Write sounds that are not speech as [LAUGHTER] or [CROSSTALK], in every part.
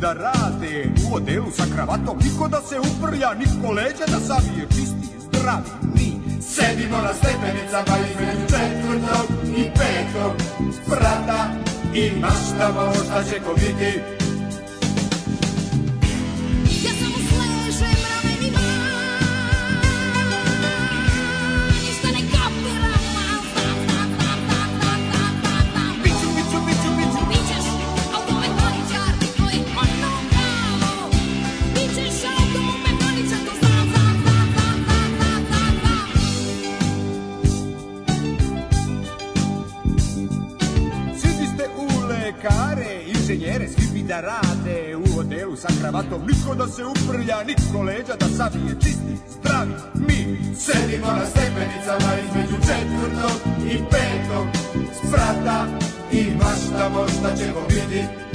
da rade u odelu sa kravatom Niko da se uprlja, niko leđa da savije Čisti, zdravi, mi Sedimo na stepenicama između četvrtog i petog sprata I maštamo šta će ko biti čistom, niko da se uprlja, niko leđa da savije, čisti, zdravi, mi sedimo na stepenicama između četvrtog i petog sprata i maštamo šta ćemo vidjeti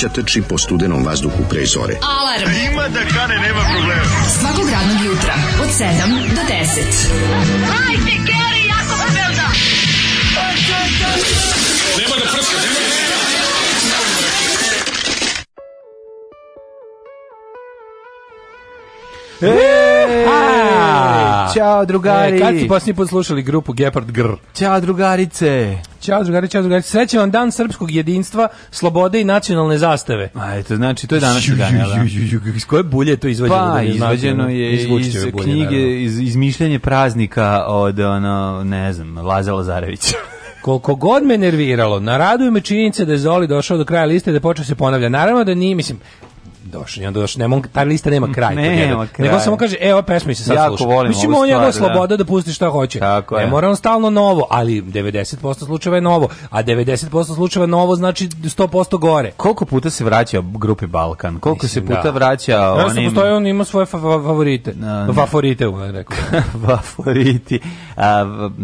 mladića trči po studenom vazduhu pre zore. Alarm! A e, ima da kane, nema problema. Svakog radnog jutra, od 7 do 10. Hajde, Keri, jako se velda! Nema da prska, nema da prska! E, Ćao drugari. E, kad ste posljednji put slušali grupu Gepard Gr? Ćao drugarice. Ćao drugari, ćao drugari. Srećan vam dan srpskog jedinstva, slobode i nacionalne zastave. A eto, znači to je današnji dan. Iz koje bulje to izvađeno? Pa, izvađeno je iz knjige, iz izmišljanje praznika od, ono, ne znam, Laza Lazarevića. Koliko god me nerviralo, naraduje me činjenica da je Zoli došao do kraja liste da počeo se ponavlja. Naravno da nije, mislim, došli. Onda došli, ne mogu, ta lista nema kraj. Nema kraj. Nego samo kaže, evo pesma se sad jako sluša. Volim Mislim, on je da. sloboda da pusti šta hoće. Tako ne je. mora on stalno novo, ali 90% slučajeva je novo, a 90% slučajeva novo znači 100% gore. Koliko puta se vraća grupi Balkan? Koliko Mislim, se puta da. vraća da onim... Ja, postoji, on ima svoje favorite. Da, favorite, on rekao. [LAUGHS] Favoriti.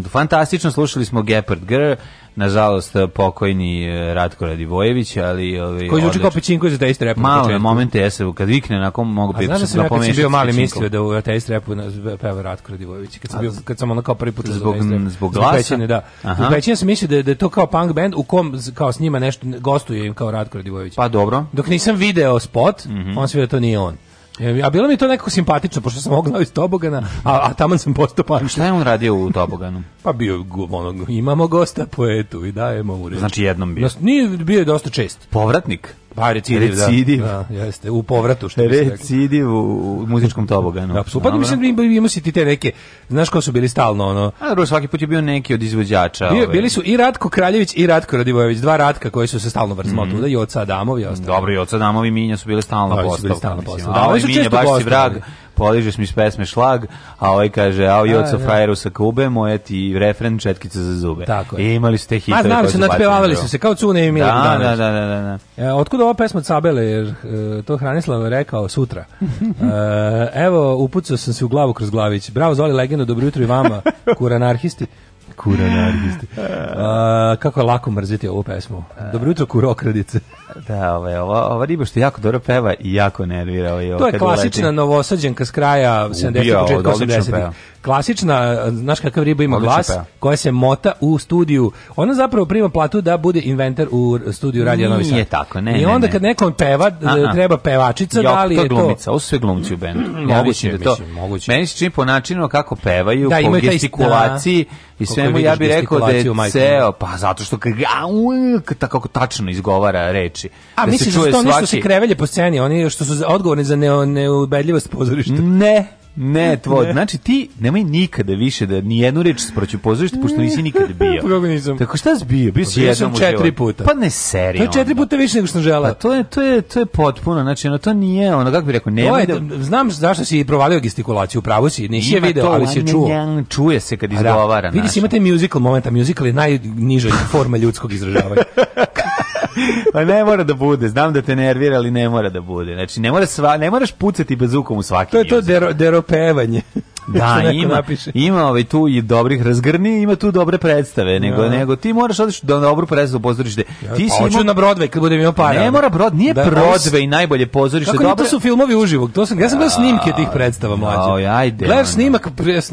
Fantastično slušali smo Gepard Girl, nažalost pokojni e, Ratko Radivojević, ali ovaj Koji juče kao pečinko za test rap. Malo na momente ja se kad vikne na kom mogu biti. Znaš da ja, kad bio mali mislio da u test rapu peva Ratko Radivojević, kad sam bio kad sam ono kao prvi put zbog zbog, zbog glasa. da. Zbog Pećine sam mislio da da to kao punk band u kom kao s njima nešto gostuje im kao Ratko Radivojević. Pa dobro. Dok nisam video spot, mhm. on sve da to nije on. E, a bilo mi to nekako simpatično, pošto sam oglao iz Tobogana, a, a taman sam postao pančev. Šta je on radio u Toboganu? pa bio, ono, imamo gosta poetu i dajemo mu reći. Znači jednom bio? Nas, nije, bio dosta čest. Povratnik? Pa recidiv, da. recidiv. da. da jeste, u povratu što Recidiv u, u muzičkom toboganu. Da, pa da mislim ima si ti te neke, znaš ko su bili stalno ono. A dobro, svaki put je bio neki od izvođača. Bio, bili su i Ratko Kraljević i Ratko Radivojević, dva Ratka koji su se stalno vrzmali mm -hmm. i Oca Adamovi ostali. Dobro, i Oca Adamovi Minja su bili stalno postavka. Da, oni su često baš si vrag poližeš mi s pesme šlag, a ovaj kaže, a da, ovi oco da. frajeru sa kube, moje ti refren četkice za zube. Tako je. I e, imali su te hitove. A znali su, natpevavali su da se, kao Cune i Mila da, da, da, da, da. E, otkud ova pesma od jer e, to Hranislav rekao sutra. [LAUGHS] E, evo, upucao sam se u glavu kroz glavić. Bravo, zvali legendu, dobro jutro i vama, [LAUGHS] kuranarhisti kuranarhisti. Uh, [LAUGHS] kako je lako mrziti ovu pesmu. Dobro jutro, kurokradice. Da, ove, ovaj, ova, ova riba što jako dobro peva i jako nervira. Ovaj, to ovaj, je klasična novosađenka s kraja 70. početka 80. Klasična, znaš kakav riba ima glas, koja se mota u studiju. Ona zapravo prima platu da bude inventar u studiju Radio Novi Sad. Nije tako, ne, I ne, onda kad nekom peva, Aha. treba pevačica, Jok, da li to je glumica, to... Ovo su sve glumci u bendu. Mm, moguće, da to... Mislim, moguće. Meni se čini po načinu kako pevaju, da, po gestikulaciji, i svemu ja bih rekao da je ceo, pa zato što kako tačno izgovara reči reči. A da misliš da to nešto se krevelje po sceni, oni što su odgovorni za ne, neubedljivost pozorišta? Ne, ne, tvoj. Znači ti nemoj nikada više da ni jednu reč sproću pozorište pošto nisi nikada bio. Kako nisam? Tako šta si bio? Bio si jednom četiri puta. Pa ne seri. To je četiri puta više nego što žela. Pa to je to je to je potpuno, znači ono to nije, ono kako bih rekao, ne da znam zašto si provalio gestikulaciju, pravo si, nisi je video, ali si čuo. Čuje se kad da. izgovara. Vidi, znači. imate musical momenta, musical je najniža forma ljudskog izražavanja. [LAUGHS] pa ne mora da bude. Znam da te nervira, ali ne mora da bude. Znači ne mora sva, ne moraš pucati bezukom u svaki. To je to dero, deropevanje. Da, ima, napiše. ima ovaj tu i dobrih razgrni, ima tu dobre predstave, nego ja. Da. nego ti moraš otići da na dobru predstavu pozorište. ti pa, si ima... na Broadway kad budem imao para. Ne mora Broad, nije da, Broadway os... najbolje pozorište. dobro... to su filmovi uživog. To sam ja sam gledao da. snimke tih predstava mlađe. Ja, ajde. Gledaš snimak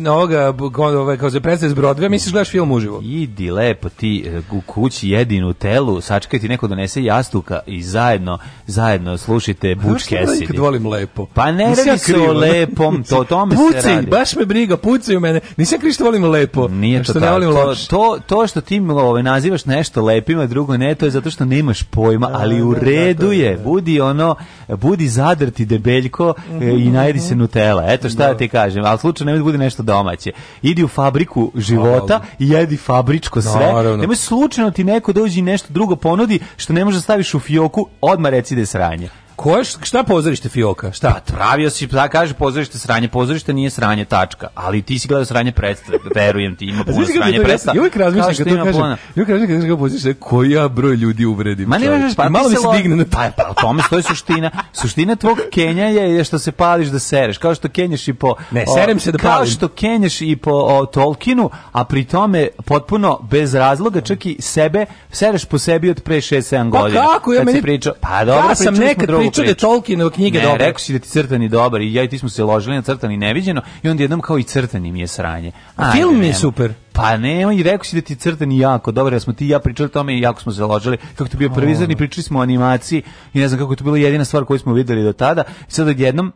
ovoga ovaj kao za predstave iz Broadwaya, misliš gledaš film uživo. Idi lepo ti e, u kući jedinu telu, sačekaj ti neko donese jastuka i zajedno zajedno slušajte Butch Cassidy. Ja volim lepo. Pa ne radi se o lepom, to tome se radi baš me briga, pucaju mene. Nisam kriš što volim lepo. Nije što to ne volim to, to, to što ti ovaj, nazivaš nešto lepima, drugo ne, to je zato što nemaš pojma, da, ali da, u da, redu je. Budi ono, budi zadrti debeljko e, mhm, i najedi se mhm. Nutella. Eto šta da. ti kažem, ali slučajno nemoj da bude nešto domaće. Idi u fabriku života i jedi fabričko sve. Nemoj slučajno ti neko dođi nešto drugo ponudi što ne može staviš u fioku, odmah reci da je sranje. Ko je, šta pozorište Fioka? Šta? Pa pravio si, da kaže pozorište sranje, pozorište nije sranje, tačka. Ali ti si gledao sranje predstave, verujem ti, ima puno sranje predstave. Ja uvijek razmišljam kad to kažem, uvijek razmišljam kad kažem pozorište, koji ja broj ljudi uvredim. Ma ne možeš, pa malo mi se digne na pa o pa, tome stoji suština. Suština tvog kenja je što se pališ da sereš, kao što Kenjaš i po... Ne, serem se da palim. Kao što Kenjaš i po o, Tolkienu, a pri tome potpuno bez razloga, čak i sebe, sereš po sebi od pre 6-7 pa godina. Pa kako? Ja meni... Pričao, pa dobro, ja sam nekad pričao da, da Tolkienove knjige ne, dobre. rekao si da ti crtani dobar i ja i ti smo se ložili na crtani neviđeno i onda jednom kao i crtani mi je sranje. Ajde, Film je super. Pa nema i rekao si da ti crtani jako dobro, ja smo ti ja pričali o tome i jako smo se ložili. Kako to bio prvi oh. pričali smo o animaciji i ne znam kako je to bila jedina stvar koju smo videli do tada. I sad odjednom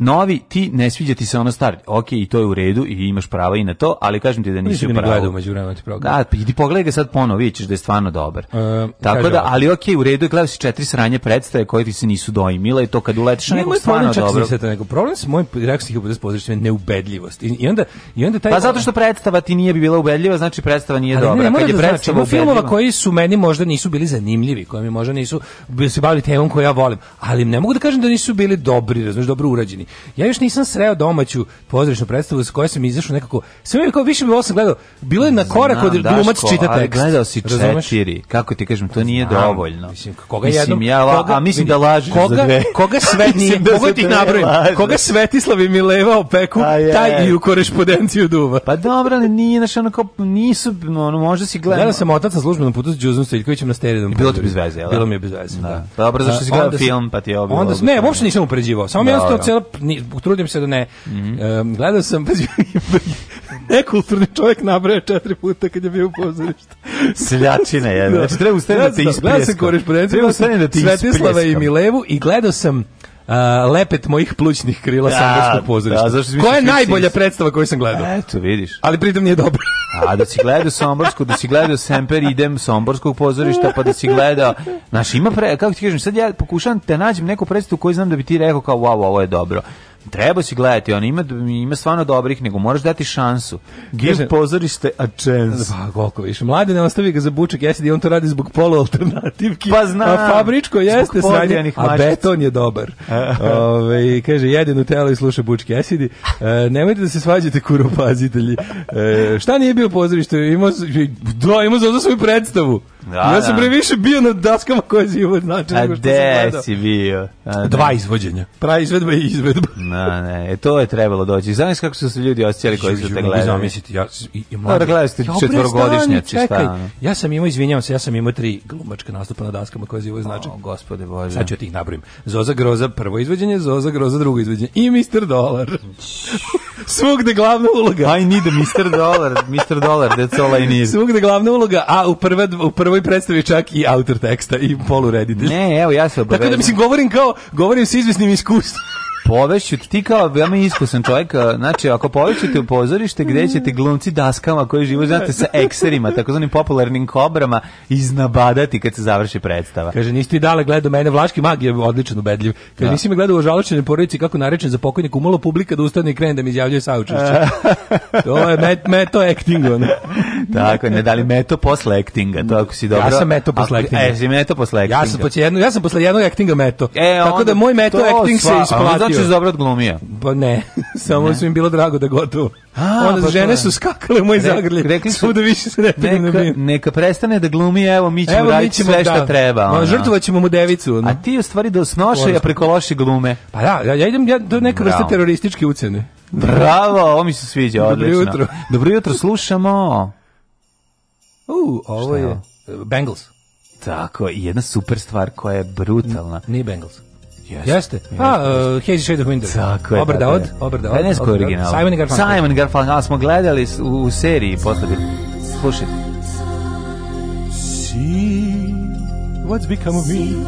novi, ti ne sviđa ti se ono stari. Ok, i to je u redu i imaš prava i na to, ali kažem ti da nisi u da pravu. Nisi među vremena Da, pa idi pogledaj ga sad ponovo, vidjet ćeš da je stvarno dobar. E, Tako da, ali ok, u redu je gledao si četiri sranje predstave koje ti se nisu doimile i to kad uletiš na nekog stvarno dobro. Ne nego problem s mojim reakcijih hipotez pozorišta neubedljivost. I, i, onda, i onda taj... Pa zato što predstava ti nije bi bila ubedljiva, znači predstava nije ali dobra. Ne, ne, kad je da predstava znači, ubedljiva... filmova koji su meni možda nisu bili zanimljivi, koji mi možda nisu se bavili temom koju ja volim, ali ne mogu da kažem da nisu bili dobri, razumiješ, dobro urađeni načini. Ja još nisam sreo domaću pozorišnu predstavu sa kojom sam izašao nekako, sve mi kao više bi osam gledao, bilo je na korak od glumac čita tekst. gledao si četiri, kako ti kažem, to nije Znam, dovoljno. Mislim, koga mislim, jednom, ja, koga, a mislim da lažeš koga, za dve. Koga [LAUGHS] sve nije, da koga ti nabrojim, koga Svetislav i Mileva opeku, pa taj i u korespondenciju duva. Pa dobro, ali nije, znaš, ono kao, nisu, ono, možda si gledao. Gledao sam otac na službenom putu sa Đuzom Stojiljkovićem na steridom. Bilo ti bez veze, jel? Da? Bilo mi je bez veze, da. da. dobro, zašto si gledao film, pa ti je obilo. ne, uopšte nisam upređivao, samo mi jednostavno cijela ni, trudim se da ne. Mm -hmm. gledao sam, [LAUGHS] nekulturni čovjek nabraja četiri puta kad je bio u pozorištu. Seljačina je. Znači, treba ustane da, da te ispljeska. Gledao sam korespondenciju, Svetislava i Milevu i gledao sam uh, lepet mojih plućnih krila da, Sandorskog da, pozorišta. Da, zašto Koja je najbolja predstava koju sam gledao? Eto, vidiš. Ali pritom nije dobro. A da si gledao Somborsku, da si gledao Semper idem Somborskog pozorišta, pa da si gledao, znaš, ima pre, kako ti kažem, sad ja pokušam te da nađem neku predstavu koju znam da bi ti rekao kao wow, ovo je dobro. Treba si gledati, on ima, ima stvarno dobrih, nego moraš dati šansu. Give pozorište a chance. Pa, koliko više. Mladi ne ostavi ga za bučak jesedi, da on to radi zbog polo alternativki. Pa znam. A fabričko jeste sranje, a beton je dobar. [LAUGHS] E. Ove, kaže, jedin u telo i sluša bučke jesidi. E, nemojte da se svađate, kuropazitelji. E, šta nije bio pozorište? Imao, da, imao za svoju predstavu. Da, ja da. sam previše bio na daskama koje zivo znači. A gde si bio? A, Dva izvođenja. Pra izvedba i izvedba. [LAUGHS] Na, ne, e, to je trebalo doći. Znam kako su se ljudi osjećali koji su te gledali. Zamisliti, ja, i, i da, mladi. gledali ste četvrogodišnjaci. Ja sam imao, izvinjavam se, ja sam imao tri glumačka nastupa na daskama koje zivo znači. O, gospode Bože. Sad ću ti ih nabrojim. Zoza Groza prvo izvođenje, Zoza Groza drugo izvođenje i Mr. Dolar. [LAUGHS] Svugde glavna uloga. I need a Mr. Dollar, Mr. Dollar, that's all I need. Svugde glavna uloga, a u prve, u prvo koji predstavi čak i autor teksta i polu polureditelj. Ne, evo ja se obavezam. Tako da mislim govorim kao govorim s izvesnim iskustvom povešću ti kao veoma iskusan čovjek, znači ako povešćete u pozorište gde ćete glumci daskama koji živo znate sa ekserima, takozvanim popularnim kobrama iznabadati kad se završi predstava. Kaže nisi ti dale gledao mene Vlaški mag je odlično ubedljiv. Kaže da. nisi me gledao u žaločenoj porodici kako narečen za pokojnik umalo publika da ustane i krene da mi izjavljuje saučešće. [LAUGHS] to je met, meto acting on. Tako, ne dali meto posle actinga, to ako si dobro. Ja sam meto posle actinga. E, si meto posle actinga. Ja sam posle jednog, ja sam posle jednog actinga meto. E, Tako da onda, da moj meto acting se isplatio. Znači Vučić dobro odglumio? Pa ne, [LAUGHS] samo su im bilo drago da gotovo. A, Onda pa žene su skakale moj zagrlje. Rekli su da više se ne neka, neka prestane da glumi, evo mi ćemo evo, raditi ćemo, sve da. treba. Ona. Ma, žrtvovaćemo mu devicu. Ona. A ti u stvari da osnoše, ja preko loše glume. Pa da, ja, ja idem ja, do neke vrste terorističke ucene. Bravo, ovo mi se sviđa, odlično. Dobro jutro. Dobro jutro, slušamo. U, ovo je? je Bengals. Tako, i jedna super stvar koja je brutalna. N, nije Bengals. Jeste. Jeste. Pa, uh, Hazy Shade of Window. Tako je. Obrda od, obrda od. Venesko original. Simon Garfunkel. Simon Garfunkel, ali smo gledali u, u seriji posle. Slušaj. See what's become of me.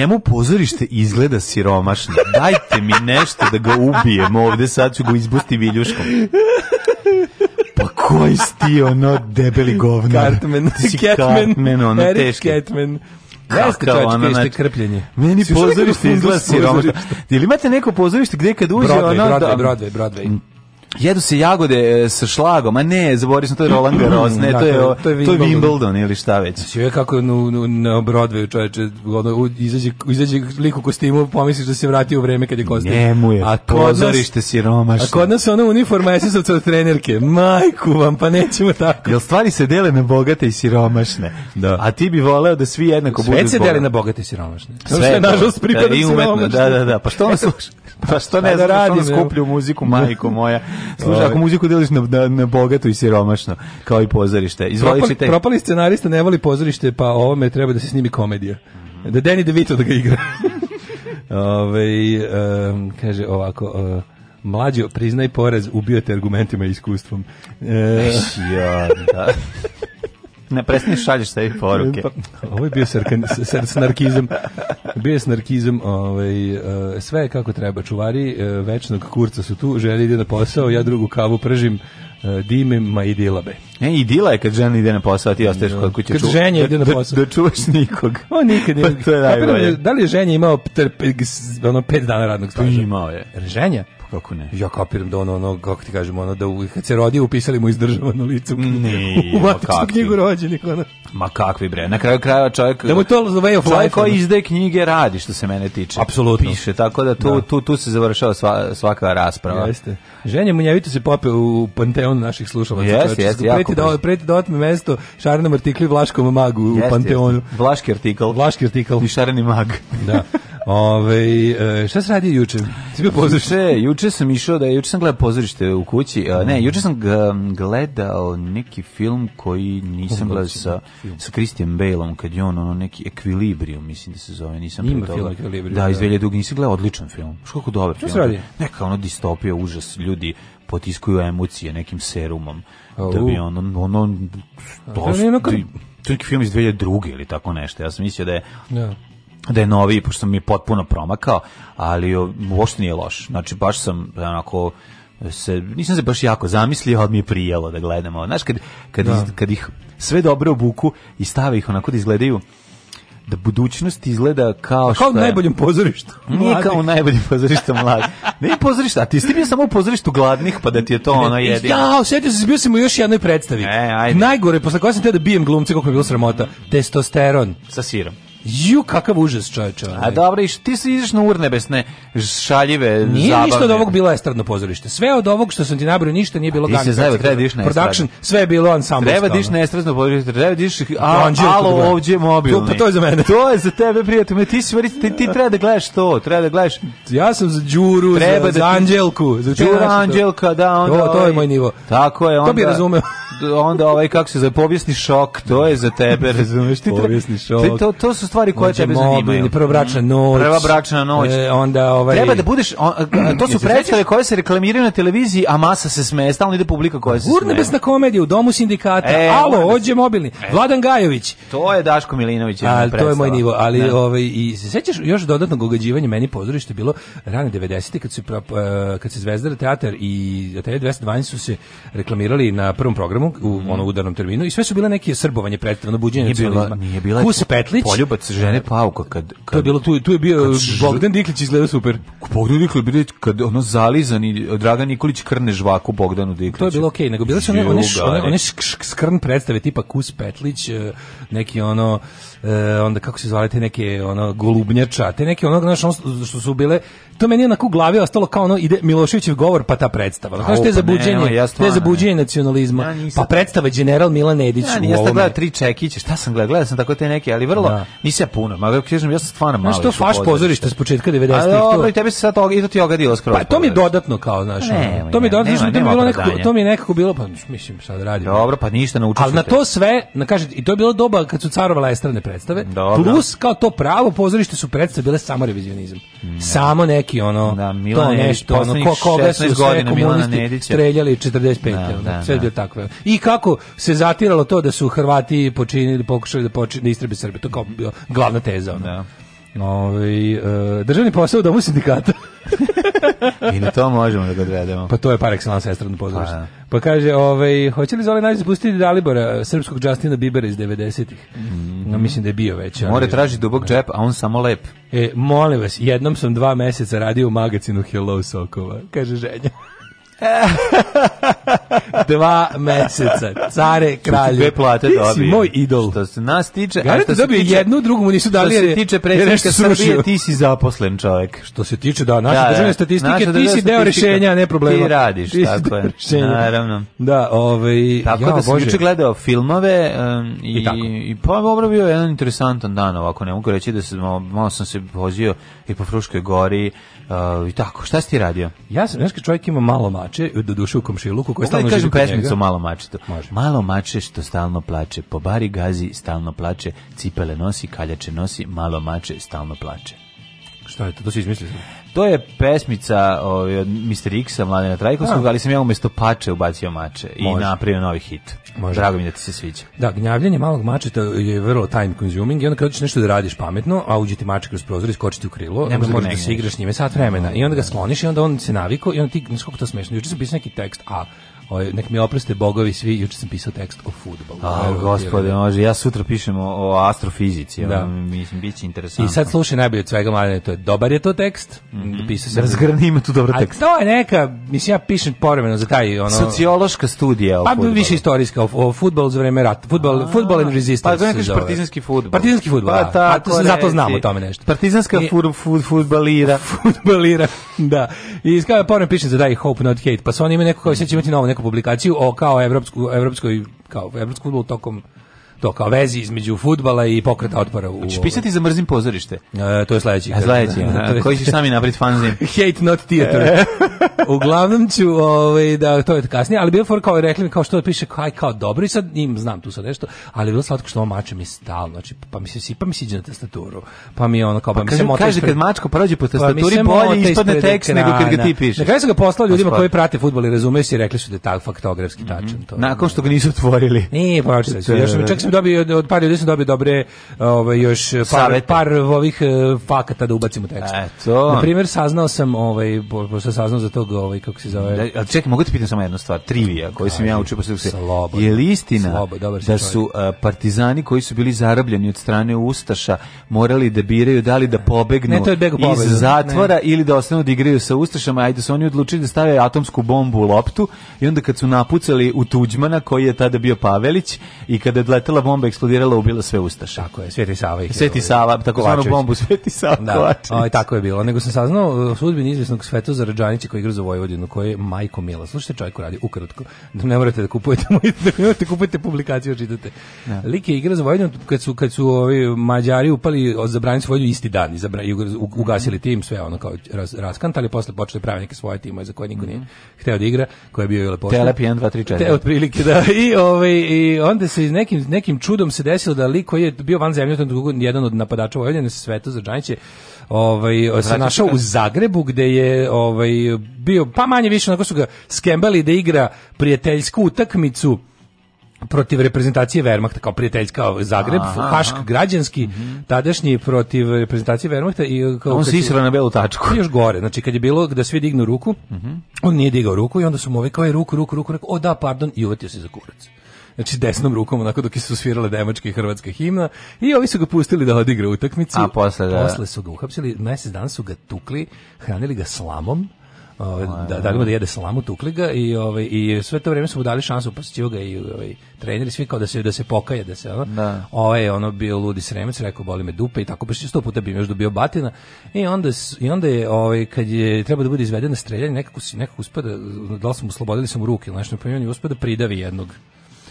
njemu pozorište izgleda siromašno. Dajte mi nešto da ga ubijem ovde, sad ću ga izbusti viljuškom. Pa koji sti ono debeli govnar? Cartman, Catman, ono Eric teško. Catman. Jeste ono, znači, krpljenje. Meni da pozorište izgleda siromašno. Ili imate neko pozorište gde kad uđe Broadway, ono... Broadway, da, Broadway, Broadway. Jedu se jagode e, sa šlagom, a ne, zaboravio sam, to je Roland Garros, ne, [CLEARS THROAT] da, to je, to je to je Wimbledon ili šta već. Znači, je kako no, na Broadwayu čoveče, ono, izađe, izađe lik u kostimu, pomisliš da se vrati u vreme kad je kostim. Njemu je, a pozorište siromašno. A kod nas je ono uniforma SS-ovca od trenerke, majku vam, pa nećemo tako. Jel stvari se dele na bogate i siromašne? Da. A ti bi voleo da svi jednako budu Sve se dele na bogate i siromašne. Sve, je, da. nažalost, pripada da, da, da, da, pa što [LAUGHS] on sluša? Pa što ne, pa da radi skuplju muziku, majko moja. [LAUGHS] Slušaj, ako ovaj. muziku deliš na, na, na bogato i siromašno, kao i pozorište. Izvoli propali, propali scenarista ne voli pozorište, pa ovome treba da se snimi komedija. Da Danny DeVito da ga igra. [LAUGHS] Ove, ovaj, um, kaže ovako... Uh, Mlađo, priznaj porez, ubio te argumentima i iskustvom. E, eh, ja, da. [LAUGHS] Ne prestani šalješ sve poruke. Pa, ovo je bio sarkan, snarkizam. Bio je snarkizam, ovaj, eh, sve kako treba. Čuvari eh, večnog kurca su tu, želi ide na posao, ja drugu kavu pržim, eh, dimim, ma i dilabe. E, i dila je kad žena ide na posao, ti ostaješ da. kod kuće. Kad ču... ženja da- ide na da- posao. Da, da čuvaš nikog. [LAUGHS] O, nikad pa nije. Pa to je najbolje. Da li je ženja imao pet, ono, pet dana radnog staža? Pa imao je. Ženja? Kako ne? Ja kapiram da ono, ono kako ti kažemo, ono da u, kad se rodio upisali mu izdržavano lice u, ne, [LAUGHS] u, u knjigu rođenih. Ono. Ma kakvi bre, na kraju krajeva čovjek... Da mu to the way of life. Čovjek koji izde knjige radi što se mene tiče. Apsolutno. Piše, tako da tu, da. tu, tu se završava sva, svaka rasprava. Jeste. Ženja Munjavito se pope u panteon naših slušalaca. Jeste, jeste, jako. Preti da, preti da otme mesto šarenom artikli Vlaškom magu yes, u panteonu. Yes. Vlaški artikl. Vlaški artikl. I šareni mag. Da. [LAUGHS] Ove, e, šta se radi juče? Si bio juče, juče sam išao da juče sam gledao pozorište u kući. Ne, mm. juče sam gledao neki film koji nisam gledao sa da, sa Christian Baleom kad je on ono neki ekvilibrium, mislim da se zove, nisam Ima film ekvilibrium. Da, izvelje da. dug, nisam gledao odličan film. Što kako dobar film. Radi? Neka ono distopija, užas, ljudi potiskuju emocije nekim serumom. Da bi ono, ono, dosta, to je neki film iz 2002. ili tako nešto. Ja sam mislio da je, ja. Da da je novi, pošto mi je potpuno promakao, ali uopšte nije loš. Znači, baš sam onako se, nisam se baš jako zamislio, ali mi je prijelo da gledamo. Znaš, kad, kad, da. iz, kad ih sve dobro obuku i stave ih onako da izgledaju da budućnost izgleda kao što kao u najboljem pozorištu. [LAUGHS] Nije kao u najboljem pozorištu mladi. Ne pozorište, a ti si bio samo u pozorištu gladnih, pa da ti je to ono [LAUGHS] jedino. Ja, sjetio se, bio sam u još jednoj predstavi. E, ajde. Najgore, posle koja sam te da bijem glumce, koliko je bilo sramota. Testosteron. Sa sirom. Ju, kakav užas čoveče. Ovaj. A dobro, ti si ideš na urnebesne šaljive Nije zabavne. ništa od ovog bilo estradno pozorište. Sve od ovog što sam ti nabrao ništa nije bilo gang. Ti se zajeva, treba diš da na Production, sve je bilo ansambl. Treba diš da na estradno pozorište, treba diš da a, alo ovdje mobilni. To, pa to je za mene. [LAUGHS] to je za tebe, prijatelj. Ti, si, ti, ti treba da gledaš to, treba da gledaš. Ja sam za Đuru, treba za, da, za Anđelku. Za Đura Anđelka, da. Onda to, to je ovaj- moj nivo. Tako je, onda. To bi razumeo. [LAUGHS] onda ovaj, kako se zove, povijesni šok, to je za tebe, razumeš? Ti treba, povijesni šok. to, to su stvari koje znači, tebe zanimaju. Mobilni, prva bračna mm. noć. Prva bračna noć. E, onda ovaj Treba da budeš on, to su predstave koje se reklamiraju na televiziji, a masa se smeje, stalno ide publika koja se smeje. bez komedije u domu sindikata. E, Alo, hođe mobilni. E. Vladan Gajović. To je Daško Milinović. A, to je moj nivo, ali ne. Da. ovaj i se sećaš još dodatnog ugađivanja meni pozorište bilo rane 90-te kad se kad se Zvezdara teatar i Atelje 212 su se reklamirali na prvom programu u mm. ono udarnom terminu i sve su bile neke srbovanje predstavno buđenje nije bilo, nije bila Kus Petlić poljubac Kad žene pauka, kad, kad... To je bilo, tu, tu je bio, Bogdan Diklić izgleda super. Bogdan Diklić, bi kad ono zalizan i Dragan Nikolić krne žvaku Bogdanu Dikliću. To je bilo okej, okay, nego bilo se one, one, one, one, predstave tipa Kus Petlić, e, neki ono e, onda kako se zvale te neke ono golubnjača, te neke onog naš ono što su bile to meni je onako u glavi ostalo kao ono ide Miloševićev govor pa ta predstava. Znaš te zabuđenje, ja te zabuđenje nacionalizma. Ja pa predstava general Milan Edić ja, ja sam gledao tri čekiće, šta sam gledao? Gledao sam tako te neke, ali vrlo da. nisam ja puno, ma kažem ja sam stvarno malo. Znaš to faš pozorište s početka 90-ih. Ali dobro, i tebi se sad i to ti ogadilo skroz. Pa to mi je dodatno kao, znaš. Ne, to mi je dodatno, nema, nema, bilo nekako, to mi je nekako bilo, pa mislim sad radi. Dobro, pa ništa naučiš. Ali na to sve, na kaže i to je bilo doba kad su carovala estrane predstave. Dobro. Plus, kao to pravo pozorište su predstave bile samo revizionizam. Ne. Samo neki ono, da, Milana to nešto, ono, ko, koga su sve komunisti streljali 45. Da, da, sve da. bio takve. I kako se zatiralo to da su Hrvati počinili, pokušali da, počinili, da istrebe Srbe. To kao bio glavna teza. Ono. Da. Ovaj e, državni posao u domu sindikata. [LAUGHS] I na to možemo da ga Pa to je par excellence estradno pozorište. Pa, da. pa kaže, ovaj, hoće li Zoli naći spustiti Dalibora, e, srpskog Justina Bibera iz 90-ih? Mm. No, mislim da je bio već. More ali, traži dubog džep, a on samo lep. E, molim vas, jednom sam dva meseca radio u magazinu Hello Sokova, kaže ženja. [LAUGHS] Dva meseca. Care, kralje. Dve plate Ti si moj idol. Što se nas tiče... E, a što Garant da se dobio tiče- jednu, drugu mu nisu dali. Što se tiče jer je predsjednika Srbije, ti si zaposlen čovjek. Što se tiče da naše Da, da. državne statistike, Naša ti si državna deo rešenja, ne problema. Ti radiš, si tako je. rešenja. Naravno. Da, ovaj Tako ja, da sam juče gledao filmove um, i, I tako. i, pa dobro bio jedan interesantan dan ovako, ne mogu reći da se malo, malo sam se vozio i po Fruškoj gori Uh, i tako, šta si ti radio? Ja sam, znaš, čovjek ima malo mače, do duše u komšiluku, koji stalno živi kod njega. malo mače. to. Može. Malo mače što stalno plače, po bari gazi stalno plače, cipele nosi, kaljače nosi, malo mače stalno plače. Šta je to? To si izmislio? To je pesmica ovaj, od Mr. X-a, Mladena Trajkovskog, da. ali sam ja umesto pače ubacio mače i Može. napravio novi hit. Može. Drago mi da ti se sviđa. Da, gnjavljanje malog mačeta je vrlo time consuming i onda kad hoćeš nešto da radiš pametno, a uđe ti mače kroz prozor i skoči ti u krilo, ne možeš da, da se igraš njime sat vremena da, i onda ga da. skloniš i onda on se naviko i onda ti, znaš kako to smešno, juče sam pisao neki tekst, a Oj, ovaj, nek mi oproste bogovi svi, juče sam pisao tekst o fudbalu. A, gospode, može, ja sutra pišemo o, o astrofizici, da. mislim, biće će interesantno. I sad slušaj najbolje od svega, Marjane, to je dobar je to tekst, mm -hmm. pisao sam... Razgrani ima tu dobar tekst. A to je neka, mislim, ja pišem povremeno za taj, ono... Sociološka studija o Pa fudbalu. više istorijska, o, o fudbalu za vreme rata, Fudbal, fudbal and resistance. Pa to je partizanski fudbal. Partizanski fudbal. pa, da, a to, zato znamo o tome nešto. Partizanska fud, fut, fudbalira. [LAUGHS] futbalira, da. I kao povremeno pišem za taj Hope Not Hate, pa se oni imaju neko, kao, će imati novo, neko neku publikaciju o kao evropsku, evropskoj kao evropskom futbolu tokom to kao vezi između fudbala i pokreta otpora u. Hoćeš znači, pisati za mrzim pozorište. E, to je sledeći. A e, sledeći. Da. Da. Koji si sami napraviti fanzin. [LAUGHS] Hate not theater. E. [LAUGHS] Uglavnom ću, ovaj, da, to je kasnije, ali bio for kao rekli mi kao što da piše, kaj kao dobro i sad im znam tu sad nešto, ali bilo slatko što on mače mi stalno, znači, pa mi se sipa mi siđe na tastaturu, pa mi je ono kao, pa, pa mi se mota Kaže, kad mačko prođe po pa tastaturi, pa bolje ispadne tekst nego kad ga ti pišeš. Na kraju ga poslao pa ljudima koji prate fudbal i razumeju i rekli su da je tak faktografski tačan. Mhm. To, Nakon što ga nisu otvorili. [LAUGHS] Nije, pa još sam, čekam sam dobio, od par ljudi sam dobio dobre, ovaj, još par, par ovih eh, fakata da ubacimo u Eto. Na primer saznao sam, ovaj, posle saznao za tog tog, ovaj, kako se zove... Da, ali čekaj, mogu te pitam samo jednu stvar, trivija, koju sam ja učio posle pa se... Je li istina Slobo, da su a, partizani koji su bili zarobljeni od strane Ustaša morali da biraju da li da pobegnu ne, to iz zatvora ne. ili da ostanu da igraju sa Ustašama, ajde su oni odlučili da stave atomsku bombu u loptu i onda kad su napucali u Tuđmana, koji je tada bio Pavelić, i kada je letela bomba eksplodirala, ubila sve Ustaše. Tako je, Sveti Sava. Ih Sveti Sava, tako zvanu bombu Sveti Sava da. O, tako je bilo. Nego sam saznao uh, sudbin izvesnog Svetozara Đanića koji igra za Vojvodinu koji je majko mila. Slušajte čovjeku radi ukratko. Da ne morate da kupujete [LAUGHS] da ne morate da kupujete publikaciju, čitate. Ja. Da. Lik je igra za Vojvodinu kad su kad su ovi Mađari upali od zabranili Vojvodinu isti dan, i ugasili mhm. tim sve ono kao raz, raskantali, posle počeli praviti neke svoje timove za koje niko nije mm -hmm. hteo da igra, koji je bio lepo. Telep 1 2 3 4. Te otprilike da i ovaj i onda se nekim nekim čudom se desilo da lik koji je bio van zemlje, jedan od napadača Vojvodine Sveto za je ovaj, se našao u Zagrebu gde je ovaj, bio, pa manje više, na su ga skembali da igra prijateljsku utakmicu protiv reprezentacije Wehrmachta kao prijateljska ovaj, Zagreb, Aha. Hašk građanski mm -hmm. tadašnji protiv reprezentacije Wehrmachta i e, kao on se israo na belu tačku. Pa još gore, znači kad je bilo da svi dignu ruku, mm -hmm. on nije digao ruku i onda su mu ovaj kao je ruku, ruku, ruku, rekao, o da, pardon, i uvatio se za kurac znači desnom rukom, onako dok su svirale demačka i hrvatska himna, i ovi su ga pustili da odigra utakmicu. A posle, da. Posle su ga uhapsili, mesec dana su ga tukli, hranili ga slamom, ovaj, ovaj da da da jede slamu tukli ga i ovaj i sve to vreme su mu dali šansu posjećio ga i ovaj treneri svi kao da se da se pokaje da se ono da. ovaj ono bio ludi sremac rekao boli me dupe i tako baš 100 puta bi još dobio batina i onda i onda je ovaj kad je treba da bude izvedena streljanje nekako se nekako uspada da li su mu slobodili su mu ruke znači na primer on je da pridavi jednog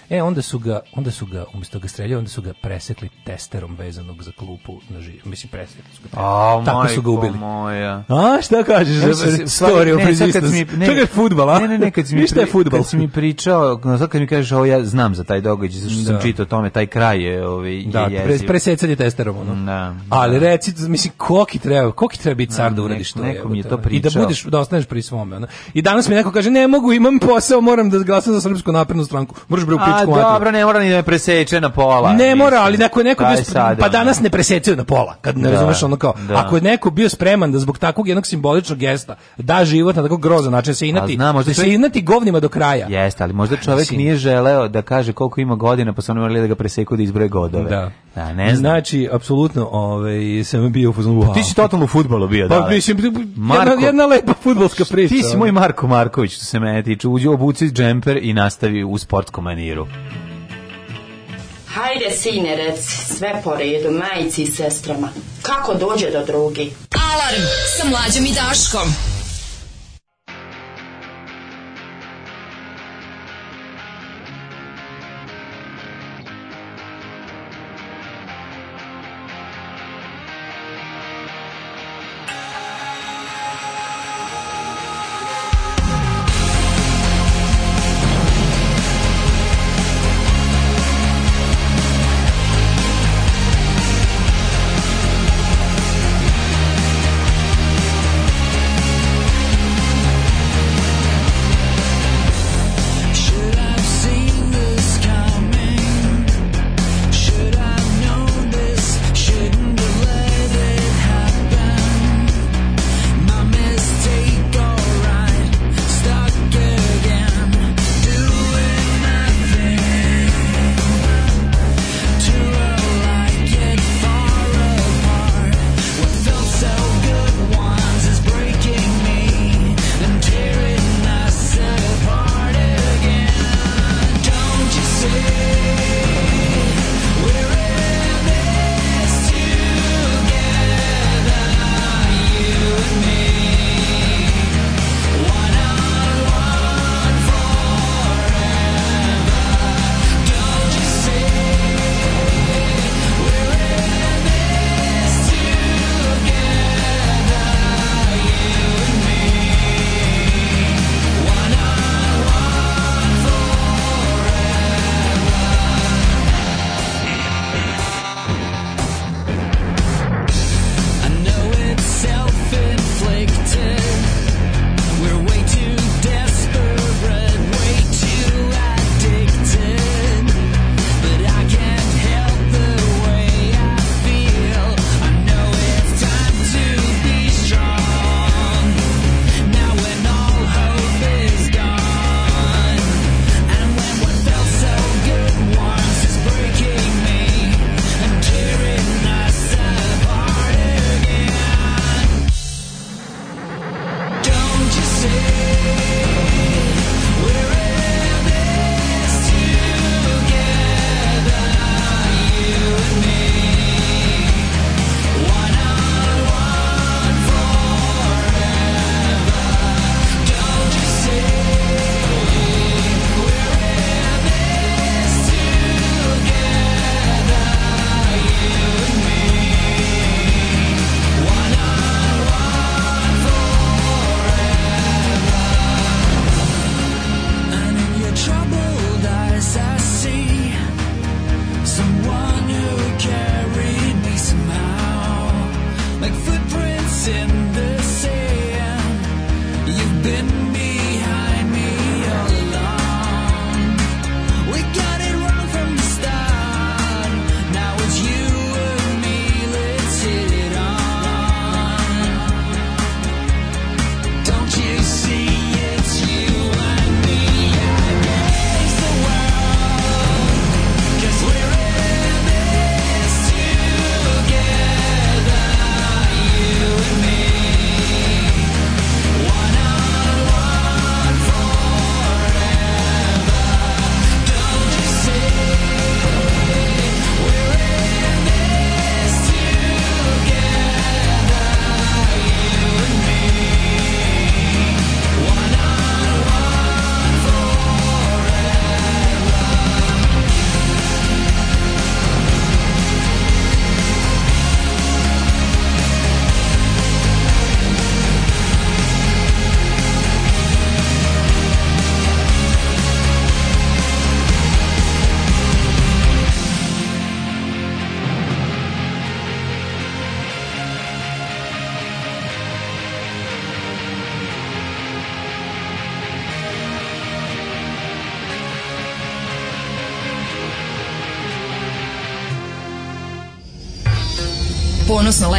E, onda su ga, onda su ga, umjesto da ga streljali, onda su ga presekli testerom vezanog za klupu na živ. Mislim, presekli su ga. A, Tako su ga ubili. Moja. A, šta kažeš? Ne, za storiju ne, sad kad mi, ne, futbal, a? Ne, ne, ne, kad si mi, Ništa je futbal. Kad si mi pričao, sad kad mi kažeš, ovo ja znam za taj događaj, zašto da. sam čitao o tome, taj kraj je, ovaj, da, je da, jeziv. Pre, presecanje testerom, ono. Da, da. Ali reci, mislim, koki treba, koki treba biti car da uradiš to. Neko mi je to pričao. I da budeš, da ostaneš pri svome, ono. I danas mi neko kaže, ne mogu, imam posao, moram da glasam za srpsku naprednu stranku. Možeš bre, u pičku pa dobro, ne mora ni da me preseče na pola. Ne mora, ali neko je neko bio spreman, pa danas ne presecaju na pola, kad ne da, razumeš ono kao, da. ako je neko bio spreman da zbog takvog jednog simboličnog gesta da život na tako grozan način se inati, zna, da se inati govnima do kraja. Jeste, ali možda čovek nije želeo da kaže koliko ima godina, pa su oni morali da ga preseku da izbroje godove. Da. Da, ne znam. Znači, apsolutno, ovaj sam bio u fazonu. Pa wow. Ti si totalno u fudbalu bio, pa, da. Pa mislim Marko, jedna, jedna lepa fudbalska priča. Ti si moj Marko Marković, što se mene tiče, uđe obuci džemper i nastavi u sportskom maniru. Hajde, sine, rec, sve po redu, majici i sestrama. Kako dođe do drugi? Alarm sa mlađom i Daškom.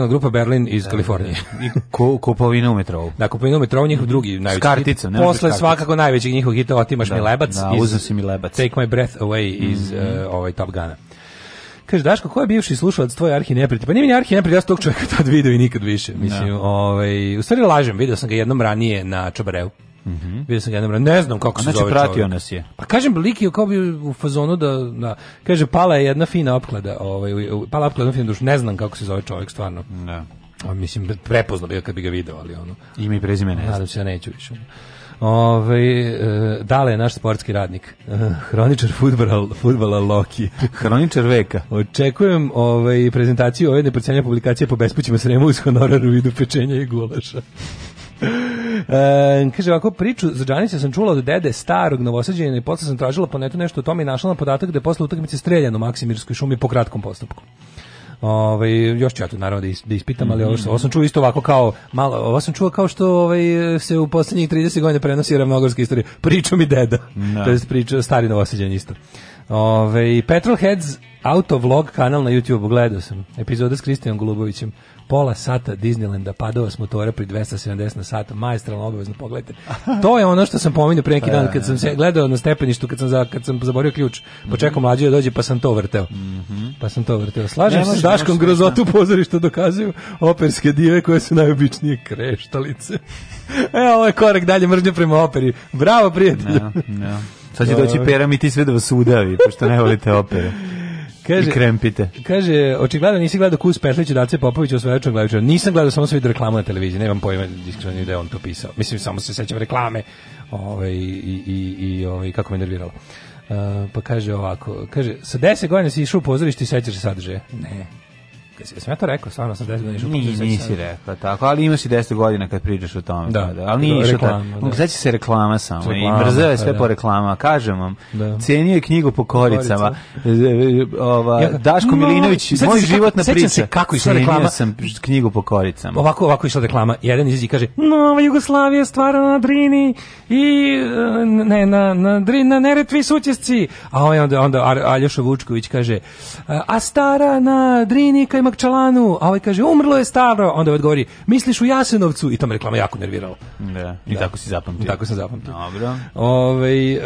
kriminalna grupa Berlin iz da, Kalifornije. Da, da. I ko, kupovina u metrovu. Da, kupovina u metrovu, njihov drugi najveći. S karticom. Hit. Posle svakako najvećeg njihovog hita otimaš da, mi lebac. Da, uzem si mi lebac. Take my breath away mm -hmm. uh, ovaj Top Gana. Kaže Daško, ko je bivši slušalac tvoj Arhi neprijatelj? Pa nije mi Arhi neprijatelj, ja sam tog čovjeka [LAUGHS] tad video i nikad više. Mislim, no. ovaj, u stvari lažem, video sam ga jednom ranije na Čabareu. Mhm. Mm Vidio sam jednom, ne znam kako se znači zove. pratio čovjek. nas je. Pa kažem lik kao bi u fazonu da, da kaže pala je jedna fina opklada, ovaj pala opklada jedna fina duš, ne znam kako se zove čovjek stvarno. Da. A mislim prepoznao bih kad bi ga video, ali ono. Ime i prezime ne znam. Nadam se da neću više. Ove, ovaj, e, Dale je naš sportski radnik. E, [LAUGHS] hroničar futbala, futbala Loki. [LAUGHS] hroničar veka. Očekujem ove, ovaj, prezentaciju ove neprocenja publikacije po bespućima Sremu uz honorar u vidu pečenja i gulaša. [LAUGHS] E, kaže ovako, priču za Đanića sam čula od dede starog novosađenja i posle sam tražila po netu nešto o tome i našla na podatak da je posle utakmice streljano u Maksimirskoj šumi po kratkom postupku. Ovaj još ću ja to naravno da, da ispitam, ali ovo, ovo sam čuo isto ovako kao malo, ovo sam čuo kao što ovaj se u poslednjih 30 godina prenosi ravnogorska istorije. [LAUGHS] Priča mi deda. No. Da. To je priča stari novosađeni isto. Ove, ovaj, Petrolheads auto vlog kanal na YouTube gledao sam. Epizoda s Kristijan Golubovićem pola sata Disneylanda padova s motora pri 270 na sat, majstralno obavezno pogledajte. To je ono što sam pominjao pre neki pa dan da, kad sam da, se da. gledao na stepeništu kad sam za, kad sam zaborio ključ. Počekao mhm. mlađi da dođe pa sam to vrteo. Mhm. Pa sam to vrteo. Slažem se s Daškom grozotu pozorišta dokazuju operske dive koje su najobičnije kreštalice. [LAUGHS] Evo ovo je korek dalje mržnja prema operi. Bravo prijatelju. Ja, no. Sad će doći pera mi ti sve da vas udavi, pošto ne volite opere. [LAUGHS] Kaže, I krempite. Kaže, očigledno nisi gledao Kus Petlić i Dace Popović osvajačnog glavičara. Nisam gledao, samo sam vidio reklamu na televiziji, nemam pojma iskreno da je on to pisao. Mislim, samo se sećam reklame ove, ovaj, i, i, i ove, ovaj, kako me nerviralo. Uh, pa kaže ovako, kaže, sa 10 godina si išao u pozorište i sećaš se sadržaja? Ne. Jesam ja to rekao, stvarno sam 10 godina išao. Ni, nisi rekla tako, ali imaš i 10 godina kad pričaš o tome. Da, pa da ali nije išao tako. Da. Seća se reklama samo reklama, i mrzeo je pa sve da. po reklama, kažem vam. Da. Cenio je knjigu po koricama. Ova, Daško Milinović, moj životna priča. Sećam se kako išla reklama. sam knjigu po koricama. Ovako, ovako išla reklama. Jedan izađe i kaže, Nova Jugoslavija stvara na Drini i e, ne, na, na, Drini, na Neretvi sućesci. A ovaj onda, onda Aljoša Vučković kaže, a stara na Drini kaj ima Makčalanu, a ovaj kaže, umrlo je staro, onda ovaj odgovori, misliš u Jasenovcu, i to me reklama jako nerviralo. Da, i da. tako si zapamtio. Tako sam zapamtio. Dobro. Ovaj,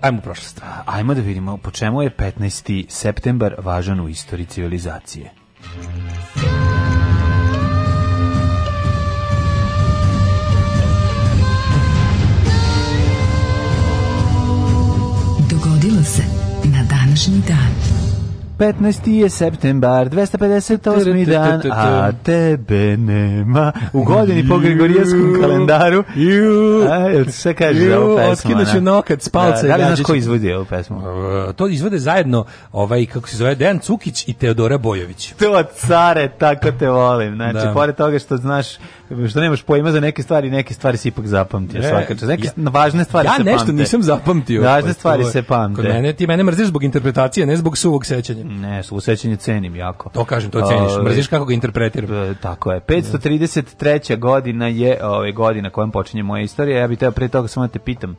ajmo u prošlost. Ajmo da vidimo po čemu je 15. septembar važan u istoriji civilizacije. Dogodilo se na današnji dan. 15. je septembar, 258. dan, a tebe nema. U godini po Gregorijanskom kalendaru. Jel ti sve kaže za ovu pesmu? Otkinuću nokat s da, da li znaš ko izvodi ovu pesmu? E, to izvode zajedno, ovaj, kako se zove, Dejan Cukić i Teodora Bojović. To, care, tako te volim. Znači, da. pored toga što znaš što nemaš pojma za neke stvari, neke stvari se ipak zapamti. Ne, svaka neke ja, važne stvari ja se pamte. Ja nešto nisam zapamtio. Važne pa stvari se pamte. Kod mene ti mene mrziš zbog interpretacije, ne zbog suvog sećanja. Ne, suvo sećanje cenim jako. To kažem, to ceniš. Ovaj, mrziš kako ga interpretiram. E, tako je. 533. godina je ove ovaj, godina kojom počinje moja istorija. Ja bih te pre toga samo da te pitam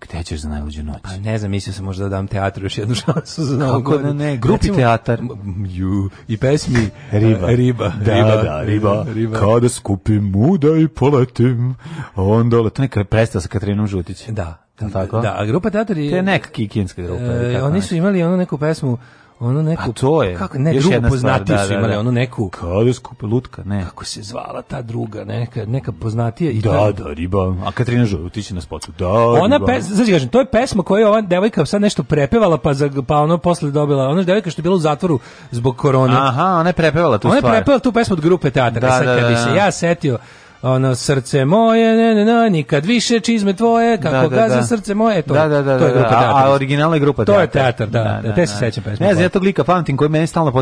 Gde ćeš za najluđu noć? Pa ne znam, mislio sam možda da dam teatru još jednu šansu za novu Kako godinu. ne, ne, grupi Recimo, teatar. Ju, I pesmi [LAUGHS] Riba. Riba. Da, riba, da, riba. riba. Kada skupim muda i poletim, onda leta. Neka presta sa Katrinom Žutić. Da. Da, tako? da, a grupa teatar je... To je neka kikinska grupa. E, oni su imali ono neku pesmu ono pa neku... A to je. Kako, ne, drugu jedna poznatiju da, stvar, da, imali, da, da. onu neku... Kada skupe lutka, ne. Kako se zvala ta druga, neka, neka poznatija. I da, ta... da, riba. A Katarina Žutić na spotu. Da, Ona, pes, znači kažem, to je pesma koju je ova devojka sad nešto prepevala, pa, za, pa ono posle dobila. Ona devojka što je bila u zatvoru zbog korone. Aha, ona je prepevala tu ona stvar. Ona je prepevala tu pesmu od grupe teatra. Da, sad, da, da, da. bi se ja setio ono srce moje ne ne ne nikad više čizme tvoje da, kako da, da, da. srce moje to da, da, da, to je da, da, grupa da, a, originalna je grupa to je teatar da, da, da, te se sećam pesme ne znam ja tog lika pamtim koji mene stalno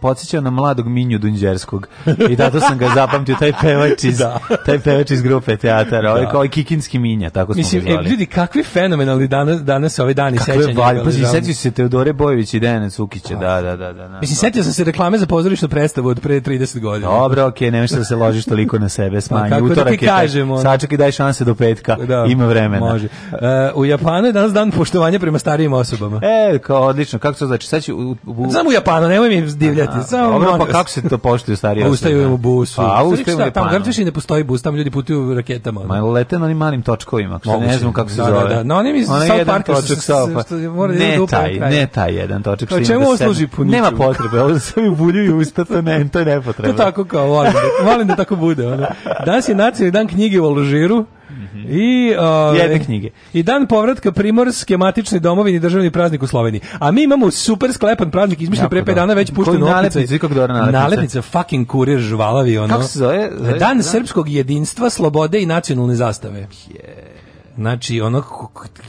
podsjeća na mladog Minju Dunđerskog i zato sam ga zapamtio taj pevač iz taj pevač iz grupe teatar ovaj kao kikinski Minja tako smo mislim e, vidi kakvi fenomenalni danas danas ovi dani sećanja kakve pazi se Teodore Bojević i Dejana Cukića da da da da mislim setio se reklame za pozorišnu predstavu od pre 30 godina dobro okej okay, ne da se ložiš toliko na sebe smanji. Kako utorak da kažemo? Sačekaj daj šanse do petka, da, ima vremena. Može. Uh, u Japanu je danas dan poštovanja prema starijim osobama. E, kao odlično. Kako se znači? Sad ću u, u... Samo u Japanu, nemoj mi divljati. Samo dobro, pa kako se to poštuje starije osobe? Ustaju u busu. A pa, ustaju u Tamo garčeš i ne postoji bus, tamo ljudi putuju raketama. Ma lete na onim malim točkovima, što ne znam kako se da, da zove. Da, da, no oni mi South Park Ne taj, ne taj jedan točak. Kao čemu da služi puniću? Nema potrebe, ovo se mi buljuju usta, to ne, to je [LAUGHS] nepotrebno. To tako kao, volim da, volim da tako bude. Ono. Danas je nacionalni dan knjige u Alžiru. I uh, jedne knjige. I dan povratka Primorske matične domovini državni praznik u Sloveniji. A mi imamo super sklepan praznik izmišljen pre 5 dana već pušten u nalepnice. Nalepnica fucking kurir žvalavi ono. Kako se zove? zove dan zove? Da. srpskog jedinstva, slobode i nacionalne zastave. Yeah znači ono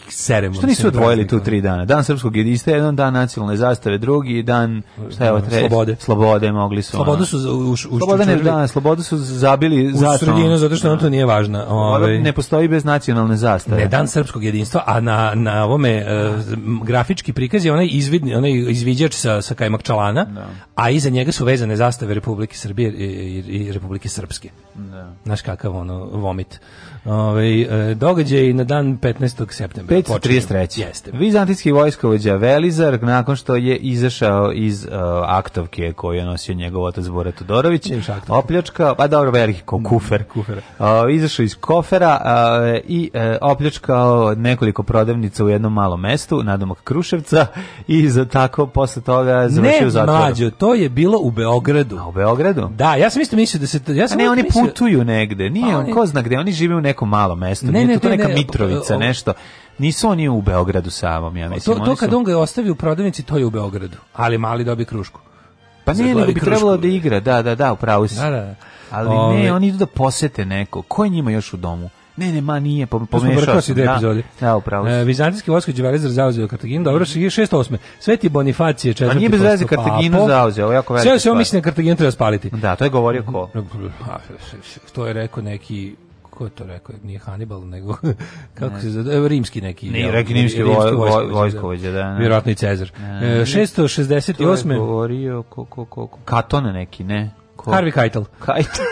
seremo. Što nisu odvojili tu tri dana? Dan srpskog jedinstva, jedan dan nacionalne zastave, drugi dan šta je ovo treći? Slobode. Slobode mogli su. Slobodu su u, u, sloboda ne, da, slobodu su zabili za sredinu zato što nam to nije važno. Ove, ovaj. ne postoji bez nacionalne zastave. Ne, dan srpskog jedinstva, a na na ovome uh, grafički prikaz je onaj izvidni, onaj izviđač sa sa Kajmakčalana, da. a iza njega su vezane zastave Republike Srbije i, i Republike Srpske. Da. Naš kakav ono vomit. Ove, ovaj, događaj na dan 15. septembra. 533. Jeste. Vizantijski vojskovođa Velizar, nakon što je izašao iz uh, aktovke koju je nosio njegov otac Bora Todorović, opljačkao, pa dobro, veliki ko kufer, kufer. E, izašao iz kofera uh, i opljačkao nekoliko prodavnica u jednom malom mestu, nadomak Kruševca, i za tako posle toga završio ne, zatvor. Ne, to je bilo u Beogradu. A, u Beogradu? Da, ja sam isto mislio da se... Ja sam A ne, oni putuju negde, nije pa on, ko zna gde, oni žive u nekom malom mestu, ne, nije to, neka Mitrovica, nešto. Nisu oni u Beogradu samom, ja mislim. To, to kad on ga je ostavio u prodavnici, to je u Beogradu, ali mali dobi krušku. Pa nije, nego bi trebalo da igra, da, da, da, upravo si. Da, da, da. Ali ne, oni idu da posete neko. Ko je njima još u domu? Ne, ne, ma nije, pomešao sam. Da, epizode. da, upravo. E, Vizantijski vojskovođa Velizer zauzeo Kartaginu, dobro, 608. Mhm. Sveti Bonifacije, četvrti. A nije bez veze Kartaginu zauzeo, jako velika. Sve se on misli na Kartaginu treba spaliti. Da, to je govorio ko? Mhm. To je rekao neki ko to rekao, nije Hannibal, nego [LAUGHS] kako ne. se zove, rimski neki. Ne, reki rimski, rimski vojskovođa, da. da. Vjerojatno i Cezar. Ne, ne. E, 668. To je govorio ko, ko, ko, ko. Katon neki, ne? Harvey Keitel. Keitel.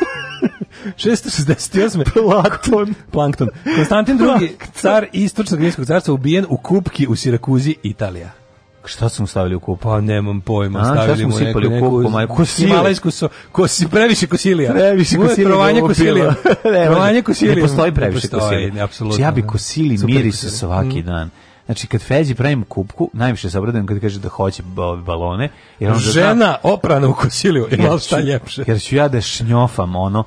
668. [LAUGHS] Platon. [LAUGHS] Plankton. Konstantin II, car istočnog rimskog carstva, ubijen u Kupki u Sirakuzi, Italija. Šta su mu stavili u kupu? Pa nemam pojma, A, stavili mu sipali neku, u kupu, majku. Kosilije. Himalajsku so, kosi, previše kosilija. Previše kosilija. Trovanje kosilija. [LAUGHS] trovanje kosilija. Ne postoji previše kosilija. Ne, apsolutno. Ja bi kosili miris svaki mhm. dan. Znači, kad Feđi pravim kupku, najviše se obradujem kad kaže da hoće balone. Jer on Žena da, oprana u kosiliju, je malo šta ljepše. Jer ću ja da šnjofam ono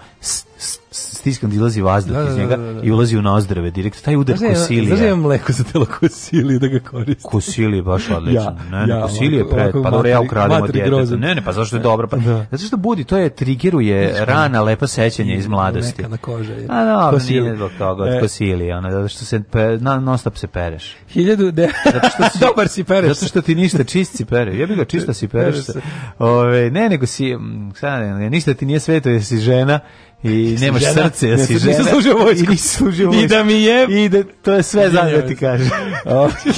stiskan da izlazi vazduh da, iz da, da, njega da, da, da. i ulazi u nozdrave direkt. Taj udar znači, kosilije. Znaš, imam mleko za telo kosilije da ga koristim. Kosilije baš odlično. ja, ne, ne, ja, kosilije ovako, pa dobro, ja ukradimo od Ne, ne, pa zašto je e, dobro? Pa, da. Zato što budi, to je trigeruje Niška, rana, lepa sećanja iz mladosti. Neka na kože. Je. A no, kosilije. nije zbog toga, od e. kosilije, ono, zato što se, pe, na, non stop se pereš. Hiljadu, de... [LAUGHS] zato što si, dobar si pereš. Zato što ti ništa čist si pereš. Jebi bih ga čista si pereš. Ove, ne, nego si, sad, ništa ti nije sveto, jesi žena, i nemaš žena, srce, ja si žena. I nisi služio vojsku. I da mi je... I da, to je sve da znam da ti kažem.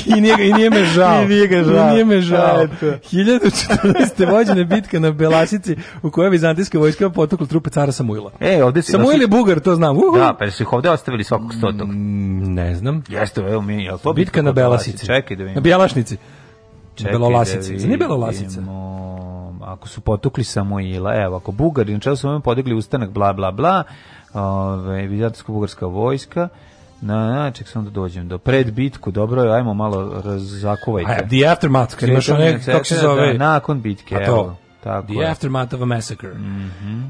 [LAUGHS] I nije, I nije me žao. I nije ga žao. I nije me žao. 1014. vođena bitka na Belasici u kojoj Bizantijska vojska potukla trupe cara Samuila. E, ovde si... Samuil je Bugar, to znam. Uhu. Da, pa si ih ovde ostavili svakog stotog. Mm, ne znam. Jeste, evo mi, je bitka, bitka na Belasici? Čekaj da vidim. Na Bjelašnici. Čekaj da Belolasici. Da Nije Belolasica. Vidimo ako su potukli Samoila, evo, ako Bugari, na čelu su ovim podigli ustanak, bla, bla, bla, ove, Vizantijsko-Bugarska vojska, na, na, ček sam da dođem do pred bitku, dobro je, ajmo malo razakuvajte. A, the aftermath, kad imaš one, kako se zove? Da, nakon bitke, evo. Tako the je. aftermath of a massacre. Mm -hmm.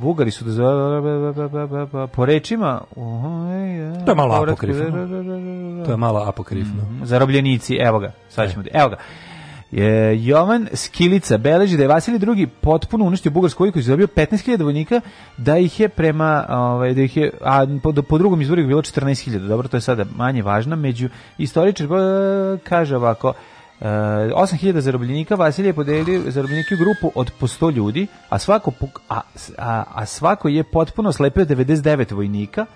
Bugari su da po rečima uh-huh, to je malo apokrifno to je malo apokrifno mm -hmm. zarobljenici, evo ga sad ćemo, e. da- evo ga Je, Jovan Skilica beleži da je Vasilij II potpuno uništio bugarsku vojsku i dobio 15.000 vojnika, da ih je prema ovaj da ih je a po, po drugom izvoru bilo 14.000. Dobro, to je sada manje važno, među istoričar e, kaže ovako Uh, e, 8000 zarobljenika Vasilije je podelio zarobljenike u grupu od po 100 ljudi, a svako, a, a, a svako je potpuno slepio 99 vojnika,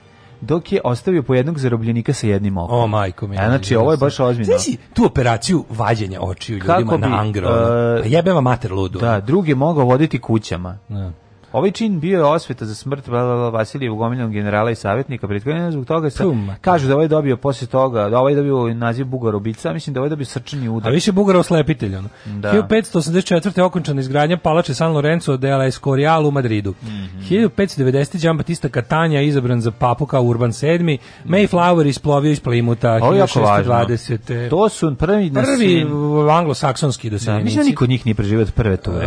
dok je ostavio po jednog zarobljenika sa jednim okom. O majko mi. Ja, znači ovo je baš ozbiljno. Znači tu operaciju vađenja očiju ljudima bi, na angro. Uh, e, pa jebe vam mater ludu. Da, drugi mogu voditi kućama. Ja. Da. Ovaj čin bio je osveta za smrt Vasilijevu gomiljenog generala i savjetnika prethodnjena, zbog toga se kažu da ovaj dobio poslije toga, da ovaj dobio naziv Bugarobica, mislim da ovaj dobio srčani udar. A više Bugaro slepitelj, ono. Da. 1584. okončana izgradnja palače San Lorenzo de la Escorial u Madridu. Mm -hmm. 1590. Gian Batista Catania izabran za papu kao Urban VII. Mhm. Mayflower isplovio iz Plimuta. Ovo je jako važno. To su prvi... Prvi anglosaksonski doseljenici. Da, da mislim da niko njih nije preživio prve tove. Uh,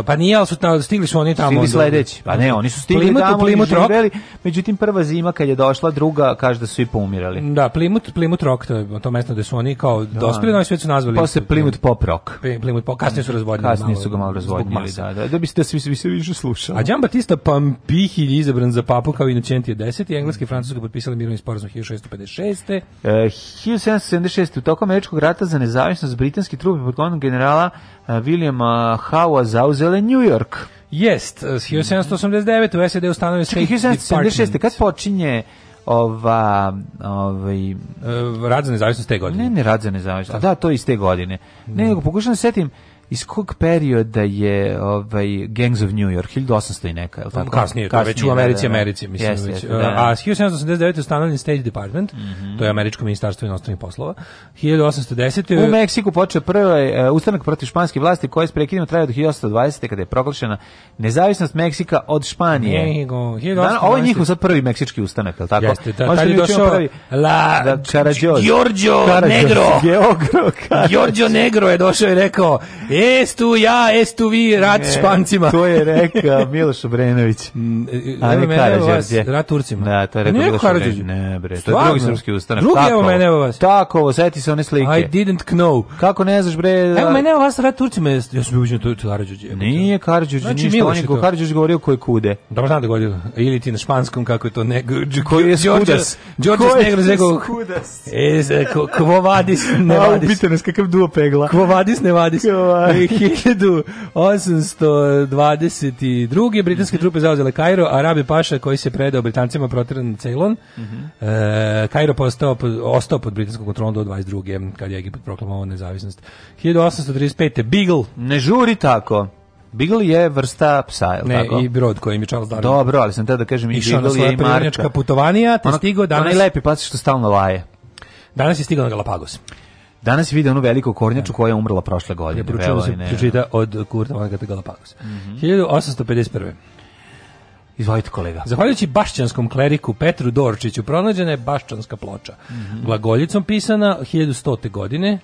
e, pa nije, ali su, stigli su oni tamo do sledeći. Pa ne, oni su stigli Plimut, tamo Plimut i živeli, međutim prva zima kad je došla, druga kaže da su i poumirali. Da, Plimut, Plimut Rock, to je to mesto gde su oni kao da, dospeli, no, sve su nazvali. Posle Plimut Pop Rock. Plimut Pop, kasnije su razvodnili. Kasnije su ga malo razvodnili, da, da, da, biste svi, svi se više slušali. A Gian Batista Pampihilj izabran za papu kao Inocentije 10. i Engleski i Francuska potpisali mirni sporazum 1656. E, 1776. u toku američkog rata za nezavisnost britanski trup pod generala e, Williama Howa zauzele New York. Jest, eh, s 1789 mhm. u SED ustanovi State Department. 1776. Kad počinje ova ovaj eh, rad za nezavisnost te godine. Ne, ne rad za nezavisnost. Da, to je iz te godine. Ne, mhm. pokušam da setim iz kog perioda je ovaj Gangs of New York 1800 i neka, el' pa, tako? Kasnije, kasnije već u Americi, da, da, da, Americi, mislim yes, već. da, da. A 1789 je ustanovljen State Department, mm -hmm. to je američko ministarstvo inostranih poslova. 1810 U Meksiku počeo prvi e, ustanak protiv španske vlasti koji je prekinuo trajao do 1820 kada je proglašena nezavisnost Meksika od Španije. Da, 1820. Dan, ovo je njihov sad prvi meksički ustanak, el' tako? Jeste, da, tad je došao prvi, la da, Giorgio Negro. Giorgio Negro je došao i rekao: Estu ja, estu vi, rat ne, špancima. To je rekao Miloš Obrenović. [LAUGHS] Mm, e, A ne Karadžorđe. Rat Turcima. Da, to je rekao Miloš Obrenović. Ne, bre, to Stvarno? je drugi srpski ustanak. Drugi, tako, evo mene evo vas. Tako, osjeti se one slike. I didn't know. Kako ne znaš, bre? Da- evo mene evo vas, rat Turcima. Ja sam ubiđen to Karadžorđe. Nije Karadžorđe, znači, ništa. On je Karadžorđe govorio koje kude. Da znam da govorio. Ili ti na španskom, kako je to nego. Koji je skudas? Đorđas Negros rekao... Skudas. E, Kvo vadis, ne vadis. [LAUGHS] A, upite nas, kakav duo pegla. Kvo vadis, ne vadis. Kvo vadis. 1822. britanske mm -hmm. trupe zauzele Kairo, Arabe Paša koji se predao Britancima protiran Ceylon. Mm -hmm. e, Kairo postao, ostao pod britanskom kontrolom do 22. kad je Egipat proklamovao nezavisnost. 1835. Beagle. Ne žuri tako. Beagle je vrsta psa, ne, tako? Ne, i brod kojim je Charles Darwin. Dobro, ali sam te da kažem i Beagle je i Marka. putovanja, te ono, stigo danas... Onaj lepi pas što stalno laje. Danas je stigao na Galapagos. Danas vidio onu veliku kornjaču da. koja je umrla prošle godine. Preporučujemo da se pročita od Kurta Vangata Galapagos. Mm -hmm. 1851. Izvolite kolega. Zahvaljujući bašćanskom kleriku Petru Dorčiću pronađena je bašćanska ploča. Mm -hmm. Glagoljicom pisana 1100. godine.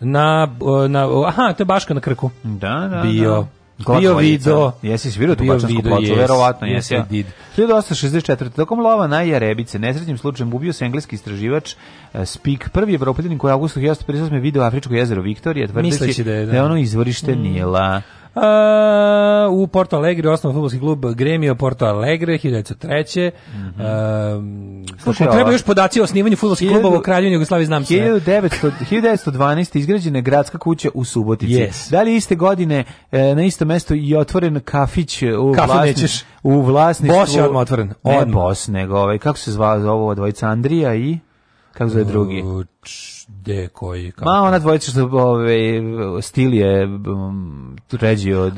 Na, na, aha, to je Baška na Krku. Da, da, Bio. Da Bio video, Jesi svirao tu Bačansku ploču, yes, verovatno jesi. Yes, 1864. Tokom lova na Jarebice, nesrećnim slučajem ubio se engleski istraživač uh, Spik, prvi evropljanin koji je augustu 1858. video Afričko jezero Viktorije, tvrdeći da je, da. da. je ono izvorište mm. Nila u Porto Alegre osnovan fudbalski klub Gremio Porto Alegre 1903. Mm -hmm. Slušaj, treba još podaci o osnivanju fudbalskog kluba u Kraljevini Jugoslaviji znam se. 1900, 1912 izgrađena gradska kuća u Subotici. Yes. Da li iste godine e, na isto mesto i otvoren kafić u Kafu vlasni, u vlasništvu Bos je odmah otvoren. Odmah. Ne Bos, nego ovaj kako se zvao ovo dvojica Andrija i kako zove drugi? Uč... De koji kako? Ma ona dvojica što ove ovaj, stil je um, od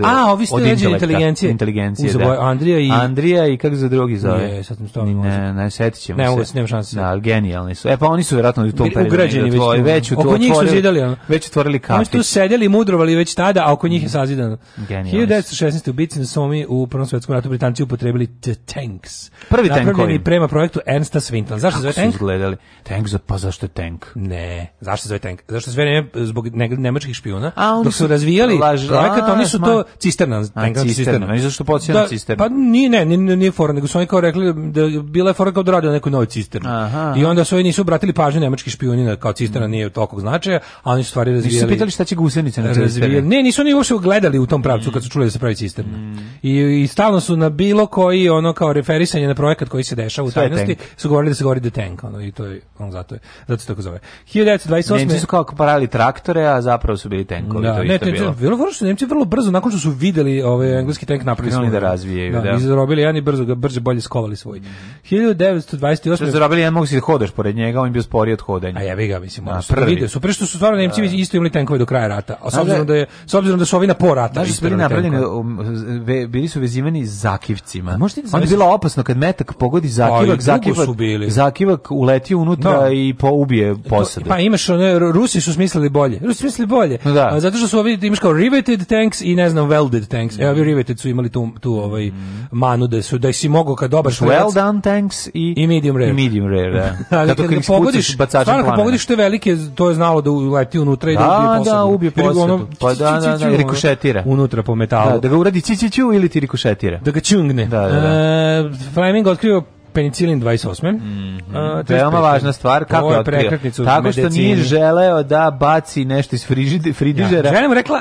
A, ovi stil od inteligencije. Inteligencije, da. Ovaj Andrija i Andrija i kako se drugi zove. Ne, sad to ne Ne, ne setićemo ne, se. Ne, nema šanse. Da, genijalni su. E pa oni su verovatno u tom periodu. Ugrađeni već, tvoj, već u to otvorili. Oko njih su zidali, Već otvorili kafić. Oni su tu sedeli i mudrovali već tada, a oko njih je mm. sazidan. Genijalni. 1916. u bici na da Somi u Prvom svetskom ratu Britanci upotrebili the tanks. Prvi tankovi. Napravljeni prema projektu Ernsta Swinton. Zašto zove tank? Izgledali. Tank za pa zašto tank? Ne zašto se zove tank? Zašto sve vreme zbog nemačkih špijuna, a, dok su razvijali laž, projekat, oni su to cisterna, tank cisterna. Ne zašto podsjeća na da, cisterna. Pa nije, ne, nije, nije fora, nego su oni kao rekli da bila je fora kao da rade neku novu cisternu. I onda su oni nisu obratili pažnju nemačkih špijuni kao cisterna nije tolikog značaja, a oni su stvari razvijali. Nisu pitali šta će gusenice na razvijali. Ne, nisu oni uopšte gledali u tom pravcu kad su čuli da se pravi cisterna. Mm. I, I stalno su na bilo koji ono kao referisanje na projekat koji se dešava u tajnosti, su govorili da se govori da tank, ono, i to je, on zato je, zato se tako zove. 1000 1928. Nemci su kao parali traktore, a zapravo su bili tenkovi. Da, to ne, isto ne, bilo. Bilo vrlo što Nemci vrlo brzo, nakon što su videli ovaj engleski tenk napravili smo. da razvijaju, da. da. I zarobili jedan i brzo ga brže bolje skovali svoj. 1928. Mhm. Što zarobili jedan, mogu si da hodeš pored njega, on je bio sporiji od hodanja. A jebi ga, mislim, da, su vide. Super što su stvarno Nemci da. isto imali tenkove do kraja rata. A s da. obzirom da je s obzirom da su ovi na po rata da, isto napravljeni, um, bili su vezivani zakivcima. Možete da je bilo opasno kad metak pogodi pa zakivak, zakivak, zakivak uletio unutra da. i po, ubije e posade. Pa Pa imaš, one, Rusi su smislili bolje. Rusi su smislili bolje. da. A, zato što su ovi, imaš kao riveted tanks i ne znam, welded tanks. Mm. Evo, riveted su imali tu, tu ovaj, mm. manu da su, da si mogao kad dobar šverac. Well done tanks i, i medium rare. I medium rare, da. [LAUGHS] Ali kad, kad ga pogodiš, stvarno kad pogodiš te velike, to je znalo da uleti unutra i da, da ubije posadu. Da, ubije pa da, da, pa da, da, da. rikošetira. Unutra po metalu. Da, da ga uradi ci, ci, ci, ili ti rikošetira. Da ga čungne. Da, da, da. E, Fleming otkrio penicilin 28. Mm -hmm. uh, Veoma važna stvar, kako je otkrio? Tako što nije želeo da baci nešto iz frižidera. Ja, žena mu rekla,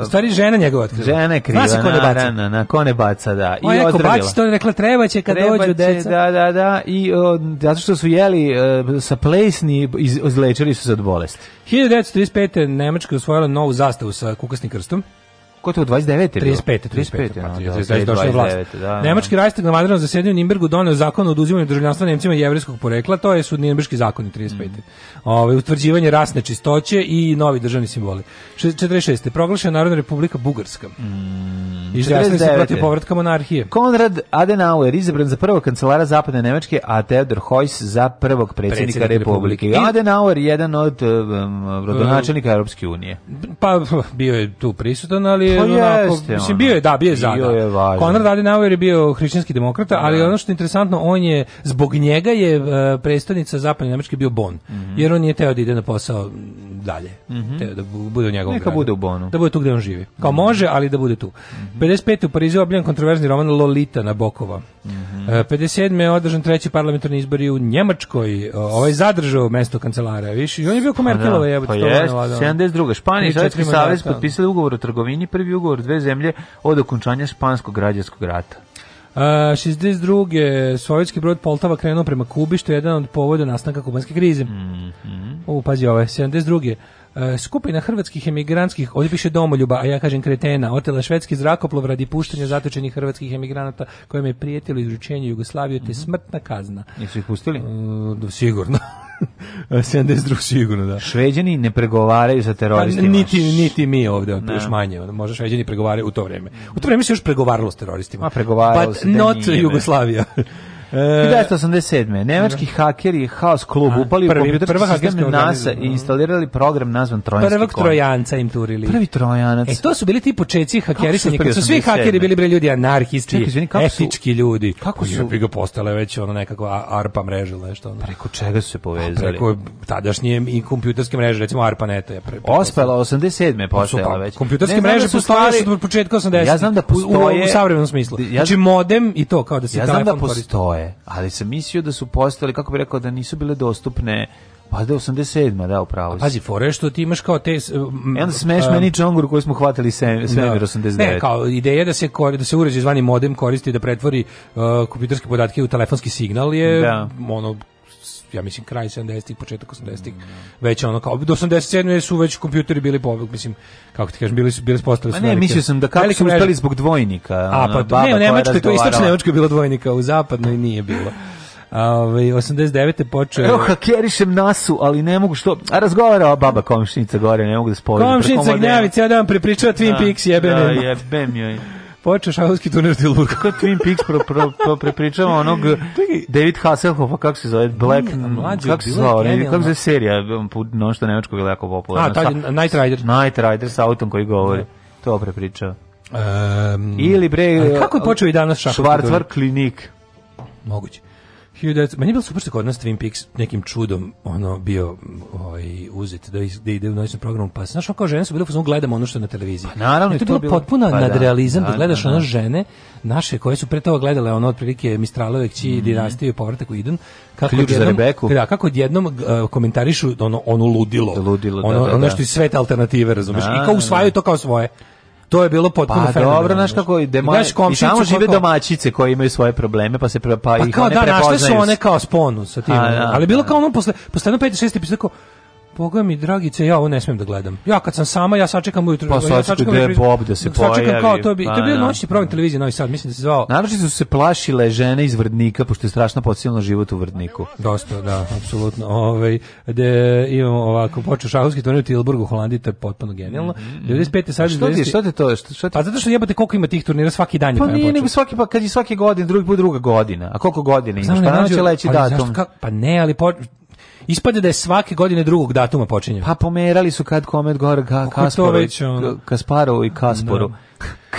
u stvari žena njegova otkriva. Žena je kriva, Zna ko ne baca. na, na, ko ne baca, da. I Ona baci, to je rekla, treba će kad treba dođu deca. Da, da, da, i o, zato što su jeli o, e, sa plesni, izlečili su se od bolesti. 1935. Nemačka je osvojila novu zastavu sa kukasnim krstom. Ko to u 29. 35. 35. 35. Da, Nemački Reichstag na vanrednom zasedanju u Nimbergu doneo zakon o oduzimanju državljanstva Nemcima jevrejskog porekla, to je su zakon zakoni 35. Mm. Ove, utvrđivanje rasne čistoće i novi državni simboli. 46. Proglašena Narodna republika Bugarska. Mm. Izjasnili se protiv povratka monarhije. Konrad Adenauer izabran za prvog kancelara zapadne Nemačke, a Theodor Heuss za prvog predsjednika, predsjednika republike. I... Adenauer jedan od um, e, rodonačelnika Europske unije. Pa bio je tu prisutan, ali je pa onako, mislim, bio je, da, bio je zada. Bio da. je važno. Konrad Adenauer je bio hrišćanski demokrata, ali da. ono što je interesantno, on je, zbog njega je uh, predstavnica zapadne Nemačke bio Bon, mm -hmm. jer on nije teo da ide na posao dalje, mm -hmm. teo da bude u njegovom Neka gradu. bude u Bonu. Da bude tu gde on živi. Kao mm -hmm. može, ali da bude tu. Mm 55. u Parizu obljen kontroverzni roman Lolita Nabokova. Mm -hmm. E, uh, 57. je održan treći parlamentarni izbori u Njemačkoj. Uh, ovaj zadržao mesto kancelara, viš? I on je bio komerkelova, pa da. jebote. Pa, da, pa jest, 72. Španija i Savez potpisali ugovor o trgovini, prvi prvi ugovor dve zemlje od okončanja Španskog građanskog rata. Uh, 62. sovjetski brod Poltava krenuo prema Kubi, što je jedan od povoda nastanka kubanske krize. Mm -hmm. U, pazi ove, 72. E, skupina hrvatskih emigrantskih, ovdje piše domoljuba, a ja kažem kretena, otela švedski zrakoplov radi puštanja zatočenih hrvatskih emigranata kojima je prijetilo izručenje Jugoslavije te mhm. smrtna kazna. Nisu ih pustili? E, da, sigurno. 72 [LAUGHS] sigurno, da. Šveđani ne pregovaraju sa pa teroristima. niti, niti mi ovdje, no. još manje. Može Šveđani pregovaraju u to vrijeme. U to vrijeme se još pregovaralo s teroristima. A pregovaralo But se. But da not Jugoslavija. [LAUGHS] 1987. E, Nemački da. hakeri Haos klub A, upali prvi, u kompjuterski sistem NASA da. i instalirali program nazvan Trojanski Prvog konj. Trojanca im turili. Prvi Trojanac. E, to su bili ti počeci hakerisanja, kad su svi hakeri bili bre ljudi anarhisti, Čekaj, izvini, kako etički su, ljudi. Kako su? Bi ga postale već ono nekako ARPA mreža ili nešto. Ono. Preko čega su se povezali? preko tadašnje i kompjuterske mreže, recimo ARPANET je. Pre, Ospela, 87. je postala pa pa- već. Kompjuterske mreže da postoje od početka 80. Ja znam da postoje. U, u, u savremenom smislu. Ja, znači modem i to kao da se ja telefon Ja je, ali sam mislio da su postale, kako bi rekao, da nisu bile dostupne pa da 87 da upravo. Pazi fore što ti imaš kao te um, onda smeš meni čonguru koji smo hvatali sve sve 89. Ne, kao ideja da se da se uređaj zvani modem koristi da pretvori uh, kompjuterske podatke u telefonski signal je da. ono ja mislim kraj 70-ih, početak 80-ih, mm. već ono kao do 87 su već kompjuteri bili pobeg, mislim kako ti kažeš, bili su bili su postali su. Ne, mislio sam da kako su uspeli zbog dvojnika. A pa to, ne, nemačka, to istočna nemačka je bilo dvojnika, u zapadnoj nije bilo. Ove, 89. je počeo... Evo, hakerišem nasu, ali ne mogu što... A razgovara baba komšinica gore, ne mogu da spojim. Komšinica gnjavi, cijel dan prepričava Twin da, Peaks, jebem. Da, jebem joj počeo šahovski turnir u Lurku. Kako Twin Peaks pro, pro, pro prepričava onog David Hasselhoff, a kako se zove, Black, Mlađi, kako se zove, kako se zove serija, no što nemačkog je jako popularno. A, taj, Night Rider. Night Rider sa autom koji govori. Da. To prepričava. Um, Ili bre... Kako je počeo i danas šahovski turnir? Schwarzwald klinik. Moguće. 19... Meni je bilo super što kod nas Twin Peaks nekim čudom ono bio ovaj, uzet da, iz, da ide u noćnom programu. Pa znaš, kao žene su bile, uzmano gledamo ono što je na televiziji. Pa naravno. to je bilo, bilo potpuno pa, da, nadrealizam da, da, da gledaš da, ono žene naše koje su pre toga gledale ono otprilike Mistralove kći, mm -hmm. Dinastije povratak u Iden. Kako Ključ za Rebeku. Da, kako odjednom uh, komentarišu ono, ono ludilo. Ludilo, da, ono, da, da, da. Ono nešto iz sveta alternative, razumiješ? I kao usvajaju to kao svoje. To je bilo potpuno pa, fenomenalno. dobro, znaš kako i demo. I tamo žive domaćice koje imaju svoje probleme, pa se pa, pa ih kao, one da, prepoznaju. Pa kao da, našle su one kao sponu sa tim. A, da, ali bilo da. kao ono posle posle jedno peti, šesti, epizoda Boga mi, dragice, ja ovo ne smijem da gledam. Ja kad sam sama, ja sačekam ujutro. Pa sačekam, ja sačekam je Bob da se sačekam Kao, to, bi, to je pa bio da. noćni program televizije Novi Sad, mislim da se zvao. Naravno su se plašile žene iz Vrdnika, pošto je strašno podsjelno život u Vrdniku. Dosta, da, apsolutno. Ove, ovaj, de, imamo ovako, počeo šahovski turnir u Tilburgu, u Holandiji, to je potpuno genijalno. Mm. Mm-hmm. 95. sad... Što ti, što ti to? Što, što ti... Pa zato što jebate koliko ima tih turnira svaki dan. Pa nije, nego svaki, pa kad je svaki godin, drugi put druga godina. A koliko godina ima? Šta pa datum? Pa ne, ali Ispade da je svake godine drugog datuma počinje. Pa pomerali su kad kome gore ka, Kasparovu i Kasporu. No.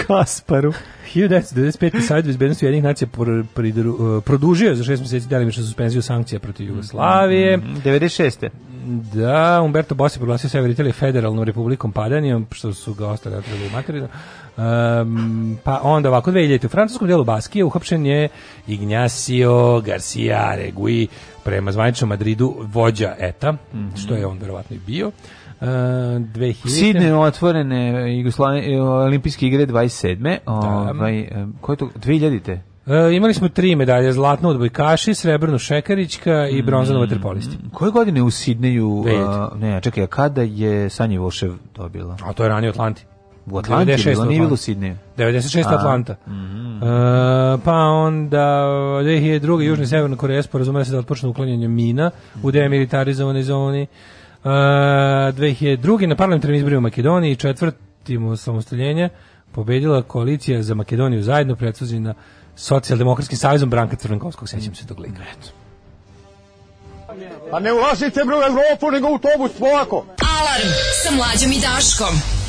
Kasparu. 1995. Da. [LAUGHS] Savjet bezbednosti jednih nacija uh, produžio za šest mjeseci delimičnu suspenziju sankcija protiv Jugoslavije. 96. Mm, mm, da, Umberto Bossi proglasio Sever Italije federalnom republikom padanjem, što su ga ostali otrali u materinu. Um, pa onda ovako, 2000. U francuskom delu Baskije uhapšen je Ignacio Garcia Regui, prema zvaničnom Madridu vođa ETA, mm -hmm. što je on verovatno i bio. Uh, e, 2000. Sidne otvorene Jugoslavije olimpijske igre 27. Ovaj e, koje to 2000-te? Uh, e, imali smo tri medalje, zlatnu od Bojkaši, srebrnu Šekarićka i bronzanu mm, vaterpolisti. Koje godine u Sidneju, uh, ne, čekaj, kada je Sanji Vošev dobila? A to je ranije Atlanti. U Atlanti je bilo, nije bilo u Sidneju. 96. A, Atlanta. Mm -hmm. e, pa onda 2002. Južna i Severna Koreja sporazumela se da otpočne uklanjanje mina mm -hmm. u demilitarizovanoj zoni. E, 2002. na parlamentarnim izborima u Makedoniji četvrtim samostaljenja pobedila koalicija za Makedoniju zajedno predsuđena socijaldemokratskim savezom Branka Crnkovskog, sećam se tog lika. Eto. Pa ne ulazite bre u Evropu, nego u autobus, polako. Alarm sa mlađom i Daškom.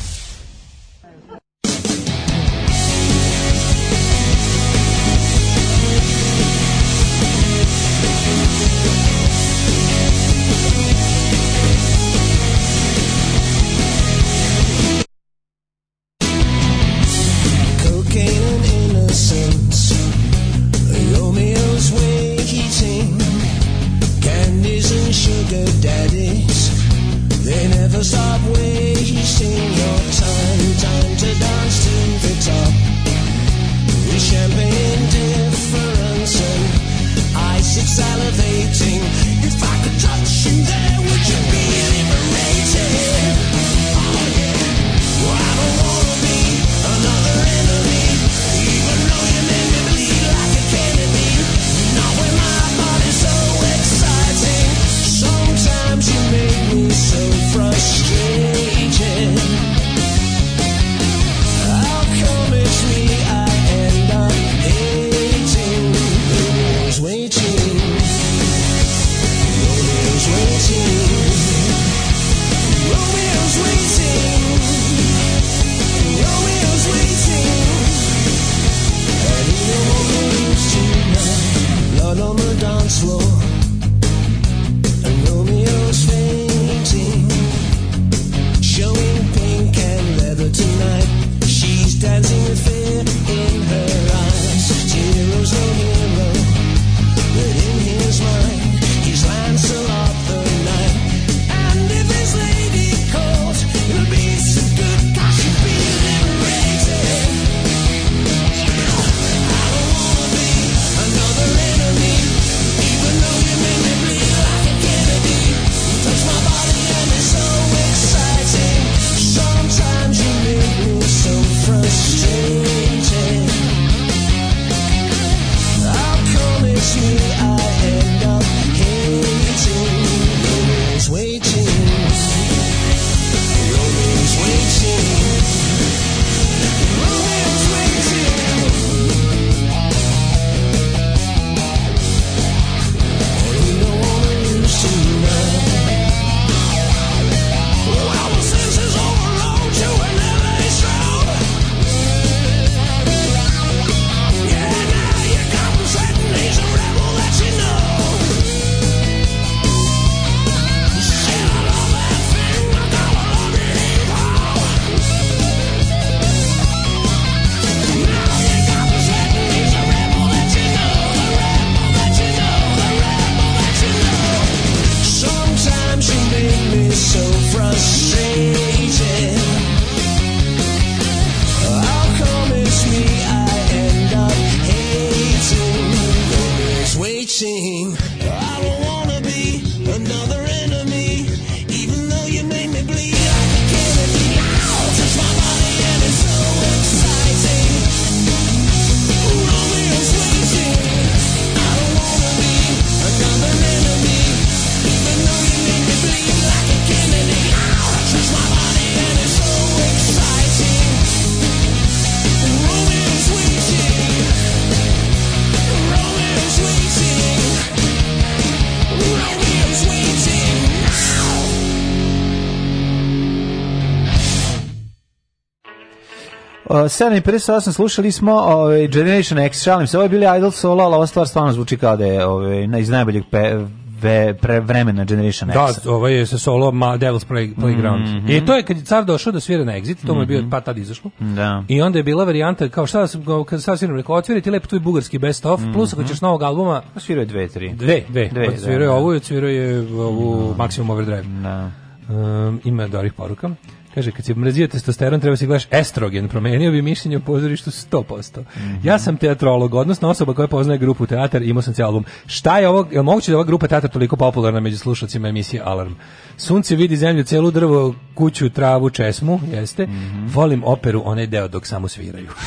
i 7.58 slušali smo ove, ovaj, Generation X, šalim se, ovo je bili Idol Solo, ali ova stvar stvarno zvuči kao da je ove, ovaj, iz najboljeg pe, ve, pre vremena Generation X. Da, ovo ovaj je se solo ma, Devil's Play, Playground. Mm -hmm. E, I to je kad je car došao da svira na Exit, to mu je bio, mhm. pa tad izašlo. Da. I onda je bila varijanta, kao šta da sam, kad sam sviram, rekao, otviri ti lepo tu bugarski best of, mm -hmm. plus ako ćeš novog albuma... Pa svirao je dve, tri. Dve, dve. dve odsvirao da, je da, ovu i odsvirao je ovu da. Maximum Overdrive. Da. Um, ima dobrih poruka. Kaže, kad si mrazio testosteron, treba si gledaš estrogen. Promenio bi mišljenje u pozorištu 100%. Mm -hmm. Ja sam teatrolog, odnosno osoba koja poznaje grupu teatar, imao sam cijel album. Šta je ovo, je li moguće da je ova grupa teatar toliko popularna među slušalcima emisije Alarm? Sunce vidi zemlju, celu drvo, kuću, travu, česmu, jeste. Mm -hmm. Volim operu, onaj deo dok samo sviraju. [LAUGHS]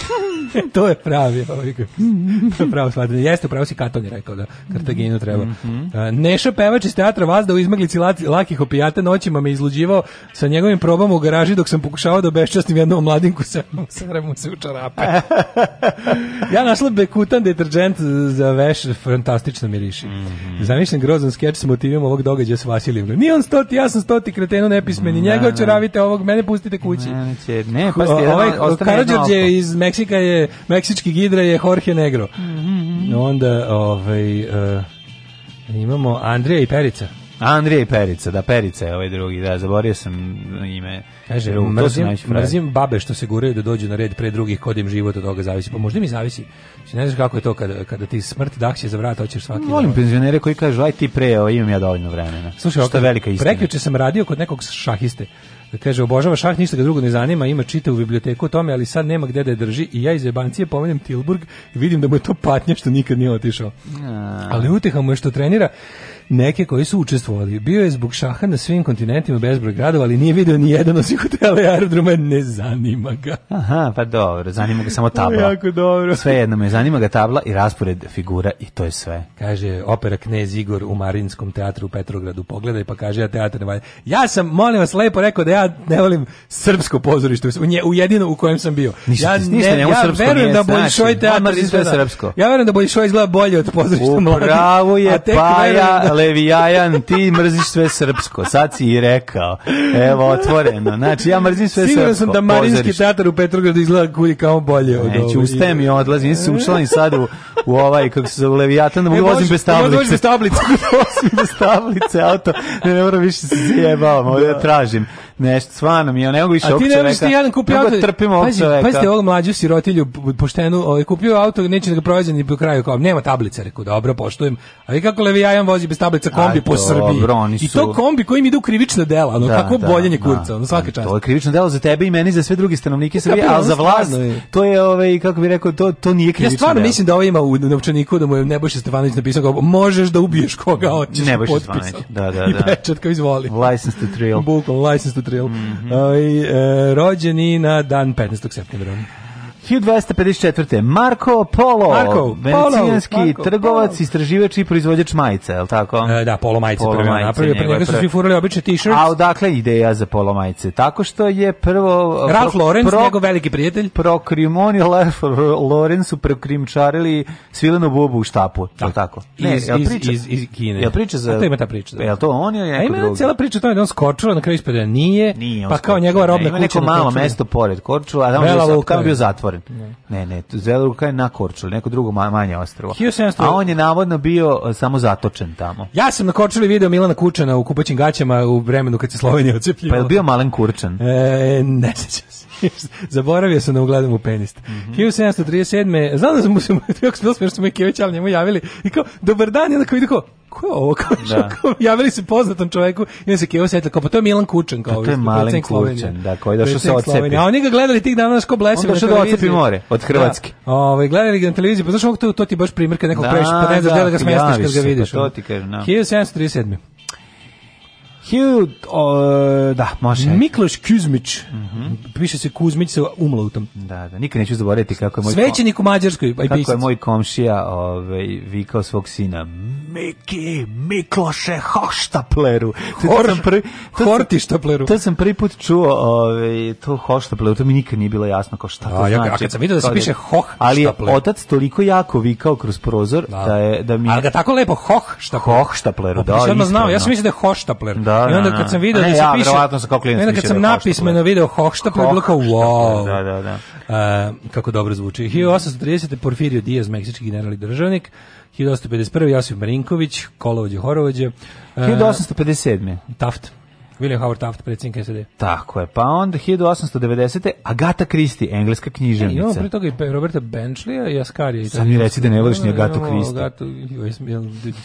[LAUGHS] to je pravi, ovaj, [LAUGHS] to je pravo shvatanje. Jeste, pravo si Katon je rekao da Kartaginu treba. Mm -hmm. Neša pevač iz teatra Vazda u izmaglici lakih opijata noćima me izluđivao sa njegovim probama u garaži dok sam pokušavao da obeščastim jednom mladinku sa [LAUGHS] mu se u čarape. ja našla bekutan deterđent za veš, fantastično miriši. Mm -hmm. Zamišljam grozan skeč s motivima ovog događaja s Vasilijem. Nije on stoti, ja sam stoti kreteno nepismeni. Njega da. očaravite ovog, mene pustite kući. Ne, ne, ne, ne, ne, ne, ne, ne, ne, je meksički gidra je Jorge Negro. Mm -hmm. Onda ovaj uh, imamo Andrija i Perica. Andrija i Perica, da Perica je ovaj drugi, da zaborio sam ime. Kaže, Drugo, mrzim, mrzim babe što se guraju da dođu na red pre drugih kod im život od toga zavisi. Pa možda mi zavisi. Znači, ne znaš kako je to kada, kada ti smrt dahće za vrat, hoćeš svaki. Molim penzionere koji kažu, aj ti pre, o, ovaj, imam ja dovoljno vremena. Slušaj, što je velika istina. Prekjuče sam radio kod nekog šahiste Da kaže, obožava šah, ništa ga drugo ne zanima, ima čitavu biblioteku o tome, ali sad nema gde da je drži i ja iz jebancije pomenem Tilburg i vidim da mu je to patnja što nikad nije otišao. Ali uteha mu je što trenira neke koji su učestvovali. Bio je zbog šaha na svim kontinentima bezbroj gradova, ali nije video ni jedan osim hotela i aerodroma, ne zanima ga. Aha, pa dobro, zanima ga samo tabla. jako dobro. Sve jedno me zanima ga tabla i raspored figura i to je sve. Kaže opera Knez Igor u Marinskom teatru u Petrogradu. Pogledaj pa kaže ja teatar ne valja. Ja sam, molim vas, lepo rekao da ja ne volim srpsko pozorište, u, nje, u jedino u kojem sam bio. Ništa, ja ne, ništa, ne, da ja verujem da Bolšoj teatar izgleda. Ja verujem da Bolšoj izgleda bolje od pozorišta Upravo je, a Levijajan, ti mrziš sve srpsko. Sad si i rekao. Evo, otvoreno. Znači, ja mrzim sve Siguran srpsko. Siguran sam da Marinski teatar u Petrogradu izgleda kudi kao bolje od Neću, ovog. ustajem i odlazim. Nisam se učlan i sad u, u ovaj, kako se zove, Levijatan, da mogu vozim bez tablice. Mogu [LAUGHS] bez tablice. vozim bez tablice, auto. Ne, ne moram više se zajebavamo, da tražim. Nešto, stvarno mi je, ne mogu više ovog A ti ne možeš ti jedan kupio auto. Mogu trpim ovog pazi, čoveka. Pazite, ovog mlađu sirotilju, poštenu, ovaj, kupio auto, neće da ga provazi ni do kraja, Kao, nema tablice, rekao, dobro, poštujem. A vi kako levi Levijajan vozi bez tablica kombi Aj, po Srbiji. Dobro, oni su... I to kombi kojim idu u dela, no da, kako da, boljenje da, kurca, ono, svaka čast. To je krivično delo za tebe i meni, za sve druge stanovnike Srbije, al za vlast, to je, ovaj, kako bi rekao, to, to nije krivično Ja stvarno mislim da ovo ovaj ima u novčaniku, da mu je Nebojša Stefanović napisao, kao, možeš da ubiješ koga hoćeš. Nebojša Stefanović, da, da, da. I pečat kao izvoli. License to thrill. Bukvalno, license to Montreal. Mm -hmm. rođeni na dan 15. septembra. 1254. Marko Polo, Marko, venecijanski Marko, trgovac, Polo. istraživač i proizvođač majica, je li tako? E, da, Polo majice Polo prvi majice, napravio, pre njega su svi furali obične t-shirts. A odakle ideja za Polo majice? Tako što je prvo... Ralph pro, Lorenz, pro, njegov veliki prijatelj. Prokrimon i Ralph Lorenz su prokrimčarili svilenu bubu u štapu, je li da. tako? Ne, iz, je li priča? Iz, iz, iz Kine. Je li priča za... A to ima ta priča. Da. Je li to on ili neko drugi? A ima cijela priča o tome da on skočila na kraju ispada, nije, nije pa kao njegova robna kuća. Ima neko malo mesto pored Korčula, a tamo je bio zatvoren Ne, ne, ne Zeluka je na Korčuli, neko drugo manje ostrvo. 1700... A on je navodno bio e, samo zatočen tamo. Ja sam na Korčuli video Milana Kučana u kupaćim gaćama u vremenu kad se Slovenija ocepljivala. Pa je bio malen Kurčan? E, ne sećam se. [LAUGHS] Zaboravio sam da ugledam u penist. Mm -hmm. 1737. Znam da sam mu se, jako [LAUGHS] smo smiješno Mikević, ali njemu javili. I kao, dobar dan, i vidi kao, ko je ovo [LAUGHS] kao da. Šokom, javili se poznatom čoveku i se keo setio kao pa to je Milan Kučan kao pa to je Milan Kučan da koji došao se odcepi a oni ga gledali tih dana kao blesavi došao da odcepi more od da. Hrvatske da. ovaj gledali ga na televiziji pa znaš to, to ti baš primer kad nekog da, preš pa ne znaš da, da ga smestiš kad ga pa vidiš pa to ti kaže da 1737 Hiljud, o, da, može. Mikloš Kuzmić. Mm -hmm. Piše se Kuzmić sa umlautom. Da, da, nikad neću zaboraviti kako je moj Svećenik u Mađarskoj, aj Kako je moj komšija, ovaj vikao svog sina. Miki, Mikloše Hoštapleru. Hor, sam prvi, to Hortištapleru. To sam prvi put čuo, ovaj to Hoštapleru, to mi nikad nije bilo jasno kao šta da, to a, znači. Ja, a kad sam video da se piše Hoh, ali je otac toliko jako vikao kroz prozor da, da je da mi Ali ga tako lepo Hoh, šta da, da. Ja sam znao, ja sam mislio da je Hoštapler. Da, I onda da, da, kad da. sam video da, da, da. se ja, piše, verovatno sam kao klinac. Onda kad sam napismeno video Hochštapler, Hochštapler bilo kao wow. Da, da, da. Uh, kako dobro zvuči. 1830. Porfirio Diaz, meksički general i državnik. 1851. Josip Marinković, Kolovođe Horovođe. E, uh, 1857. Taft. William Howard Taft, predsjednik SED. Tako je, pa onda 1890. Agata Christie, engleska književnica. E, imamo prije toga i Roberta Benchleya i Ascarija. Sam mi reci da ne voliš ni Agatu Kristi. Agatu, joj,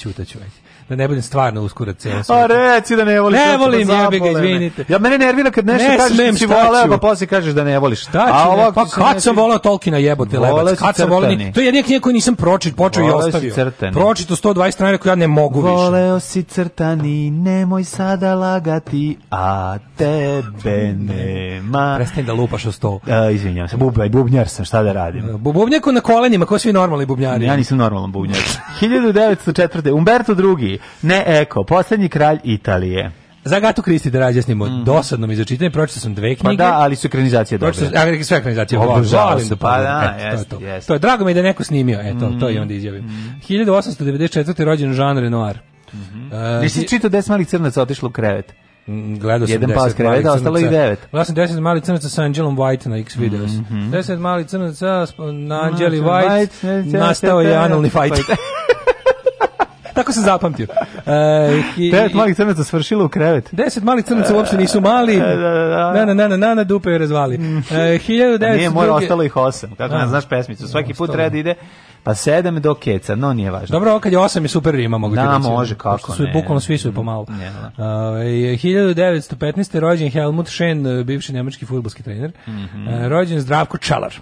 čutaću, ajde da ne budem stvarno uskurac ceo A pa reci da ne voliš. Ne volim, ja ga izvinite. Ja mene nervira kad nešto ne kažeš da smem, si voleo, pa posle kažeš da ne voliš. Šta da, ću, A ovo, pa kad sam voleo Tolkiena jebote lebac. Kad sam voleo, to je jedna knjiga nisam pročitao, počeo i ostavio. Pročitao 120 strana koju ja ne mogu više. Voleo si crtani, nemoj sada lagati, a tebe nema. Prestani da lupaš o sto. E, Izvinjavam se, bubaj, bubnjar sam, šta da radim? E, bubnjako na kolenima, ko svi normalni bubnjari. Ja nisam normalan bubnjar. 1904. [LAUGHS] Umberto II Italiji. Ne Eko, posljednji kralj Italije. Za Gatu Kristi da razjasnimo, mm dosadno mi začitanje, pročito sam dve knjige. Pa da, ali su ekranizacije dobre. Pročito, a, sve ekranizacije, obožavam da pa da, eto, jest, to, je to. to je drago mi da neko snimio, eto, mm to i mhm. onda izjavim. Mm 1894. rođen Jean Renoir. Mm -hmm. uh, Nisi čitao 10 malih crnaca otišlo u krevet? Mm, gledao sam Jedan pas kreveta, ostalo i devet. Gledao sam 10 malih crnaca sa Angelom White na X videos. Mm -hmm. 10 malih crnaca na Angeli White, White nastao je analni fight. [LAUGHS] Tako sam zapamtio. E, i, mali malih završilo u krevet. 10 mali crnaca uopšte nisu mali. Da, da, da. da. Na, na, na, na, dupe je razvali. Mm. E, 1902... Nije mora, ostalo ih osam. Kako ne da. znaš pesmicu. Svaki put treba da ide pa sedam do keca, no nije važno. Dobro, kad je osam je super rima, mogu ti Da, može, kako su, ne. Bukvalno svi su pomalo. Ne, ne. Uh, 1915. rođen Helmut Schen, bivši nemački futbolski trener. Mm -hmm. uh, rođen Zdravko Čalar.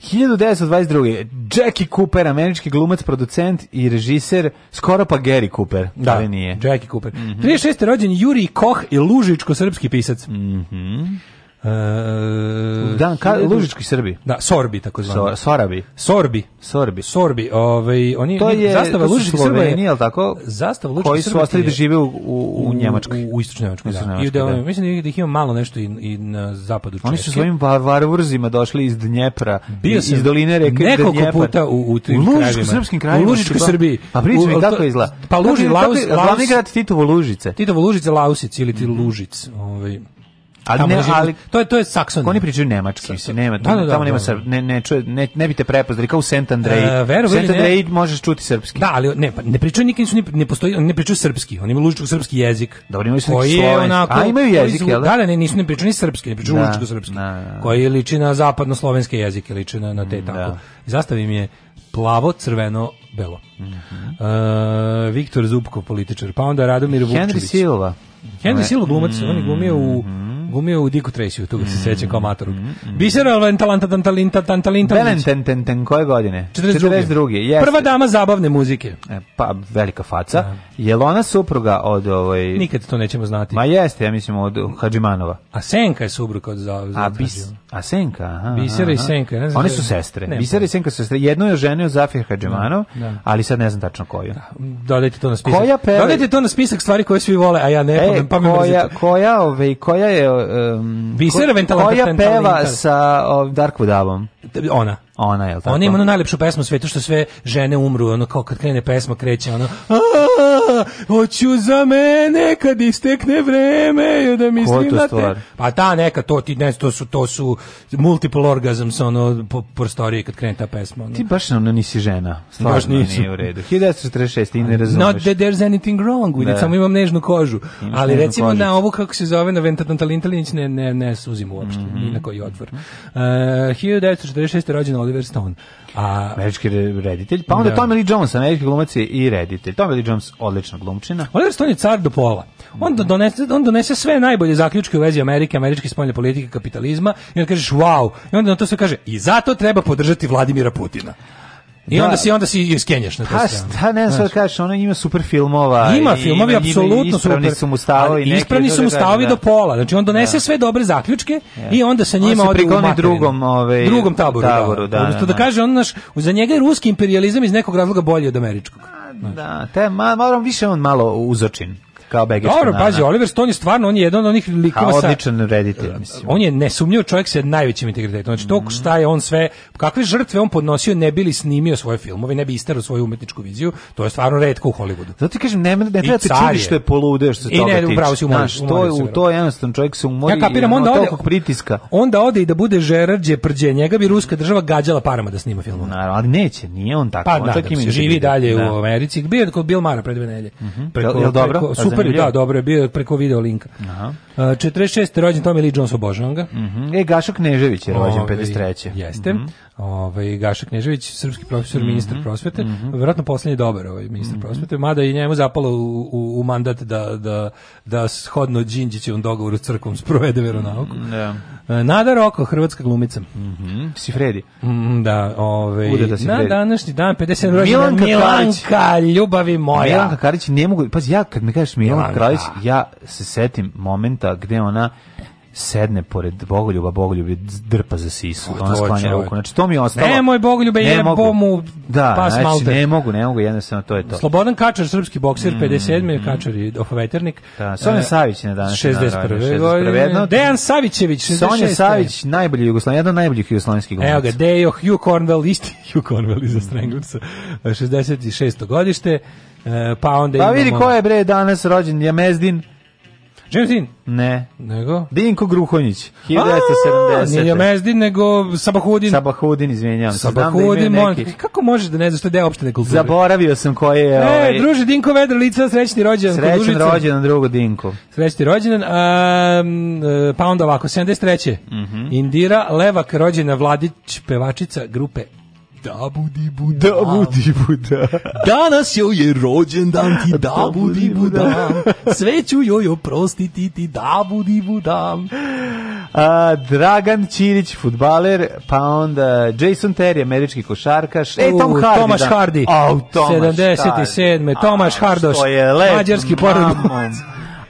1922. Jackie Cooper, američki glumac, producent i režiser, skoro pa Gary Cooper, da, da nije. Jackie Cooper. Mm -hmm. 36. rođen Juri Koh i Lužičko-srpski pisac. Mhm. Mm Uh, Dan, ka, Lužički Srbi. Da, Sorbi, tako zvano. So, sorabi. Sorbi. Sorbi. Sorbi. Ovaj, oni, to je, zastava to Lužički Srba je, tako? Zastava Lužički Koji su ostali da žive u, u, u Njemačkoj. U, Istočnoj Njemačkoj, da. da. I da, da. Mislim da ih ima malo nešto i, i na zapadu Češke. Oni su svojim varvurzima došli iz Dnjepra, Bio sam iz doline reke Dnjepra. Nekoliko puta u, u tim krajevima. U Lužičko-srpskim krajevima. U Lužičko-Srbiji. Pa, pa priča mi pa kako je izla. Pa Luži, Laus, Laus. Glavni grad Titovo Lužice. Titovo Lužice, Lausic ili ti mhm. Lužic. Ovaj. Ali, ne, ali to je to je Saksonija. Oni pričaju nemački, se nema, tamo, da, da, da, tamo da, nema srp, ne ne, čuje, ne ne bite prepoznali kao u Saint Andrej. Uh, e, Saint Andrej možeš čuti srpski. Da, ali ne, pa ne pričaju nikim su ni ne postoji, ne pričaju srpski. Oni imaju lučičko srpski jezik. Dobro, imaju neki slovenski. A imaju jezik, je da, da, ne, nisu ne pričaju ni srpski, ne pričaju da, lučičko srpski. Koji liči na zapadno slovenske jezike, liči na na te mm, tako. Zastavi mi je plavo, crveno, belo. Mm -hmm. uh, Viktor Zubko, političar, pa onda Radomir Vukčević. Henry Silva. Henry Silva glumac, mm -hmm. on je glumio u mhm. Gumio u Diku Tresiju, tu ga se mm-hmm. seća kao matorog. Mm -hmm. Bisera Valentalinta, Tantalinta, Tantalinta. Valententen, koje godine? 42. 42. Jeste. Prva dama zabavne muzike. E, pa, velika faca. Ja. Da. Je li ona supruga od ovaj... Nikad to nećemo znati. Ma jeste, ja mislim, od Hadžimanova. A Senka je supruga od Zav... A, Senka, aha. Bisera i Senka. One su sestre. Ne, Bisera i pa- Senka su sestre. Jedno je oženio Zafir Hadžimanov, da. da. ali sad ne znam tačno koju. Da, dodajte to na spisak. Dodajte to na spisak stvari koje svi vole, a ja ne, e, pa me koja, koja, ove, ovaj, koja je um, Bisera Koja peva sa Davom? Ona ona je tako. Ona ima onu najlepšu pesmu u svetu što sve žene umru, ono kao kad krene pesma kreće ono hoću za mene kad istekne vreme da mislim na te. Pa ta neka to ti ne to su to su multiple orgasms ono po prostoriji kad krene ta pesma. Ono. Ti baš ono nisi žena. Stvarno baš nisi. nije u redu. 1946 i ne razumeš. Not that there's anything wrong with it, da. samo imam nežnu kožu. Imaš ali recimo kožicu. na ovu kako se zove na Ventatantalintalić ne ne ne suzim uopšte mm -hmm. ni na koji odvor. E, uh, 1946 rođena Oliver Stone. A, američki reditelj. Pa onda da. Tommy Lee Jones, američki glumac i reditelj. Tommy Lee Jones, odlična glumčina. Oliver Stone je car do pola. On, da. donese, on donese sve najbolje zaključke u vezi Amerike, američke spoljne politike, kapitalizma i onda kažeš wow. I onda na to sve kaže i zato treba podržati Vladimira Putina. I da. onda si onda si iskenjaš na pa to. Ha, šta pa ne znam da kažeš, ona ima super filmova. Ima filmovi apsolutno super. Ispravni su mu stavovi, neki. Ispravni su mu stavovi da. do pola. Znači on donese da. sve dobre zaključke da. i onda sa njima on ode u drugom, ovaj drugom taboru. Da. taboru da, da, Odnosno da, da kaže on naš za njega je ruski imperijalizam iz nekog razloga bolji od američkog. Da, te moram više on malo uzočin kao begeška Dobro, nana. pazi, Oliver Stone je stvarno, on je jedan od onih likova sa... odličan reditelj, mislim. On je nesumnjivo čovjek sa najvećim integritetom. Znači, to mhm. šta je on sve, kakve žrtve on podnosio, ne bili snimio svoje filmove, ne bi isterao svoju umetničku viziju, to je stvarno redko u Hollywoodu. Zato ti kažem, ne, ne, ne treba te čudi što je poludeo što se toga tiče. I si umori. Znaš, to, u, to je jednostavno, čovjek se umori ja kapiram, onda ode, pritiska. Onda ode i da bude Gerard Depardieu, njega bi ruska država gađala parama da snima filmove. Naravno, ali neće, nije on tako. Pa, on da, da, da živi dalje u da. Americi. Bio je kod Bill Mara pred Venelje. Mhm. Preko, dobro? prvi, da. da, dobro je bio preko video linka. Aha. Uh, 46. rođen Tommy Lee Jones, obožavam ga. Mm -hmm. E, Gašo Knežević je rođen, 53. Jeste. Mm -hmm ovaj Gaša Knežević, srpski profesor, mm -hmm. ministar prosvete, mm -hmm. verovatno poslednji dobar ovaj ministar mm -hmm. prosvete, mada i njemu zapalo u, u, u mandat da, da, da shodno Đinđićevom dogovoru s crkvom sprovede veronauku. Mm, da. E, Nada Roko, hrvatska glumica. Mm -hmm. Sifredi. Mm, da, ovaj, da na današnji dan, 50 rođena Milanka, Milanka ljubavi moja. Milanka Karić, ne mogu, pa ja kad mi kažeš Milanka, Milanka. Da, Kraljić, da. ja se setim momenta gde ona sedne pored Bogoljuba, Bogoljub drpa za sisu, ona sklanja ruku. Znači, to mi je ostalo... Nemoj Bogoljube, ne jebo mu da, pas znači, malter. ne mogu, ne mogu, jednostavno to je to. Slobodan Kačar, srpski bokser, mm, 57. Mm, Kačar i ofveternik. Da, Sonja e, Savić je na danas. 61. godine. Dejan Savićević, 66. Sonja Savić, najbolji Jugoslan, jedan od najboljih jugoslovenskih glumaca. Evo ga, Dejo, Hugh Cornwell, isti [LAUGHS] Hugh Cornwell iza Stranglersa, 66. godište. E, pa onda pa imamo... vidi ko je bre danas rođen, Jamezdin. James Dean? Ne. Nego? Dinko Gruhonjić, 1970. Nije Mezdin, nego Sabahudin. Sabahudin, izvinjam se. Da Sabahudin, da kako možeš da ne znaš, to je deo opštene kulture. Zaboravio sam koji je... Ne, ovaj- druže, Dinko Vedra, lica, srećni rođendan. Srećan rođendan, drugo Dinko. Srećni rođendan, e, pa onda ovako, 73. Mm Indira Levak, rođena Vladić, pevačica grupe dabu dibu da. Dabu dibu da. Danas joj je rođen dan ti dabu dibu da. Sve ću joj oprostiti ti dabu dibu da. A, Dragan Ćirić, futbaler, pa onda Jason Terry, američki košarkaš. E, Tom Hardy. Tomaš da. Hardy. Oh, Tomaš 77. Hardy. Tomaš Hardoš. Što je lep. Mađarski porod.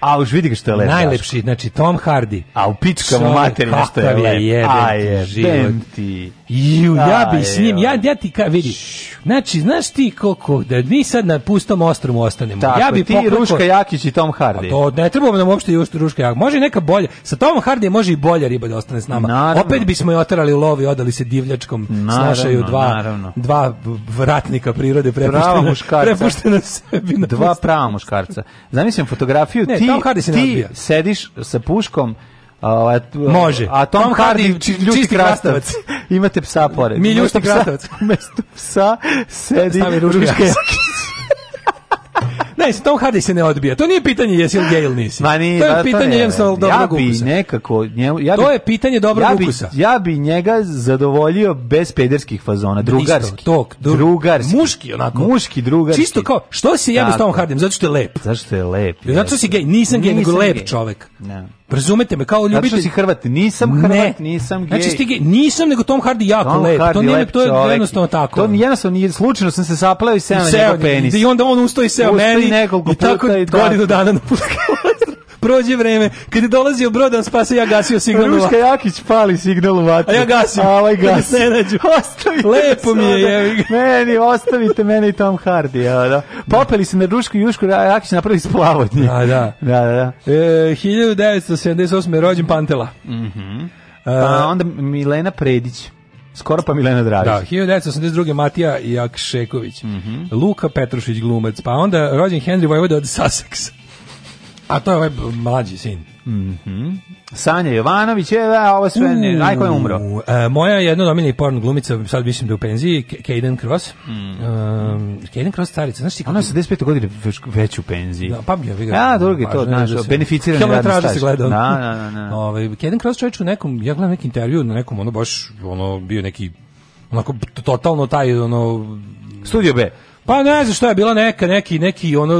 A už vidi što je lepo. Najlepši, znači Tom Hardy. A u pičkama materina što je lepo. Aj, jebem ti. Iju, ja bi s njim, ja, ja ti ka, vidi, znači, znaš ti koliko, da mi sad na pustom ostromu ostanemo. Tako, ja bi ti poklako, Ruška Jakić i Tom Hardy. Pa to, ne trebamo nam uopšte još Ruška Jakić. Može neka bolja, sa Tom Hardy može i bolja riba da ostane s nama. Naravno. Opet bismo je otarali u lovi, odali se divljačkom, naravno, snašaju dva, naravno. dva vratnika prirode, prepuštena, prepuštena sebi. dva prava muškarca. Zamislim fotografiju, ne, ti, ti sediš sa puškom, A, ovaj, Može. A Tom, Tom Hardy, či, ljušti krastavac. [LAUGHS] Imate psa pored. Mi ljušti krastavac. Umesto [LAUGHS] psa sedi ruška [LAUGHS] Ne, se Tom Hardy se ne odbija. To nije pitanje jesi li gej ili nisi. Ma nije, to je da, pitanje je, jednostavno ja dobrog bi ukusa. Nekako, njemu, ja bi, to je pitanje dobrog ja bi, ukusa. Ja bi njega zadovoljio bez pederskih fazona, drugarski. Isto, tok, dru, drugarski. Muški onako. Muški, drugarski. Čisto kao, što si jebi s Tom Hardyjem? Zato što je lep. Zato što je lep. Zato što si gej. Nisam, nisam gej, nego lep čovek. Ne. Da. Razumete me kao ljubitelj. Zato si Hrvat, nisam Hrvat, ne. nisam znači, gej. Znači stige, nisam nego Tom Hardy jako Tom lep. Hardy to nije to je čovjek. jednostavno tako. To jednostavno nije slučajno sam se sapleo i seo na njegov penis. I onda on ustoji i seo meni. i nekoliko puta i, tako, i godinu dana napustio prođe vreme, kad je dolazio brod da spase, ja gasio signal. Ruška Jakić pali signal u vatru. A ja gasim. A ovaj da gasi. Da ne nađu. Ostavite Lepo mi je, jevi. Meni, ostavite mene i Tom Hardy. Ja, da. Popeli se na Rušku i Jušku, Jakić napravi splavodnje. Da, da. da, da, da. E, 1978. rođen Pantela. Mhm. Mm pa e, onda Milena Predić. Skoro pa Milena Dravić. Da, 1982. Matija Jakšeković. Mm -hmm. Luka Petrušić glumac. Pa onda rođen Henry Vojvoda od Sussexa. A to je ovaj mlađi sin. Mm -hmm. Sanja Jovanović, je, da, ovo sve, ne, mm. najko je umro. E, moja jedna domiljna porn glumica, sad mislim da je u penziji, Caden Cross. Mm. Um, Caden Cross starica, znaš ti kako... Ona je sa 75 godina već, već u penziji. Da, pa bi ja ga... Ja, drugi to, znaš, da beneficirani radni staž. Kako se gledao. Da, da, da. da. Ove, ovaj, Caden Cross čovječ u nekom, ja gledam neki intervju na nekom, ono baš, ono, bio neki, onako, totalno taj, ono... Studio B. Pa ne znam što je bila neka, neki, neki ono...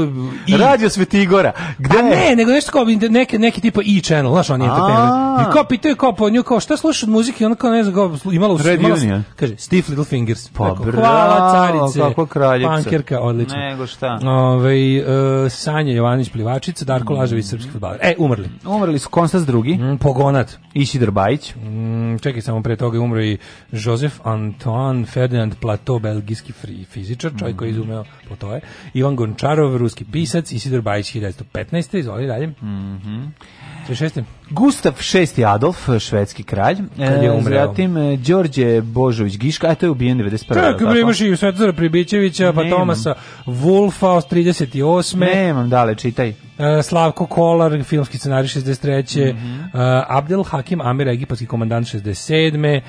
I... Radio Igora, gde A ne, nego nešto kao neki, neki tipa e channel, znaš, on je entertainment. I kao pitaju, kao po nju, kao šta slušaš od muzike, ona kao ne znam, kao imala... Red imala, Union. Kaže, Steve Little Fingers. Pa bravo, Hvala, carice. Kako kraljica. Pankerka, odlično. Nego šta. Ove, ovaj, uh, Sanja Jovanić, plivačica, Darko Lažević, srpski futbaler. E, umrli. Umrli su Konstans drugi. Mm, pogonat. Isidor Bajić. Mm, čekaj, samo pre toga je umro i Josef Antoine Ferdinand Plateau, belgijski fizičar, čovjek mm. koji izumeo po to je. Ivan Gončarov, ruski pisac, Isidor Bajić, 1915. Izvoli dalje. Mm -hmm. 36. Gustav VI Adolf, švedski kralj. Kad je e, umreo. Zatim e, Đorđe Božović Giška, a to je ubijen 91. Kako bi imaš i Svetozara Pribićevića, pa Tomasa Wolfa od 38. Nemam, dale, čitaj. E, Slavko Kolar, filmski scenarij 63. Mm -hmm. Abdel Hakim Amir, egipatski komandant 67.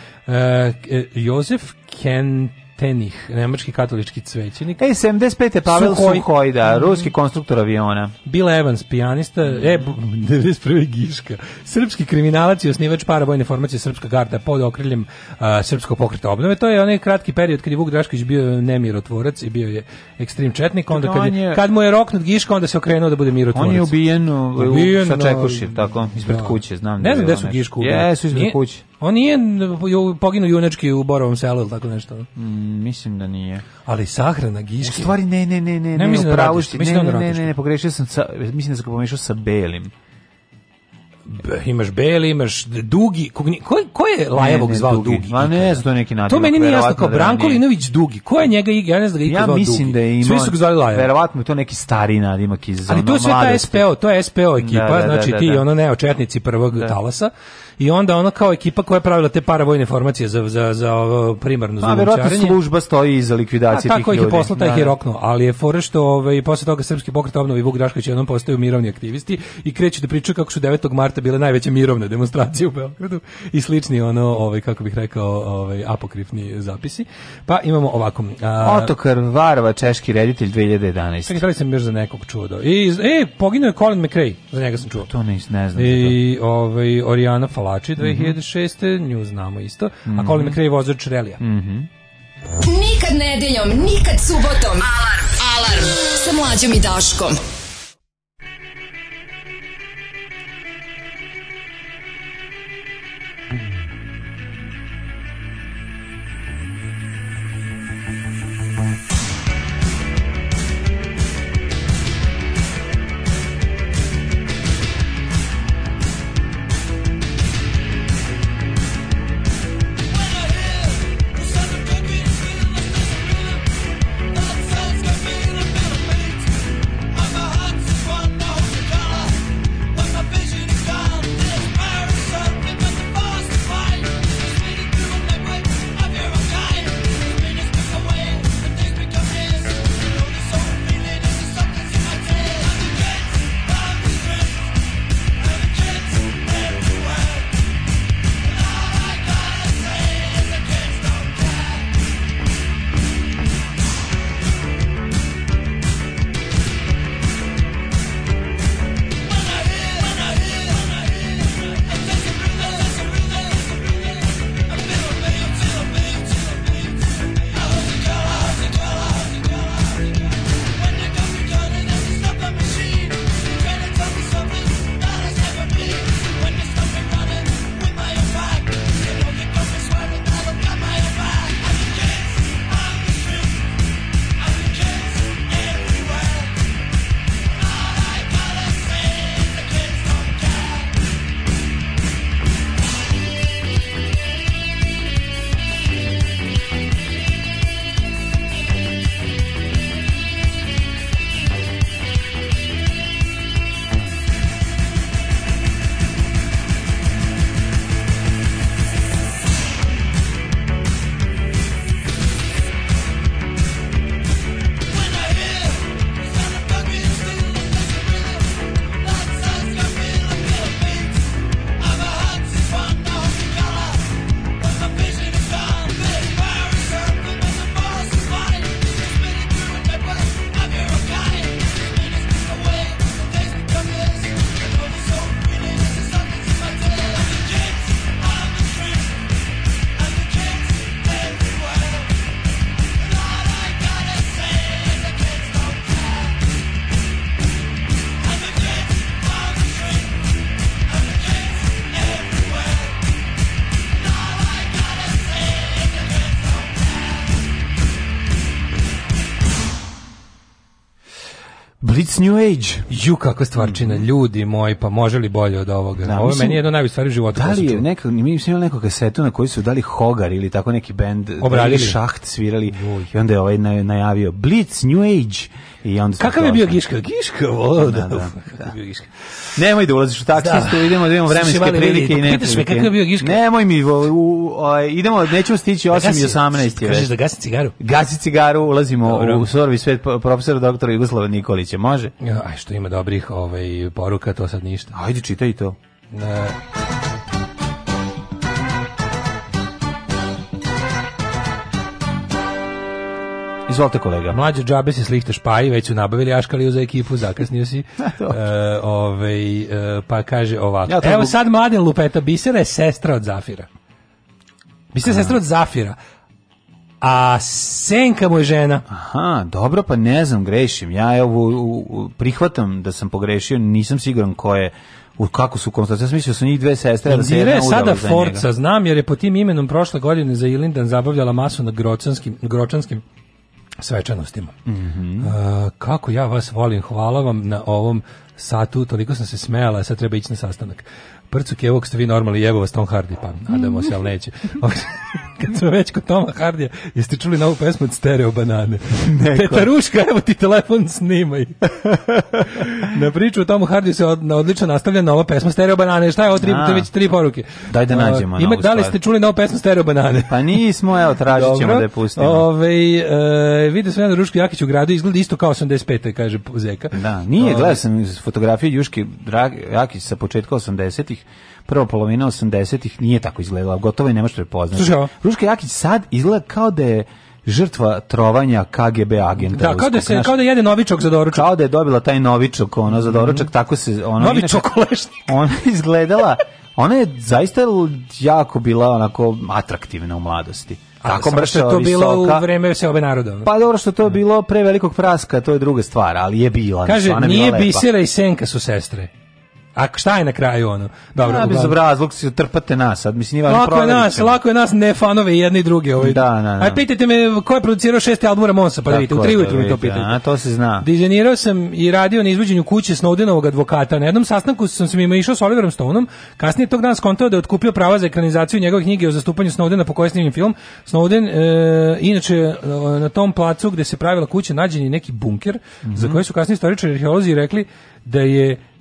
Jozef Kent Tenih, nemački katolički cvećenik. E, 75. je Pavel Suhoj, Suhoj da, mhm. ruski konstruktor aviona. Bill Evans, pijanista, mm. e, 91. Giška. Srpski kriminalac i osnivač parabojne formacije Srpska garda pod okriljem uh, Srpskog pokreta obnove. To je onaj kratki period kad je Vuk Drašković bio nemirotvorac i bio je ekstrem četnik. Onda kad, je, kad mu je roknut Giška, onda se okrenuo da bude mirotvorac. On je ubijen, u, ubijen sa Čekuši, tako, ispred da. kuće, znam. Ne znam gde su Gišku ubili. Jesu ispred kuće. On nije poginuo junački u Borovom selu ili tako nešto. Mm, mislim da nije. Ali sahrana Giške. U stvari ne, ne, ne, ne, ne, ne, da upravo si. Da ne, ne, ne, ne, ne, pogrešio sam, sa, mislim da sam ga pomešao sa Belim. Be, imaš beli, imaš dugi, ko, ko je Lajevog zvao dugi? dugi? Ma ne znam, to je neki nadimak. To meni nije jasno, kao da Brankolinović dugi, ko je njega igra, ja ne znam da ga ja zvao dugi. mislim da je imao, Svi su ga zvali Lajev. Verovatno to neki stari nadimak iz Ali ono, to je sve ta SPO, to je SPO ekipa, da, da, znači da, ti ono neočetnici prvog talasa i onda ono kao ekipa koja je pravila te paravojne formacije za, za, za primarno A pa, verovatno služba stoji iza likvidacije A, tih ljudi. A Tako da, je je poslata, da, je roknuo, ali je fora što ovaj, posle toga Srpski pokret obnovi Vuk Drašković jednom postaju mirovni aktivisti i kreću da pričaju kako su 9. marta bile najveće mirovne demonstracije u Beogradu i slični ono, ovaj, kako bih rekao, ovaj, apokrifni zapisi. Pa imamo ovako. A, Otokar Varva, češki reditelj 2011. Čekaj, da sam još za nekog čuo. I, e, poginuo je Colin McRae, za njega sam čuo. To ne, ne znam. I ovaj, Oriana Fala Oblači 2006. Mm -hmm. Nju znamo isto. Mm -hmm. A Colin mhm. McRae vozač Relija. Mm -hmm. Nikad nedeljom, nikad subotom. Alarm! Alarm! Sa mlađom i Daškom. new age. Ju, kakva stvarčina, mm. ljudi moji, pa može li bolje od ovoga? Da, Ovo mislim, meni je jedno najbolji stvari u životu. Da li je neka, mi smo imali da neku kasetu na koju su dali Hogar ili tako neki bend, da obradili da šaht, svirali Uj. i onda je ovaj najavio Blitz, new age. I onda Kakav je bio Giška? Giška, volao da. da, da. Kakav je bio Giška? Nemoj da ulaziš u taksistu, da. idemo da imamo vremenske Sviši, prilike i pa neprilike. Me, kako bio Giška? Nemoj mi, u, u, o, idemo, nećemo stići 8 da gasi, i 18. Pa kažeš da gasi cigaru? Gasi cigaru, ulazimo Dobro. u sorvi svet profesora doktora Jugoslava Nikolića, može? Ja, aj što ima dobrih ovaj, poruka, to sad ništa. Ajde, čitaj to. Ne. Izvolite kolega. Mlađe džabe se slihte špaji, već su nabavili aškaliju za ekipu, zakasnio si. [LAUGHS] e, ovaj, e, pa kaže ovako. Ja Evo sad mladen lupeta, Bisera je sestra od Zafira. Bisera je sestra od Zafira. A Senka mu je žena. Aha, dobro, pa ne znam, grešim. Ja ovo prihvatam da sam pogrešio, nisam siguran ko je u kako su konstatacije. Ja mislio da su njih dve sestre da se jedna je sada Forca, znam, jer je po tim imenom prošle godine za Ilindan zabavljala masu na gročanskim, gročanskim svečanostima. Mm -hmm. uh, kako ja vas volim, hvala vam na ovom satu, toliko sam se smejala, sad treba ići na sastanak. Prcuk je ovog ste vi normalni, jebo vas Tom Hardy, pa nadamo se, ali neće. [LAUGHS] Kad smo već kod Toma Hardija, jeste čuli novu pesmu od Stereo Banane? [LAUGHS] Neko. Tetaruška, evo ti telefon, snimaj. na priču o Tomu Hardiju se od, na odlično nastavlja nova pesma Stereo Banane. Šta je ovo tri, već tri poruke? Daj da nađemo uh, ima, Da li ste čuli novu pesmu Stereo Banane? Pa nismo, evo, tražit ćemo Dobro. da je pustimo. Ove, e, vide sve na Rušku Jakić u gradu, izgleda isto kao 85. kaže Zeka. Da, nije, gledao sam fotografiju Juške Jakić sa početka 80-ih prva polovina 80-ih nije tako izgledala, gotovo i ne možeš prepoznati. Ruška Jakić sad izgleda kao da je žrtva trovanja KGB agenta. Da, kao da, se, kao da jede novičok za doručak. Kao da je dobila taj novičok ono, za mhm. doručak, mm -hmm. tako se... Ono, novičok [LAUGHS] Ona izgledala... Ona je zaista jako bila onako atraktivna u mladosti. Tako brša je to visoka. bilo u vreme seobe naroda. Pa dobro što to je mhm. bilo pre velikog praska, to je druga stvar, ali je bila. Kaže, znači, nije bila Bisera i Senka su sestre. A šta je na kraju ono? Dobro, ja, bez obrazlog se trpate nas, sad mislim ima Lako je nas, lako je nas ne fanove jedne i druge ovaj. Da, da, da. Aj pitajte me ko je producirao šesti album Ramonsa, pa da vidite, u 3 da ujutru mi to pitate. Da, to se zna. Dizajnirao sam i radio na izvođenju kuće Snowdenovog advokata. Na jednom sastanku sam se mimo išao sa Oliverom Stoneom, kasnije tog dana skontao da je otkupio prava za ekranizaciju njegove knjige o zastupanju Snowdena po kojoj snimim film. Snowden e, inače e, na tom placu gde se pravila kuća nađen je neki bunker mm -hmm. za mhm. koji su kasnije istoričari i arheolozi rekli da je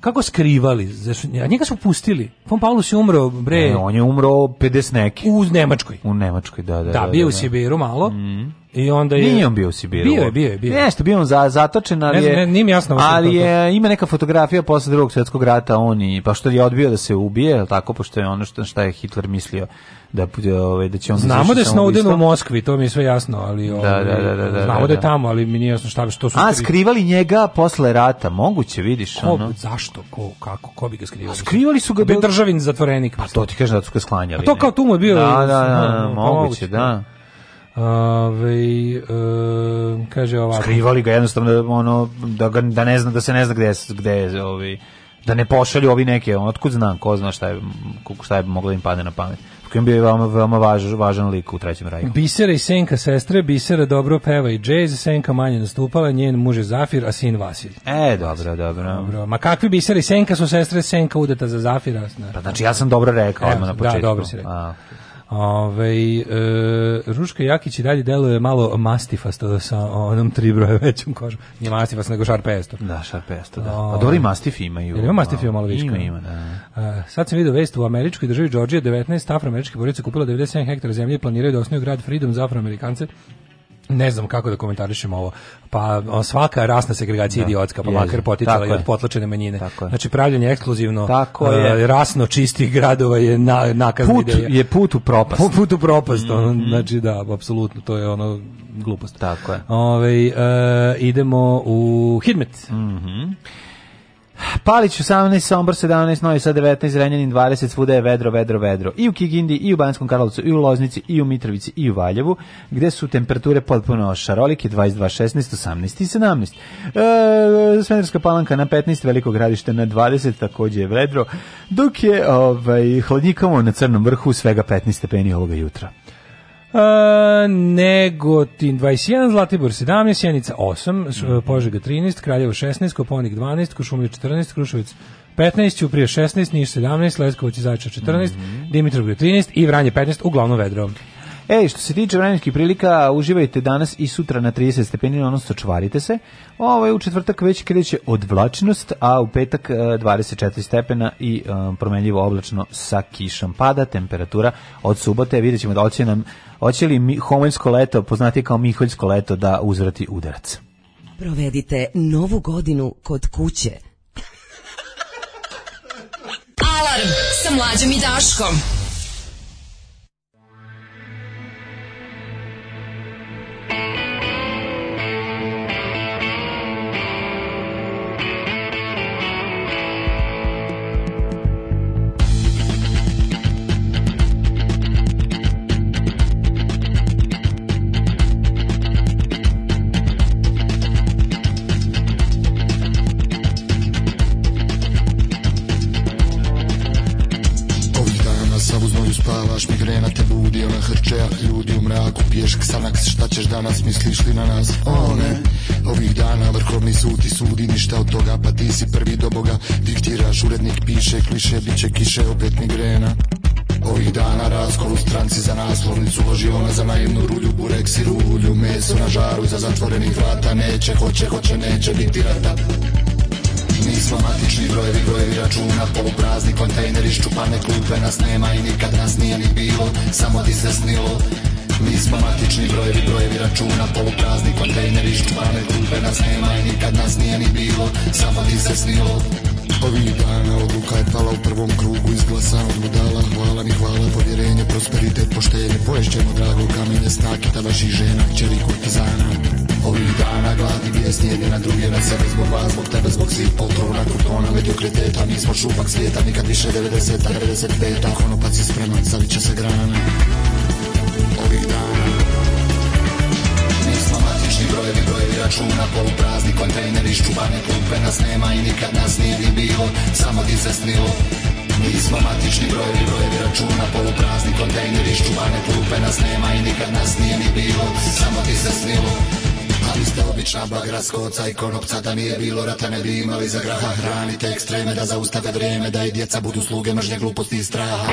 kako skrivali? a njega su pustili. Von Paulus je umro bre. Ne, on je umro 50 neki. U Nemačkoj. U Nemačkoj, da, da. Da, da bio da, u da. Sibiru malo. Mm. I onda je Nije on bio u Sibiru. Bio je, bio je, bio. Je. Nešto bio on za zatočen, ali ne, je ne, nije jasno. Ali je ima neka fotografija posle drugog svjetskog rata on i pa što je odbio da se ubije, al tako pošto je ono što šta je Hitler mislio da ovaj da će on Znamo da je Snowden u Moskvi, to mi je sve jasno, ali da, ovaj, da, da, da, da znamo da, da je da. tamo, ali mi nije jasno šta što su. A skrivali, njega posle rata, moguće vidiš ko, ono. Zašto, ko, kako, ko bi ga skrivao? Skrivali su ga bi državin zatvorenik. Pa to ti kažeš da su ga sklanjali. A to kao tu mu je bio. Da, da, da, moguće, da. Ove, e, kaže ovako. Skrivali ga jednostavno da, ono, da, ga, da, ne zna, da se ne zna gde, gde je ovi, da ne pošalju ovi neke, on, otkud znam, ko zna šta je, šta je moglo da im padne na pamet kojem bio je veoma, veoma važ, važan lik u Trećem raju. Bisera i Senka sestre, Bisera dobro peva i džez, Senka manje nastupala, njen muž je Zafir, a sin Vasilj. E, dobro, dobro. dobro. Ma kakvi Bisera i Senka su sestre, Senka udeta za Zafira. Znači. Pa znači ja sam dobro rekao e, odmah na da, početku. Da, dobro si rekao. A, Ove, ovaj, e, Ruška Jakić i dalje deluje malo mastifasto sa onom tri broje većom kožom. Nije mastifast, nego šarpesto. Da, šarpesto, da. A ovaj. dobro i mastif imaju. Ima mastif ima malo viška. Ima, ima, da. A, e, sad sam vidio vest u američkoj državi Georgia 19 afroameričke borice kupila 97 hektara zemlje i planiraju da osnuju grad Freedom za afroamerikance ne znam kako da komentarišem ovo. Pa svaka rasna segregacija da. idiotska, pa makar potičala i od potlačene manjine. Znači pravljenje ekskluzivno Tako e, je. rasno čistih gradova je na, nakazna put ideja. Put je put u propast. Put, [LAUGHS] put u propast, mm -hmm. ono, mhm. znači da, apsolutno, to je ono glupost. Tako je. Ove, ovaj, e, idemo u Hidmet. Mhm. Mm Palić 18, Sombor 17, Novi Sad 19, Renjanin 20, svuda je vedro, vedro, vedro. I u Kikindi, i u Banskom Karlovcu, i u Loznici, i u Mitrovici, i u Valjevu, gde su temperature potpuno šarolike, 22, 16, 18 i 17. E, Smedarska palanka na 15, Veliko gradište na 20, takođe je vedro, dok je ovaj, hladnjikamo na crnom vrhu svega 15 stepeni ovoga jutra. E, Negotin 21, Zlatibor 17, Sjenica 8, mhm. Požega 13, Kraljevo 16, Koponik 12, Košumlje 14, Krušovic 15, Ćuprije 16, Niš 17, Leskovac i Zajčar 14, mm -hmm. Dimitrovgrad 13 i Vranje 15, uglavnom vedro. E, što se tiče vremenskih prilika, uživajte danas i sutra na 30 stepeni, odnosno čvarite se. Ovo ovaj, je u četvrtak već kreće odvlačnost, a u petak 24 e, stepena i e, promenljivo oblačno sa kišom pada, temperatura od subote, vidjet ćemo da oće nam Hoće li homoljsko leto, poznati kao miholjsko leto, da uzvrati udarac? Provedite novu godinu kod kuće. Alarm sa mlađom i Daškom. sudi ništa od toga Pa ti si prvi do boga Diktiraš, urednik piše, kliše Biće kiše, opet migrena Ovih dana raskol u stranci za naslovnicu Ložiona za naivnu rulju, burek si rulju Meso na žaru iza zatvorenih vrata Neće, hoće, hoće, neće biti rata Nismo matični brojevi, brojevi računa Poluprazni kontejneri, ščupane klupe nas nema I nikad nas nije ni bilo, samo ti se snilo Mi smo matični brojevi, brojevi računa Poluprazni kontejneri, žučmane Tužbe nas nema i nikad nas nije ni bilo Samo ti se snilo Ovih dana odluka je pala u prvom krugu Izglasan od budala, hvala mi hvala Povjerenje, prosperitet, poštenje Poješćemo drago kamenje, snakita vaših žena Čeri kurtizana Ovih dana gladni bijesni jedni na druge Na sebe zbog vas, zbog tebe, zbog svih poltrona Kurtona, mediokriteta, mi smo šupak svijeta Nikad više 90-a, 95-a Konopac je spreman, savit će se grana nikad nas nije ni bio, samo ti se snilo Mi smo matični brojevi, brojevi računa, poluprazni kontejneri, ščuvane klupe nas nema i nikad nas nije ni bio, samo ti se snilo ali ste obična bagratsko oca i konopca Da nije bilo rata ne bi imali za graha Hranite ekstreme da zaustave vrijeme Da i djeca budu sluge mržnje gluposti i straha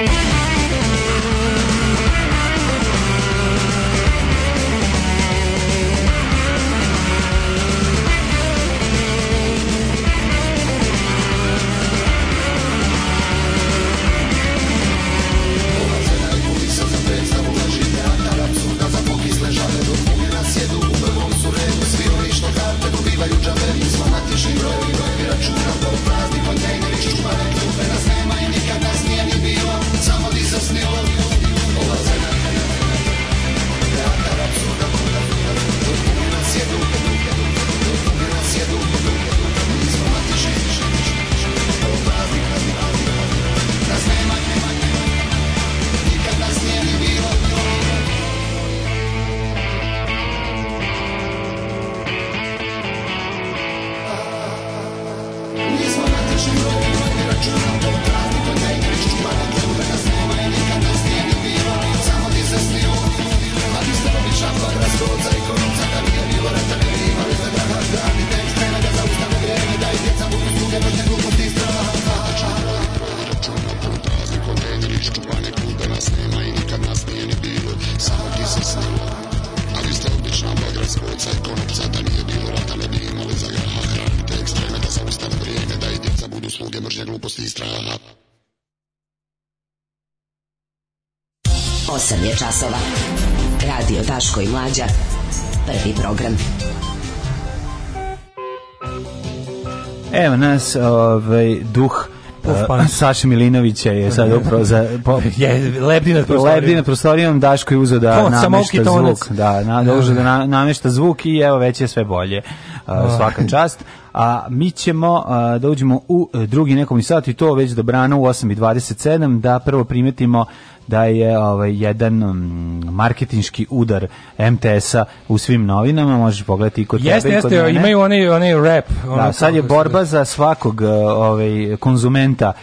danas ovaj, duh Uh, eh, Saša Milinovića je sad [LAUGHS] upravo za po, je lebdi nad prostorijom. Lebdi nad prostorijom Daško je uzeo da Ton, namešta zvuk, da, na, da da, da namješta zvuk i evo već je sve bolje. Uh, svaka čast. A mi ćemo uh, da uđemo u drugi nekom sat i to već dobrano u 8:27 da prvo primetimo da je ovaj jedan mm, marketinški udar MTS-a u svim novinama, možeš pogledati i kod jeste, tebe. Jeste, jeste, imaju onaj onaj rap, da, ono da, sad je borba za svakog eh, ovaj konzumenta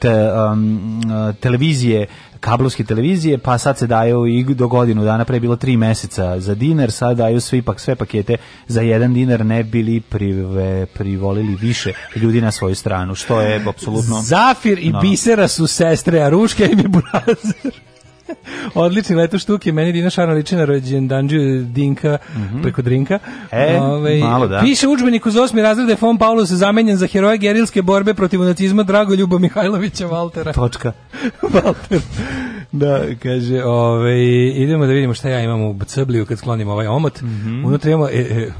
te, um, televizije kablovske televizije, pa sad se daju i do godinu dana, pre bilo tri meseca za dinar, sad daju svi pak sve pakete za jedan dinar, ne bili prive, privolili više ljudi na svoju stranu, što je apsolutno... Zafir i no. Bisera su sestre, a Ruška im je burazer. [LAUGHS] Odlični leto štuke, meni Dina Šarno liči na rođendanđu Dinka mm -hmm. preko drinka. E, Ove, ovaj, malo da. Piše učbenik uz osmi razrede Fon Paulo se zamenjen za heroja gerilske borbe protiv nacizma Drago Ljubo Mihajlovića Valtera. Točka. [LAUGHS] Valter. Da, kaže, ove, ovaj, idemo da vidimo šta ja imam u Cbliju kad sklonim ovaj omot. Mm -hmm. Unutra imamo... E, e,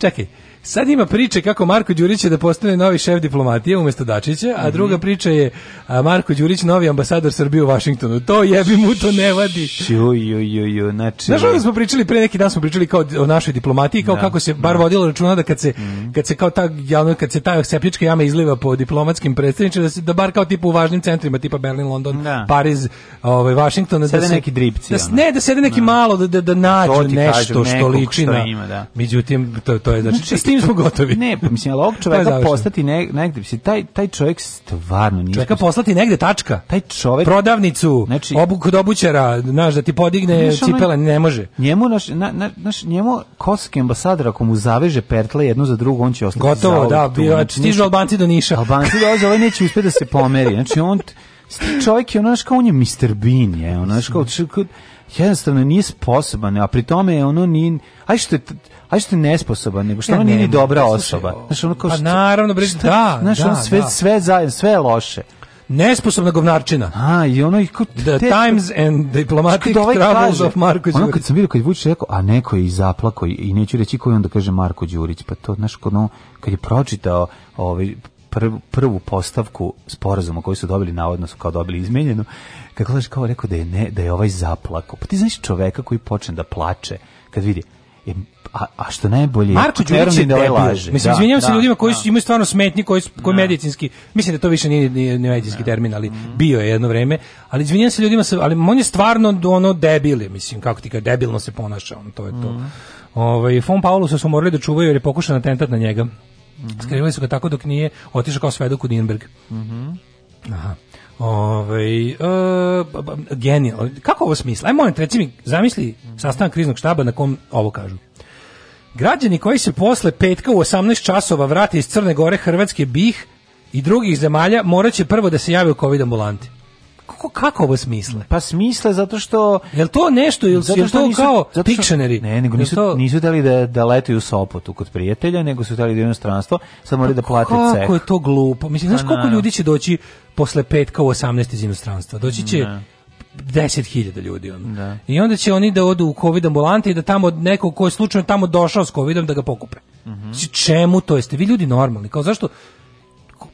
čekaj, Sad ima priče kako Marko Đurić je da postane novi šef diplomatije umesto Dačića, a mhm. druga priča je a Marko Đurić novi ambasador Srbije u Vašingtonu. To jebi mu to ne vadi. Ju, ju, ju, ju, znači... Znaš ono smo pričali, pre neki dan smo pričali kao o našoj diplomatiji, kao da, kako se bar da. vodilo računa da kad se, mm. kad se kao ta, javno, kad se ta septička jama izliva po diplomatskim predstavničima, da, se, da bar kao tipu u važnim centrima, tipa Berlin, London, da. Pariz, ovaj, Vašington, da se... neki dripci. Da, ne, da sede neki da. malo, da, da, da nađu nešto što liči na... da. Međutim, to, to je, znači, znači tim smo gotovi. Ne, pa mislim, ali ovog čoveka postati ne, negde, mislim, taj, taj čovjek stvarno nije... Čoveka poslati negde, tačka. Taj čovjek... Prodavnicu, znači, obu, kod obućara, znaš, da ti podigne pa znaš, cipela, ne može. Njemu, naš, na, na, naš, njemu kosovski ambasador, ako mu zaveže pertle jednu za drugu, on će ostati Gotovo, za da, bio, znači, stižu Albanci do Niša. Albanci dolaze, ovaj neće uspjeti da se pomeri. Znači, on... Čovjek je onaš kao on je Mr. Bean, je onaš kao jednostavno nije sposoban, a pri tome je ono ni aj što je a što je nesposoban, nego što ne, ona nije ni dobra osoba. Znaš, ono kao pa što, pa naravno, bre, da, znaš, da, ono sve, da. sve, zajedno, sve je loše nesposobna govnarčina. A, i ono i kod... The te, Times and Diplomatic ovaj Travels of Marko Đurić. Ono kad sam vidio kad Vučić rekao, a neko je i zaplako i, i neću reći koji onda kaže Marko Đurić, pa to, znaš, kod ono, kad je pročitao ovaj, prv, prvu postavku sporazuma koji su dobili, navodno su kao dobili izmenjenu, kako kaže, kao rekao da je, ne, da je ovaj zaplako. Pa ti znaš čoveka koji počne da plače kad vidi, je a, a što najbolje Marko Đurić je da ovaj laže. Mislim da, izvinjavam se da, ljudima koji su imaju stvarno smetnji koji su koji da. medicinski. Mislim da to više nije, nije, nije medicinski da. termin, ali mm. bio je jedno vreme, ali izvinjavam se ljudima, ali on je stvarno ono debile, mislim kako ti kaže debilno se ponaša, on to je to. Mm. Ovaj Fon se su morali da čuvaju jer je pokušan atentat na njega. Mm -hmm. Skrivali su ga tako dok nije otišao kao svedok u Dinberg. Mhm. Mm Aha. Ove, ovaj, uh, genijal. Kako ovo smisla? Ajmo, reci mi, zamisli sastan kriznog štaba na kom ovo kažu. Građani koji se posle petka u 18 časova vrate iz Crne Gore, Hrvatske, Bih i drugih zemalja moraće prvo da se jave u COVID ambulanti kako, kako ovo smisle? Pa smisle zato što... Jel to nešto, ili zato što jel to nisu, kao zato što, Pictionary? Ne, nego nisu, to... nisu dali da, da letuju u Sopotu kod prijatelja, nego su hteli da u inostranstvo, samo moraju da pa plate kako ceh. Kako je to glupo? Mislim, znaš pa koliko ljudi će doći posle petka u 18 iz inostranstva? Doći će... Ne. 10.000 ljudi on. Da. I onda će oni da odu u covid ambulante i da tamo neko ko je slučajno tamo došao s covidom da ga pokupe. Mm Čemu to jeste? Vi ljudi normalni, kao zašto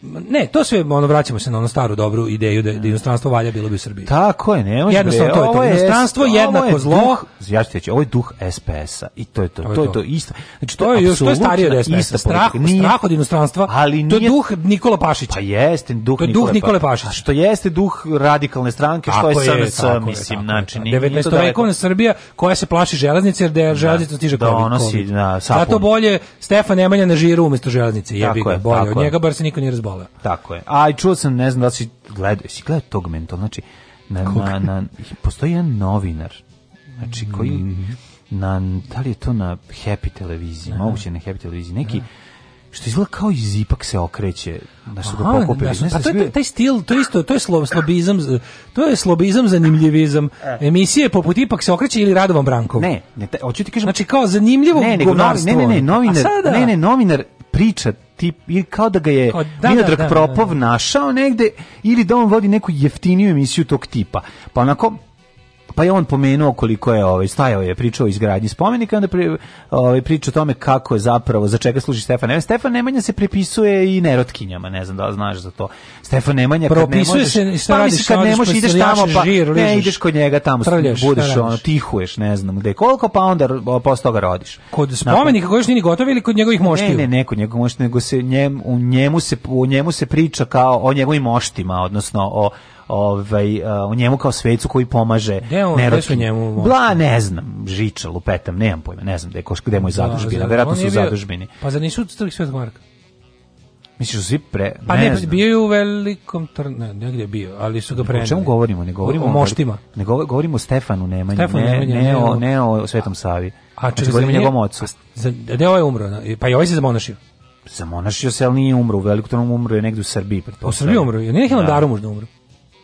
ne, to sve ono vraćamo se na onu staru dobru ideju da, da inostranstvo valja bilo bi u Srbiji. Tako je, ne može. Jednostavno to je to. Inostranstvo je, jednako je zlo. Ja ću reći, ovo je duh SPS-a i to je to. to, to je to isto. Znači to, to je još to je starije od SPS-a. Strah, nije, strah od inostranstva. Ali nije, to je duh Nikola Pašića. Pa jeste duh, to je duh Nikole, Nikole pa- Pašića. Što jeste duh radikalne stranke, što tako je SNS, mislim, znači 19. vekovna Srbija koja se plaši železnice jer da je železnica stiže da, donosi da, sa. Zato bolje Stefan Nemanja na žiru umesto železnice, jebi ga, bolje. Od njega bar se niko nije razbolio fudbala. Tako je. A i čuo sam, ne znam da si gledao, si gledao tog mental, znači na, na, na, postoji jedan novinar, znači koji mm. na da li je to na Happy televiziji, Aha. Da. moguće na Happy televiziji, neki Aha da. što izgleda kao iz ipak se okreće da su ga pokupili. Da, pa to je taj stil, to je isto, to je slo, slobizam, to je slobizam zanimljivizam. E. Emisije poput ipak se okreće ili Radovan Brankov. Ne, ne, hoću ti kažem. Znači kao zanimljivo ne, ne, govnarstvo. Ne, ne, ne, novinar, ne, ne, novinar priča tip ili kao da ga je kao, da, Miodrag da, da, da Propov da. našao negde ili da on vodi neku jeftiniju emisiju tog tipa. Pa onako pa je on pomenuo koliko je ovaj stajao je pričao o izgradnji spomenika onda pri, ovaj priča o tome kako je zapravo za čega služi Stefan Nemanja Stefan Nemanja se prepisuje i nerotkinjama ne znam da li znaš za to Stefan Nemanja kad ne možeš se šta pa, radiš, kad ne možeš pa ideš tamo pa žir, ližeš, ne ideš kod njega tamo trlješ, budeš ono tihuješ ne znam gde koliko pa onda posle toga rodiš kod spomenika koji je nini gotov ili kod njegovih moštiju ne ne ne kod njegovih moštiju nego se njem, u njemu se u njemu se priča kao o njegovim moštima odnosno o ovaj, o njemu kao svecu koji pomaže Nerotki. njemu? Možda? Bla, ne znam, žiča, lupetam, nemam pojma, ne znam da gde, gde moj zadužbina, verovatno su u zadužbini. Pa za nisu Trg Svetog Marka? Misliš su pre... Pa ne, ne znam. bio je u velikom trn... Ne, negdje bio, ali su ga preneli. O čemu govorimo? Ne govorimo o, o moštima. Ne govorimo o Stefanu Nemanju, Stefan ne, Nemanja, ne, o, ne o Svetom Savi. A čekaj, znači, govorimo o njegovom ocu. Za, gde ovaj umro? Pa i ovaj se zamonašio. Zamonašio se, ali nije umro. U velikom trnu umro je negdje u Srbiji. U Srbiji umro. Nije neki mandaru da. možda umro.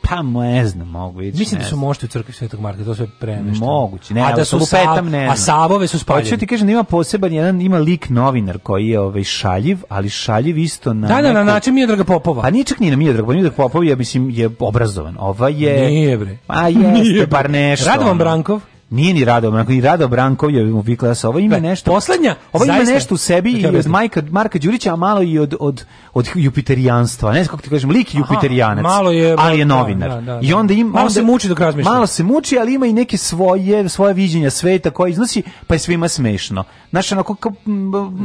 Pa ne znam, mogu ići. Mislim da su mošti u crkvi Svetog Marka, to sve premešteno. Moguće, ne, a da su lupetam, ne. A savove su spaljene. Hoću ti kažem, da ima poseban jedan, ima lik novinar koji je ovaj šaljiv, ali šaljiv isto na Da, da, na način Miodraga Popova. Pa nije čak ni na Miodraga, pa Miodrag Popov je mislim je obrazovan. Ova je Nije bre. A pa jeste, bar nešto. Radovan Brankov. Nije ni Rado onako i Rado Branko je mu vikla sa da ovo ime nešto. Poslednja, ovo ima nešto u sebi i od Majka Marka Đurića, a malo i od od od Jupiterijanstva. Ne znam kako ti kažem, lik Jupiterijanac. Malo je, ali je da, novinar. Da, da, da. I onda im malo onda, se muči dok razmišlja. Malo se muči, ali ima i neke svoje svoje viđenja sveta koje iznosi, pa je svima smešno. Znaš, onako da,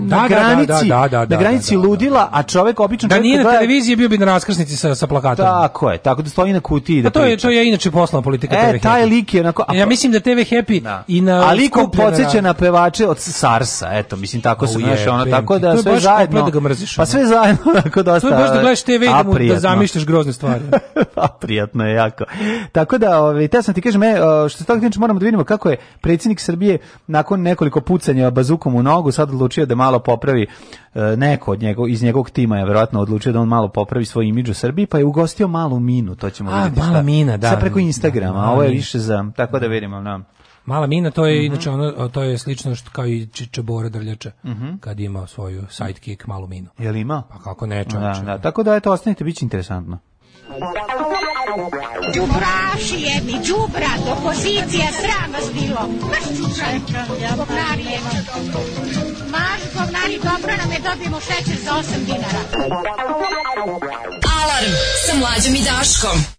da, na granici, na granici ludila, a čovjek obično Da nije na televiziji bio bi na raskrsnici sa sa plakatom. Tako je, tako da stoji na kutiji pa da. to je to je inače poslovna politika e, e taj lik je onako. Ja mislim da TV kepi da. i na Ali ko podsjeća na pevače od Sarsa, eto, mislim tako se naš ona tako da, da pa sve zajedno. Da [LAUGHS] ga pa sve zajedno tako dosta. To je baš da gledaš TV i da, da zamišljaš grozne stvari. [LAUGHS] pa prijatno je jako. Tako da, ovaj te sam ti kažem, e, što se tako tiče moramo da vidimo kako je predsjednik Srbije nakon nekoliko pucanja bazukom u nogu sad odlučio da malo popravi e, neko od njegov, iz njegovog tima je verovatno odlučio da on malo popravi svoj imidž u Srbiji, pa je ugostio malu minu, to ćemo vidjeti. A, vidjeti. Mala mina, da. Sad preko Instagrama, da, a ovo je više za, tako da vidimo, no. Da. Mala Mina to je mm -hmm. inače ono to je slično što kao i Čabora Drljača mm -hmm. kad ima svoju sidekick Malu Minu. Jel ima? Pa kako ne, čoveče. Da, da, tako da eto ostanite biće interesantno. Đubraši jedni, đubra, opozicija, sram vas bilo. Maš čučaj, govnari jedno. Maš govnari, dobro nam je dobijemo šećer za 8 dinara. Alarm sa mlađom i Daškom.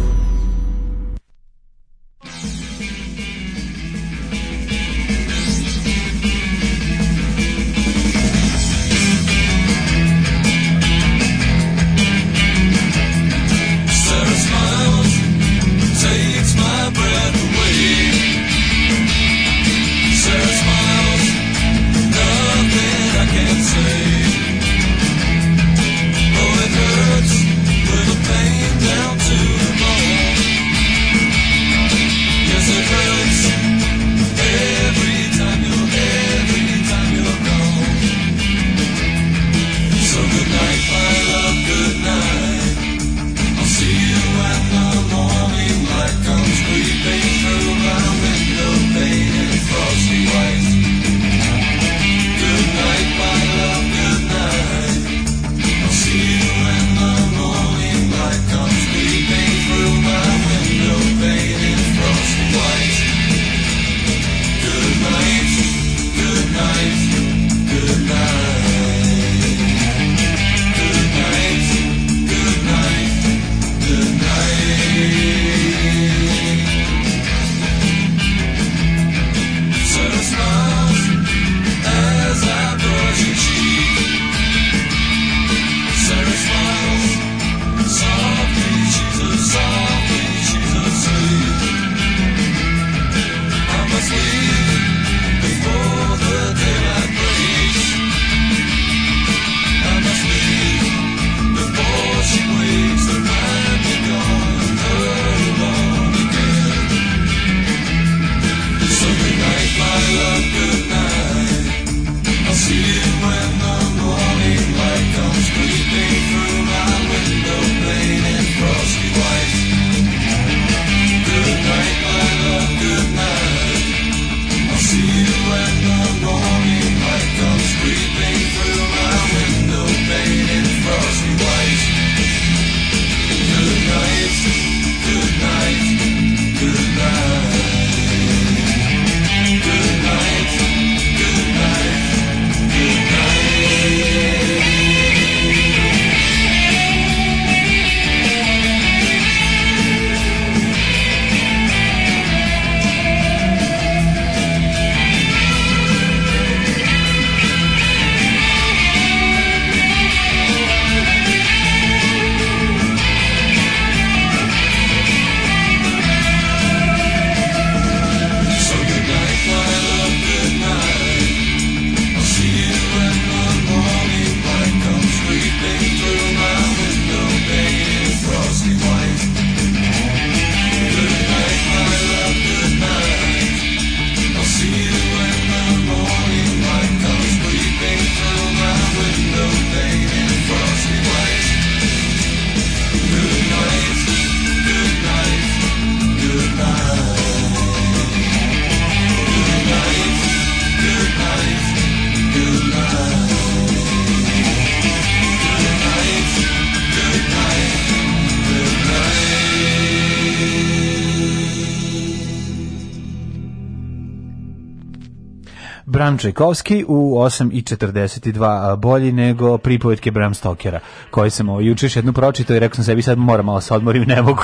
Stan Čajkovski u 8.42, bolji nego pripovetke Bram Stokera, koje sam juče još jednu pročitao i rekao sam sebi sad moram malo da se odmorim, ne mogu.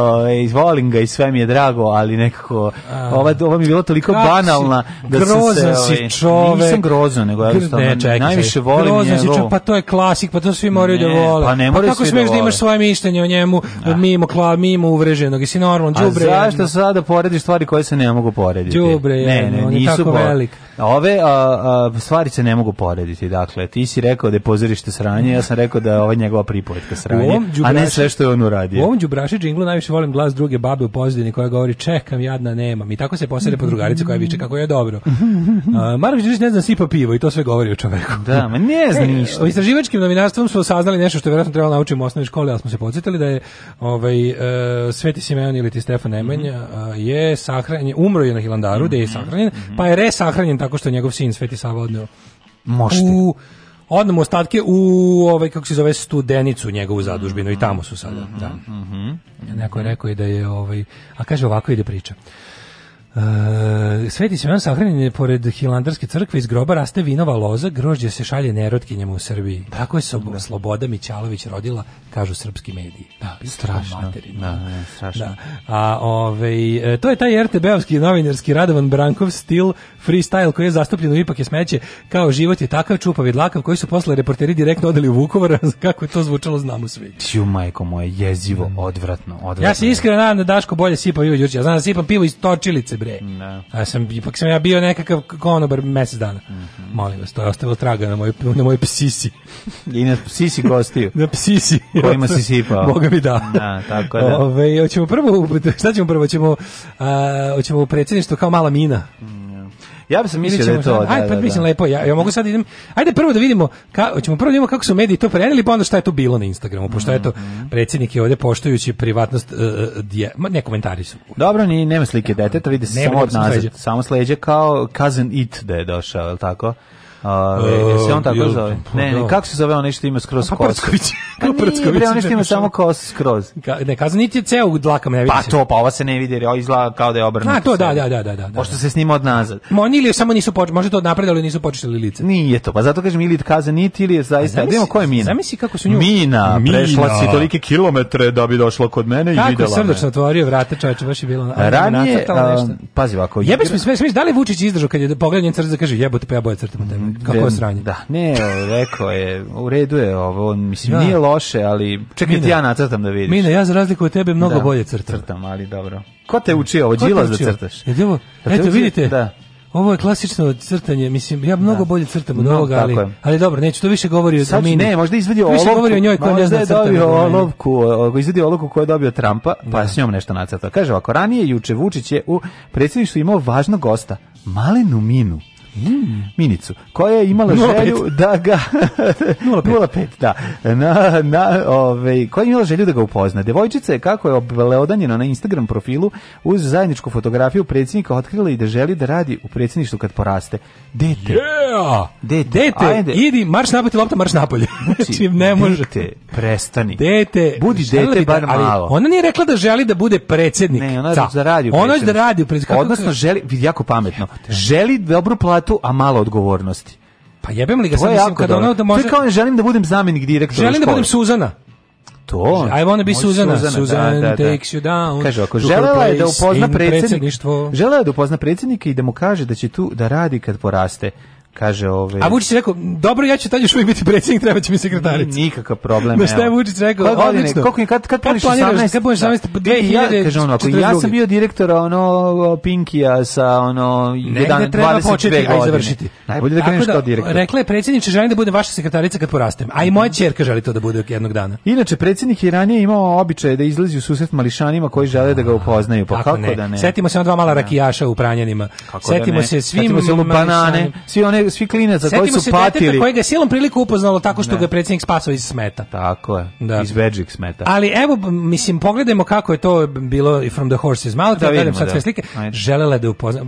[LAUGHS] Izvolim ga i sve mi je drago, ali nekako ova, ova mi je bilo toliko Kako banalna si, da sam se... si čovek. Nisam grozno, nego jednostavno ne, čekaj, najviše volim grozno njegov. Si čovek, pa to je klasik, pa to svi moraju da pa ne, pa da, da vole. Pa ne moraju pa kako smiješ da, imaš svoje mišljenje o njemu, A. mimo, kla, mimo uvreženog, i si normalan, džubre. A zašto sada porediš stvari koje se ne mogu porediti? Đubre, ne, ne, ne, nisu tako velik. Ove a, a, stvari se ne mogu porediti. Dakle, ti si rekao da je pozorište sranje, ja sam rekao da je ova njegova pripovetka sranje, a ne sve što je on uradio. U ovom Đubraši džinglu najviše volim glas druge babe u pozadini koja govori čekam, jadna nemam. I tako se posere po drugarice koja viče kako je dobro. Uh, [LAUGHS] Marović ne zna da sipa pivo i to sve govori o čoveku. Da, ma ne zna e, ništa. O istraživačkim novinarstvom smo saznali nešto što je vjerojatno trebalo naučiti u osnovnoj školi, ali smo se podsjetili da je ovaj, uh, Sveti Simeon ili ti Stefan Nemanja mhm. uh, je sahranjen, umro je na Hilandaru, da je sahranjen, pa je resahranjen tako tako što je njegov sin Sveti Sava odneo. Možete. U, odnemo ostatke u ovaj kako se zove studenicu njegovu zadužbinu mm -hmm. i tamo su sada. Da. Mm -hmm. Neko je rekao i da je ovaj a kaže ovako ide priča. Uh, Sveti Simeon sahranjen je pored Hilandarske crkve iz groba raste vinova loza, grožđe se šalje nerotkinjama u Srbiji. Tako je se da. Sloboda Mićalović rodila, kažu srpski mediji. Da, pa, strašno. Materi, da, ne, strašno. Da. A, ovej, e, to je taj RTB-ovski novinarski Radovan Brankov stil freestyle koji je zastupljen u ipak je smeće kao život je takav čupav i dlakav koji su posle reporteri direktno odeli u Vukovar [LAUGHS] kako je to zvučalo znamo svi. Ću majko moje jezivo, odvratno, mm. odvratno. Ja se iskreno nadam da Daško bolje sipa Ivo Đurđić. Ja znam da sipam pivo iz točilice bre. No. Da. A sam, ipak sam ja bio nekakav konobar mesec dana. Mm -hmm. Molim vas, to je ostavilo traga na moj, na moj psisi. I na psisi gostio. [LAUGHS] na psisi. Kojima si sipao. Boga mi da. Na, da, tako da. Ove, hoćemo prvo, šta ćemo prvo? Hoćemo, a, hoćemo u predsjedništvo kao mala mina. Mm. Ja bih se mislio da je to. Aj, pa da, da, da, mislim lepo, ja, ja mogu sad idem. Ajde prvo da vidimo, ka, ćemo prvo da vidimo kako su mediji to preneli, pa onda šta je to bilo na Instagramu, pošto eto, mhm. predsjednik je ovdje poštujući privatnost, e, e, dje, ma, ne komentari su. Dobro, ni, nema slike deteta, vidi se samo od nazad, samo sleđa kao cousin it da je došao, je tako? Ove, se on tako zove? Ne, ne, kako se zove on nešto ima skroz pa, kosu? Pa Prcković. Pa nešto ima samo kosu skroz. Ka, ne, kazu niti je ceo dlaka ne vidi. Pa to, pa ova se ne vidi, jer ovo izgleda kao da je obrnuto. A to, da, da, da, da. da. Pošto se snima od nazad. Ma oni ili samo nisu počeli, možda to napredali, nisu počeli lice. Nije to, pa zato kažem ili kaza niti ili je zaista. Vidimo ko je Mina. Zamisli kako su nju. Mina, prešla si tolike kilometre da bi došla kod mene i videla. Kako srdačno otvorio vrata, čoveče, baš je bilo. Ranije, pazi ovako. Jebeš mi sve, da li Vučić izdržao kad je pogledan crta kaže jebote, pa ja boje crtam tebe kako je sranje. Da, ne, rekao je, u redu je ovo, mislim, ja. Da. nije loše, ali čekaj Mine, ti ja nacrtam da vidiš. Mine, ja za razliku od tebe mnogo da, bolje crtam. Crtam, ali dobro. Ko te uči ovo, Đilas da crtaš? Je, evo, da eto, uči? vidite, da. Ovo je klasično crtanje, mislim, ja da. mnogo da. bolje crtam od no, ovoga, ali, ali dobro, neću, to više govori o Sad, Ne, možda izvedio olovku, više govori o njoj koja ne zna crtanje. Možda je dobio olovku, izvedio olovku koju je dobio Trumpa, pa da. pa s njom nešto nacrtao. Kaže ovako, ranije juče Vučić je u predsjedništvu imao važnog gosta, Malenu Minu mm. Minicu, koja je imala 05. želju da ga... 05. [LAUGHS] 05, da. Na, na, ove, ovaj, koja je imala želju da ga upozna. Devojčica je kako je obleodanjena na Instagram profilu uz zajedničku fotografiju predsjednika otkrila i da želi da radi u predsjedništvu kad poraste. Dete. Yeah! Dete, dete ajde. idi, marš napolje, lopta, marš napolje. Znači, [LAUGHS] Čim znači, ne možete. Dete, prestani. Dete. Budi dete, da, bar ali malo. Ona nije rekla da želi da bude predsjednik. Ne, ona da radi u predsjednik. Ona da radi u predsjednik. Odnosno, želi, vidi, jako pametno, želi dobro plati mandatu, a malo odgovornosti. Pa jebem li ga to sad, mislim, kad ono da može... To je kao želim da budem zamjenik direktora Želim da budem Suzana. To. I wanna be Suzana. Suzana, da, Suzana da, da. takes you down. Kaže, ako da želela je da upozna predsjednik, želela je da upozna predsjednika i da mu kaže da će tu da radi kad poraste kaže ove A Vučić rekao dobro ja ću tad još uvijek biti predsjednik treba će mi sekretarica nikakav problem Na šta je Vučić rekao koliko odlično koliko je kad kad puniš 18 kad puniš 18 2000 da. e, kaže ono ako ja sam bio direktor ono Pinkija sa ono 11 22 godine završiti najbolje da kreneš da, kao direktor rekla je predsjedniče želim da budem vaša sekretarica kad porastem a i moja mhm. ćerka želi to da bude jednog dana inače predsjednik je ranije imao običaj da izlazi u susret mališanima koji žele da ga upoznaju pa kako, da ne setimo se na dva mala da. rakijaša u pranjenima setimo se svim banane svi one svi klinaca Sjetimo koji su patili. Setimo se silom priliku upoznalo tako što ne. ga je predsjednik spasao iz smeta. Tako je, da. iz veđeg smeta. Ali evo, mislim, pogledajmo kako je to bilo i from the horse's mouth. Da, da vidimo, sad sve da. slike. Ajde. Želela da upozna,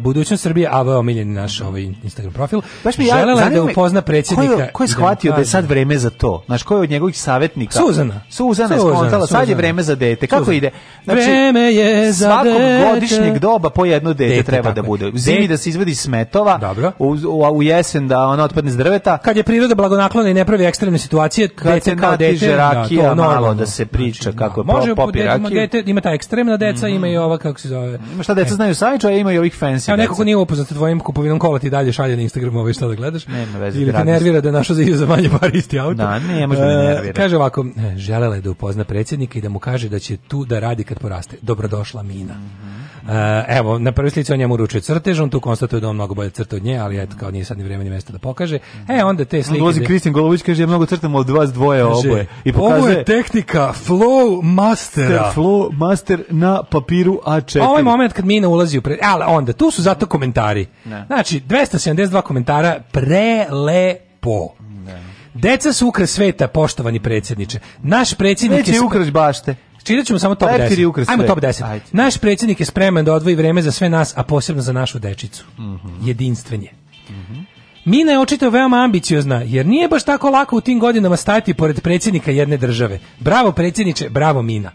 budućnost Srbije, a veo ovaj omiljeni naš ovaj Instagram profil, Baš mi ja, želela da upozna predsjednika. Ko je, ko je shvatio da, je sad vreme za to? Znaš, ko je od njegovih savjetnika? Suzana. Suzana je skontala, sad je vreme za dete. Kako Suzana. ide? Znači, vreme je za dete. svakog godišnjeg doba po jedno dete, dete treba da bude. Zimi da se izvedi smetova. Dobro. U, u, u jesen da ona otpadne s drveta. Kad je priroda blagonaklona i ne pravi ekstremne situacije, kad dete se kao dete, da, rakija, da, malo da se priča znači, kako je da. može popi dete, rakiju. Dete, ima ta ekstremna deca, mm -hmm. ima i ova kako se zove. Ima šta deca e. znaju sajča, a ima i ovih fancy. neko ko nije upoznat sa tvojim kupovinom kola ti dalje šalje na Instagram ove ovaj, šta da gledaš. Nema veze. Ili te nervira da našo za za manje par isti auto. Da, ne, može da e, nervira. Kaže ovako, e, želela je da upozna predsjednika i da mu kaže da će tu da radi kad poraste. Dobrodošla Mina. Mm -hmm. Eh, evo, na prvoj slici on njemu uručuje crtež, on tu konstatuje da on mnogo bolje crta od nje, ali eto, kao nije sad ni vreme ni da pokaže. E, onda te slike... Dolazi Kristin Golović, kaže, ja mnogo crtam od vas dvoje kaže, oboje. I pokazuje, ovo je tehnika flow mastera. Flow master na papiru A4. Ovo je moment kad Mina ulazi u pre... Ali onda, tu su zato komentari. Ne. Znači, 272 komentara, prelepo. Ne. Deca su ukras sveta, poštovani predsjedniče. Naš predsjednik Neće je... Neće ukraš bašte. Čitat ćemo samo top Leptiri 10. Ukras Ajmo top 10. Ajde. Naš predsjednik je spreman da odvoji vreme za sve nas, a posebno za našu dečicu. Mm -hmm. Jedinstven je. Mm -hmm. Mina je očito veoma ambiciozna, jer nije baš tako lako u tim godinama stajati pored predsjednika jedne države. Bravo predsjedniče, bravo Mina.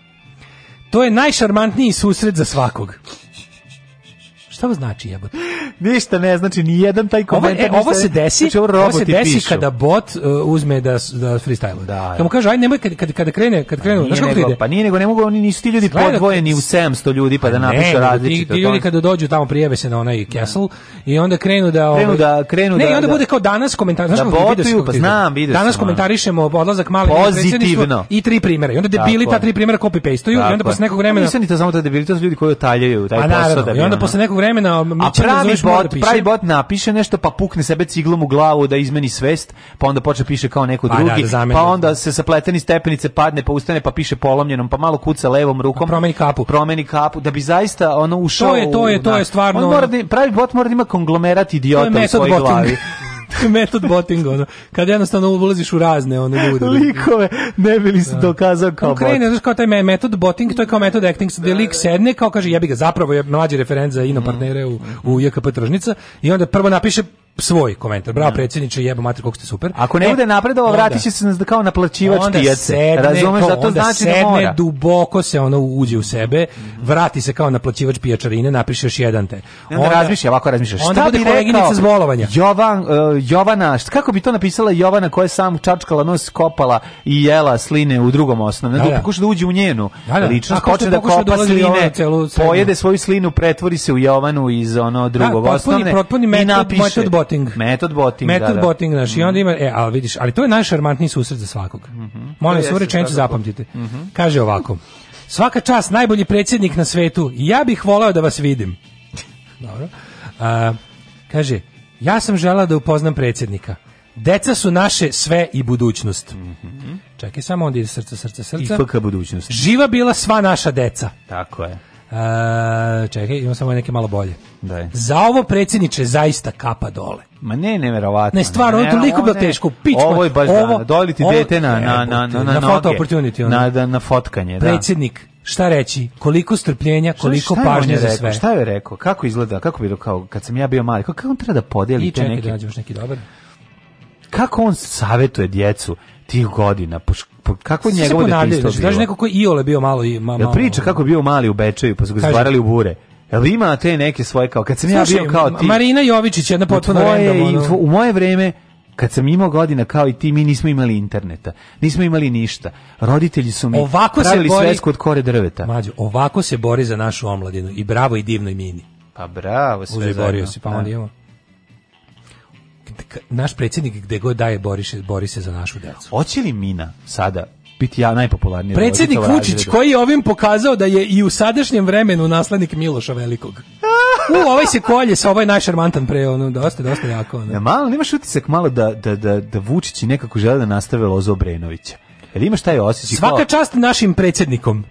To je najšarmantniji susret za svakog. Šta vas znači jebote? Ništa ne znači, ni jedan taj komentar. Ovo, e, ovo se desi, znači, ovo, se desi pišu. kada bot uh, uzme da da freestyle. Da, da. Kad mu kaže aj nemoj kad kad kada krene, kad pa krene, znači kako ide. Pa nije nego ne mogu oni nisu ti ljudi Slajno, podvojeni u 700 ljudi pa, pa da napišu različito. Ti ljudi kada dođu tamo prijave se na onaj da. castle i onda krenu da ovaj- krenu da krenu ne, da. Ne, onda da- bude kao danas komentar, znači da botuju, pa znam, vidio Danas komentarišemo odlazak male pozitivno i tri primera. I onda debili ta tri primera copy pasteuju i onda posle nekog vremena. Nisu ni to samo da debili, to su ljudi koji otaljaju taj pa posao da. I onda posle nekog vremena vremena, a da pravi bot, da pravi bot napiše nešto pa pukne sebe ciglom u glavu da izmeni svest, pa onda počne piše kao neko pa, da, drugi, da, da pa onda se sa pleteni stepenice padne, pa ustane pa piše polomljenom, pa malo kuca levom rukom, pa promeni kapu, promeni kapu da bi zaista ono ušao. To je to je to je stvarno. On mora da, pravi bot mora da ima konglomerat idiota u svojoj glavi. [LAUGHS] [LAUGHS] Metod botting, ono. Kad jednostavno ulaziš u razne one ljude. Likove, ne bi li se da. dokazao kao On znači znaš, kao taj metod botting, to je kao metod acting, gde lik sedne, kao kaže, jebi ga, zapravo je mlađi referent ino partnere u, u JKP tržnica, i onda prvo napiše svoj komentar. Bravo da. predsjedniče, jebo mater kako ste super. Ako ne e, bude napredovao, vratit će se nas da kao naplaćivač onda pijace. Sedne, Razumeš, zato onda znači da sedne, da mora. duboko se ono uđe u sebe, vrati se kao naplaćivač pijačarine, napiše još jedan te. Onda, onda razmišlja, ovako razmišlja. Šta onda bude koleginica z bolovanja. Jovan, uh, Jovana, kako bi to napisala Jovana koja je sam čačkala nos, kopala i jela sline u drugom osnovu. Da, da, pokuša da uđe u njenu da, da. ličnost, počne da kopa da sline, pojede svoju slinu, pretvori se u Jovanu iz ono drugog da, osnovne i napiše botting. Method botting, Method da, da. botting, znaš, mm. i mhm. onda ima, e, al vidiš, ali to je najšarmantniji susret za svakog. Mm Moje Molim, svu zapamtite. Mm -hmm. Kaže ovako, svaka čast, najbolji predsjednik na svetu, ja bih voleo da vas vidim. [LAUGHS] Dobro. A, kaže, ja sam žela da upoznam predsjednika. Deca su naše sve i budućnost. Mm -hmm. Čekaj, samo onda ide srca, srca, srca. I FK budućnost. Živa bila sva naša deca. Tako je. Uh, čekaj, imam samo neke malo bolje. Daj. Za ovo predsjedniče zaista kapa dole. Ma ne, neverovatno. Ne, stvarno, ne, ovo je toliko bilo teško. Pić, ovo je baš ovo, da, da doliti dete na, na, na, na, na, na photo opportunity. Ono. Na, da, na fotkanje, da. Predsjednik, šta reći, koliko strpljenja, koliko šta, šta pažnje za sve. Šta je rekao, kako izgleda, kako bi kao, kad sam ja bio mali, kako on treba da podeli I čekaj, da neki dobar. Kako on savjetuje djecu tih godina, pošto Pa kako njegovo detinjstvo da bilo? Znači, neko ko je Iole bio malo... i malo... Jel priča kako je bio mali u Bečeju, pa su ga zvarali u bure? Jel ima te neke svoje kao... Kad sam Slušaj, ja bio kao ti... Marina Jovičić, jedna potpuno random. Ono... U moje vreme, kad sam imao godina kao i ti, mi nismo imali interneta. Nismo imali ništa. Roditelji su mi ovako pravili se bori, svesku od kore drveta. Mađo, ovako se bori za našu omladinu. I bravo i divno i mini. Pa bravo, sve Uži, borio si, pa onda da. imamo naš predsjednik gde god daje bori se, bori se za našu decu. Hoće li Mina sada biti ja najpopularniji? Predsjednik Vučić koji je ovim pokazao da je i u sadašnjem vremenu naslednik Miloša Velikog. [LAUGHS] U, ovaj se kolje sa ovaj najšarmantan pre, ono, dosta, dosta jako. Ono. Ja, malo, imaš utisak malo da, da, da, da Vučić nekako žele da nastave Lozo Brenovića. Jel imaš taj osjećaj? Svaka čast našim predsjednikom.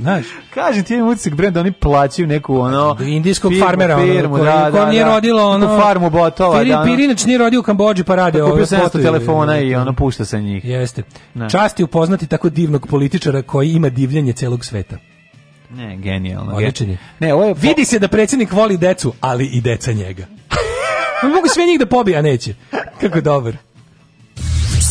Znaš, kažem ti imam utisak brend da oni plaćaju neku ono da, da, indijskog firmu, farmera firmu, ono, da, da, nije rodilo ono farmu botova da. Pir inač nije rodio u Kambodži pa radi pa ove potu telefona i ono pušta se njih. Jeste. Ne. Čast upoznati tako divnog političara koji ima divljenje celog sveta. Ne, genijalno. Odličan Ne, ovo je po... Vidi se da predsjednik voli decu, ali i deca njega. [LAUGHS] mogu sve njih da pobija, neće. Kako dobar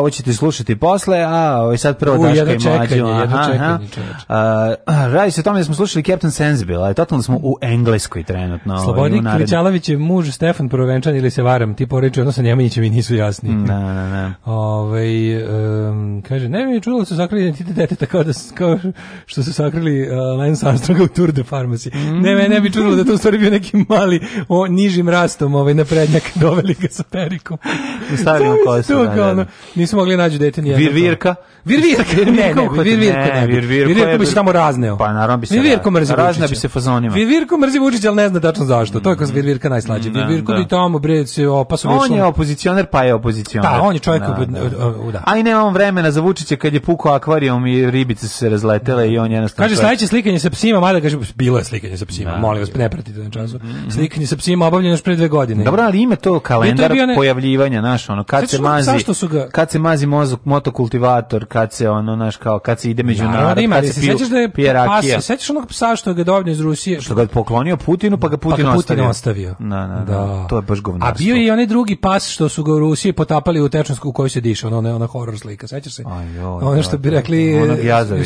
ovo ćete slušati posle, a ovo ovaj, sad prvo U, Daška i Mlađu. Aha, čekanje, Uh, radi se o tome da smo slušali Captain Sensible, ali totalno smo u Engleskoj trenutno. Slobodnik ovaj, Klićalavić je muž Stefan Provenčan ili se varam, ti poreči odnosno Njemanjićem i nisu jasni. Mm, da, da, da. Ove, ovaj, um, kaže, ne mi je čudilo se zakljeni identitet deteta kao da kao što su sakrili uh, Lance Armstronga u Tour de Pharmacy. Mm. Ne, ne bi čudilo da to u stvari bio neki mali o, nižim rastom ovaj na prednjak [LAUGHS] doveli ga sa perikom. Stavili mu kosu. Da, da, da. Nisu mogli nađu dete nijedno. Virvirka? Virvirka, [LAUGHS] ne, ne, virvirka ne, virvirko, virvirko bi se tamo razneo. Pa naravno bi se virvirka mrzi razne bi se fazonima. Virvirko mrzi Vučić, al ne zna tačno zašto. To je kao mm, virvirka najslađe. Mm, virvirko da, da. bi tamo bre se opasno. On je opozicioner, pa je opozicioner. Da, on je čovjek da. da. A i nemamo vremena za Vučića kad je pukao akvarijum i ribice su se razletele i on jednostavno... Kaže, sledeće slikanje sa psima, mada kaže, bilo je slikanje sa psima, da, molim vas, ne pratite na času. Mm -hmm. Slikanje sa psima obavljeno je pre dve godine. Dobro, ali ima to kalendar to ne... pojavljivanja, naš, ono, kad se mazi, ga... kad se mazi mozak motokultivator, kad se, ono, naš, kao, kad se ide među narod, narod da kad se piju, da je pije rakija. Pas, sećaš onog psa što ga dovnio iz Rusije? Što ga je poklonio Putinu, pa ga Putin, pa ga Putin ostavio. Na, da, na, da, da. To je baš govnarstvo. A bio je i onaj drugi pas što su ga u Rusiji potapali u tečansku u kojoj se diše, ono, ne ona horor slika, sećaš se? Ono što bi rekli,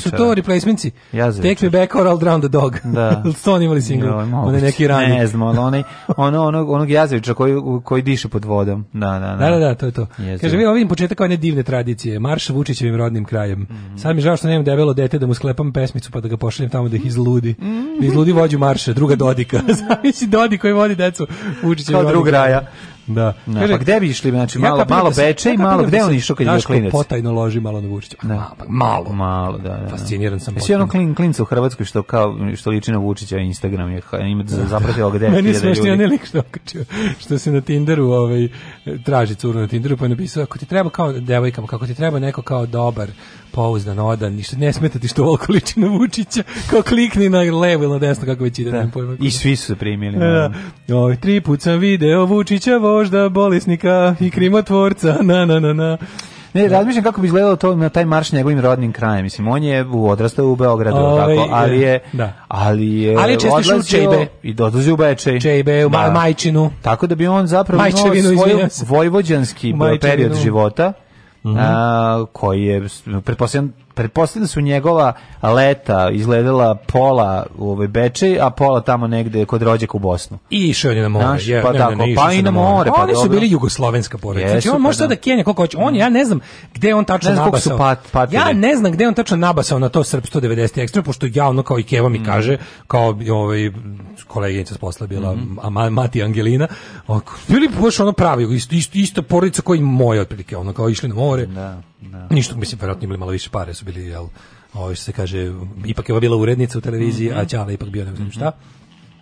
su to replacement Jazovici. Jazovici. Take me back or I'll drown the dog. Da. to [LAUGHS] da oni imali single. Jo, on neki rani. Ne znam, onaj, ono, onog, onog Jazovića koji, koji diše pod vodom. Da, da, da. Da, da, da to je to. Jezovic. Kaže, mi ovim početak one divne tradicije. Marš Vučićevim rodnim krajem. Mm -hmm. Sad mi žao što nemam debelo dete da mu sklepam pesmicu pa da ga pošaljem tamo da ih izludi. Mm -hmm. Da izludi vođu marša, druga Dodika. [LAUGHS] Zamisli Dodi koji vodi decu Vučićevim rodnim drug krajem. raja. Da. No, Kaže, pa gde bi išli, znači malo ja malo da Beče i malo da gde oni išo kad je klinac. Potajno loži malo na Vučića. Da. Malo, malo, malo, da, da, da. Fasciniran sam. Jesi ono klin klinca u Hrvatskoj što kao što liči na Vučića, Instagram je ima zapratio ga 10.000 ljudi. Meni smešni ne lik što okačio, što se na Tinderu, ovaj traži curu na Tinderu pa napisao ako ti treba kao devojka, kako ti treba neko kao dobar pouzdano odan, ništa ne smeta ti što ovo količina Vučića, kao klikni na levo ili na desno, kako već ide, da. pojma. I svi su se primili. Da. Oj, ovaj, tri put sam video Vučića, vožda, bolesnika i krimotvorca, na na na na. Ne, da. razmišljam kako bi izgledalo to na taj marš njegovim rodnim krajem. Mislim, on je u odrastao u Beogradu, Ove, tako, ovaj, ali je, da. ali je ali odlazio Čejbe. I odlazio u Bečej. Čejbe, u da. Majčinu. Tako da bi on zapravo imao svoj vojvođanski period života -hmm. a, koji je pretpostavljam pretpostavljam da su njegova leta izgledala pola u ovoj Bečej, a pola tamo negde kod rođaka u Bosnu. I išao je na more. Znaš, je, pa ne, tako, ne, pa i na more. Pa Oni su bili jugoslovenska porodica. Znači, on može pa, sada da. Kenja koliko hoće. On, ja ne znam gde on tačno ne nabasao. Su pat, ja ne znam gde on tačno nabasao na to Srb 190 ekstra, pošto ja ono kao i Keva mi mm. kaže, kao ovaj, koleginica s posla bila mm -hmm. Mati Angelina, bili baš ono pravi, isto, isto, isto porodica koji moja otprilike, ono kao išli na more. Da Da. Ništa, mislim, verovatno imali malo više pare, su bili, jel, ovo ovaj, se kaže, ipak je ova bila urednica u televiziji, mm -hmm. a Ćala ipak bio, ne znam mm -hmm. šta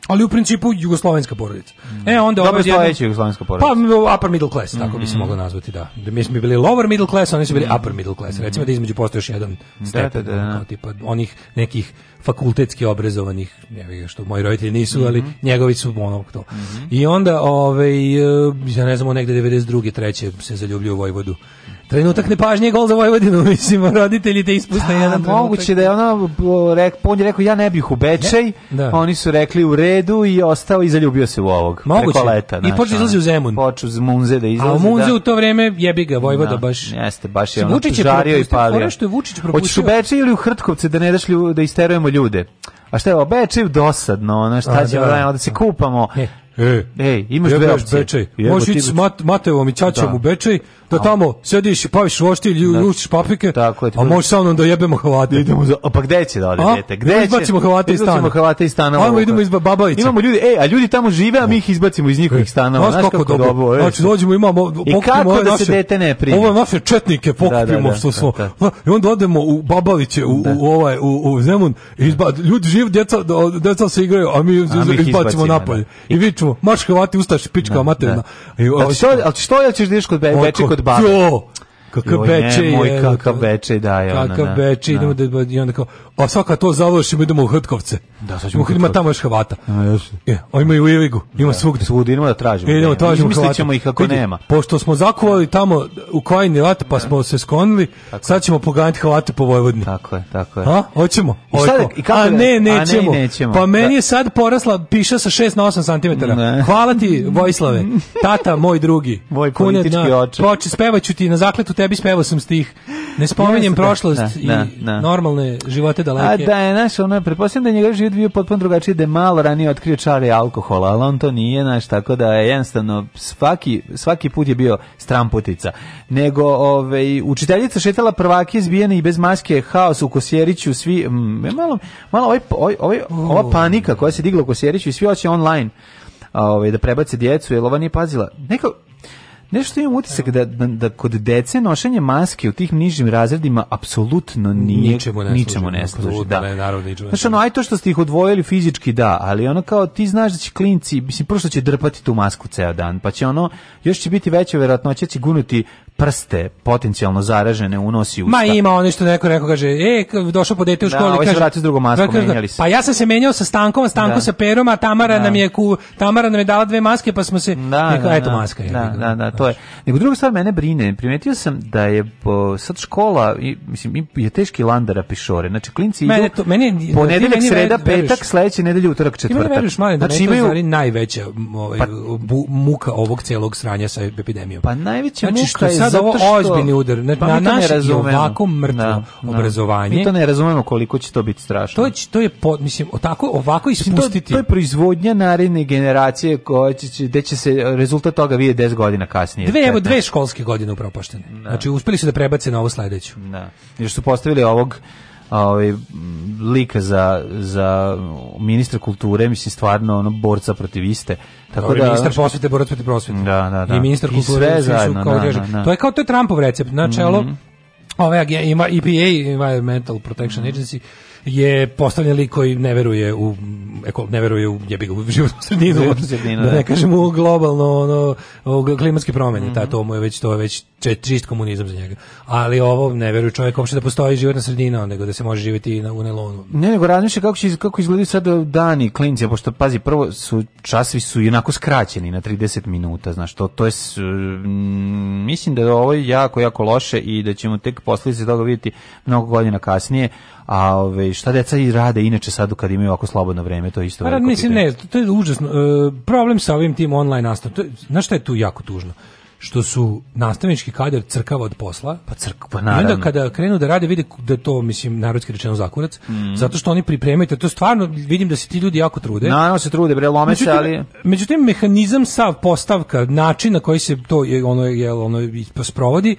ali u principu jugoslovenska porodica. Mm. E onda Dobro je sledeća jugoslovenska porodica. Pa upper middle class, tako mm bi se mhm. moglo nazvati, da. Mi smo bili lower middle class, oni su bili mm upper middle class. Mhm. Recimo da između postoji još jedan da, stepen, da, da, da. Kao, tipa onih nekih fakultetski obrazovanih, ne znam što moji roditelji nisu, mm ali mhm. njegovi su ono to. I onda ovaj eh, ja ne znamo negde 92. treće se zaljubljuje u Vojvodu Trenutak nepažnje je gol za Vojvodinu, [LAUGHS] mislim, roditelji te ispuste da, jedan trenutak. Moguće da je ono, rek, on je rekao ja ne bih u Bečej, da. oni su rekli u redu i ostao i zaljubio se u ovog. Moguće, leta, i počeo znači, izlazi u Zemun. Počeo iz Munze da izlazi. A u Munze da. u to vreme jebi ga Vojvoda da, baš. Jeste, baš je ono žario i palio. što je Vučić propustio. Hoćeš u Bečej ili u Hrtkovce da ne daš lju, da isterujemo ljude? A šta je ovo, Bečej dosadno, ono, šta ćemo da, da se kupamo. E, Ej, imaš dve opcije. Bečej. Možeš ići s Matevom i Ćaćom da. u Bečej, da tamo sediš i paviš da. voštilj i papike, tako je, a možeš sa mnom da jebemo Hrvate. Idemo za, pa gde će da ode dete? Gde će? Izbacimo Hrvate iz stana. Izbacimo Hrvate iz stana. Ajmo idemo iz Babavića. Imamo ljudi, ej, a ljudi tamo žive, a mi ih izbacimo iz njihovih e, stanova. Znaš kako dobro. E, znači dođemo, imamo pokupimo ove da naše dete ne primi. Ove naše četnike da, pokupimo što smo. I onda odemo u Babaviće, u, ovaj u, Zemun, izba, ljudi žive, djeca, djeca se igraju, a mi, izbacimo napolje. I vičemo, maš Hrvati ustaš pička materina. Al ovaj, znači, što, al što ja ćeš da kod Beče kod od Jo! kakav beče je. Moj kakav beče da je ona. Kakav beče, idemo da, da i onda kao a svaka to završimo idemo u Hrtkovce. Da, sad ćemo. Ima tamo još Hrvata. Je, on ima i u Jevigu, ima da, svugde. Svugde idemo da tražimo. Idemo da tražimo Hrvata. ih ako nema. Pošto smo zakuvali tamo u Krajini Hrvata pa smo se sklonili, sad ćemo poganjati Hrvate po Vojvodini. Tako je, tako je. A? Hoćemo. A ne, nećemo. Pa meni je sad porasla piša sa 6 na 8 cm. Hvala ti Vojislave. [LAUGHS] Tata moj drugi. Moj politički oče. Poči spevaću ti na zakletu tebi spevao sam stih. Ne spominjem da, prošlost da, i da, normalne živote daleke. A da je, znaš, ono, pretpostavljam da je njegov život bio potpuno drugačiji, da je malo ranije otkrio čare alkohola, ali on to nije, znaš, tako da je jednostavno svaki, svaki put je bio stramputica. Nego, ove, ovaj, učiteljica šetala prvake izbijene i bez maske, haos u Kosjeriću, svi, mm, malo, malo ovaj, ovaj, ovaj, ova panika koja se digla u Kosjeriću i svi hoće online ove, ovaj, da prebace djecu, jer ova nije pazila. Neko, Nešto imam utisak da, da, da kod dece nošenje maske u tih nižim razredima apsolutno nije, ničemu ne služi. Ničemu ne služi da, da. Ne, naravno, ničemu ne služi. aj to što ste ih odvojili fizički, da, ali ono kao ti znaš da će klinci, mislim, prvo što će drpati tu masku ceo dan, pa će ono, još će biti veće, veća verovatnoća će gunuti prste potencijalno zaražene unosi u Ma ima ono što neko rekao kaže e došao po dete u da, školi da, ovaj kaže s drugom maskom kaže, se. Pa ja sam se menjao sa Stankom, Stanko da. sa Perom, a Tamara da. nam je ku, Tamara nam je dala dve maske pa smo se da, neko, da, eto da, maska. je, da, da, da, to je. Nego druga stvar mene brine, primetio sam da je po, sad škola i mislim je teški landara pišore. Znači klinci mene idu to, meni, ponedeljak, meni sreda, veriš, petak, sledeće nedelje, utorak, četvrtak. Ti veriš, mali, da znači, imaju najveća ovaj, pa, muka ovog celog sranja sa epidemijom. Pa najveća znači, muka je sad ovo što... ozbiljni udar. Na, pa na naše i ovako mrtvo na, da, da. obrazovanje. Mi to ne razumemo koliko će to biti strašno. To je, to je po, mislim, tako, ovako ispustiti. To, to je proizvodnja naredne generacije koja će, gde će se e, rezultat toga vidjeti 10 godina kasnije. Dve, evo, dve školske godine upropaštene. Da. Znači, uspeli su da prebace na ovo sledeću. Da. Još su postavili ovog ovaj lika za, za ministra kulture, mislim stvarno ono borca protiv iste. Tako Dobre, da ministar prosvete, borac protiv prosvete. Da, da, da. I ministar I kulture sve zajedno, kao da, da, da. To je kao to je Trumpov recept, na čelo mm -hmm. Ove ima EPA, Environmental Protection Agency, je postavljen lik koji ne veruje u eko, ne veruje u jebi ga u životnu sredinu, životnu sredinu da, da. ne kažem globalno ono u klimatske promjene, mm -hmm. ta to mu je već to je već čist komunizam za njega. Ali ovo ne veruje čovjek uopšte da postoji životna sredina, nego da se može živjeti na, u nelonu. Ne, nego razmišlja kako će kako izgledaju sad dani klinci, pošto pazi prvo su časovi su jednako skraćeni na 30 minuta, znaš, to to je mm, mislim da je ovo jako jako loše i da ćemo tek posle toga vidjeti mnogo godina kasnije A ove, šta deca i rade inače sad kad imaju ovako slobodno vreme, to je isto pa, veliko Mislim, ne, to je užasno. E, problem sa ovim tim online nastavom, znaš šta je tu jako tužno? što su nastavnički kadar crkava od posla, pa crkva pa naravno. I onda kada krenu da rade vide da to mislim narodski rečeno zakurac, mm. zato što oni pripremaju to stvarno vidim da se ti ljudi jako trude. Naravno se trude, bre lome međutim, se, ali međutim mehanizam sa postavka, način na koji se to je ono je ono sprovodi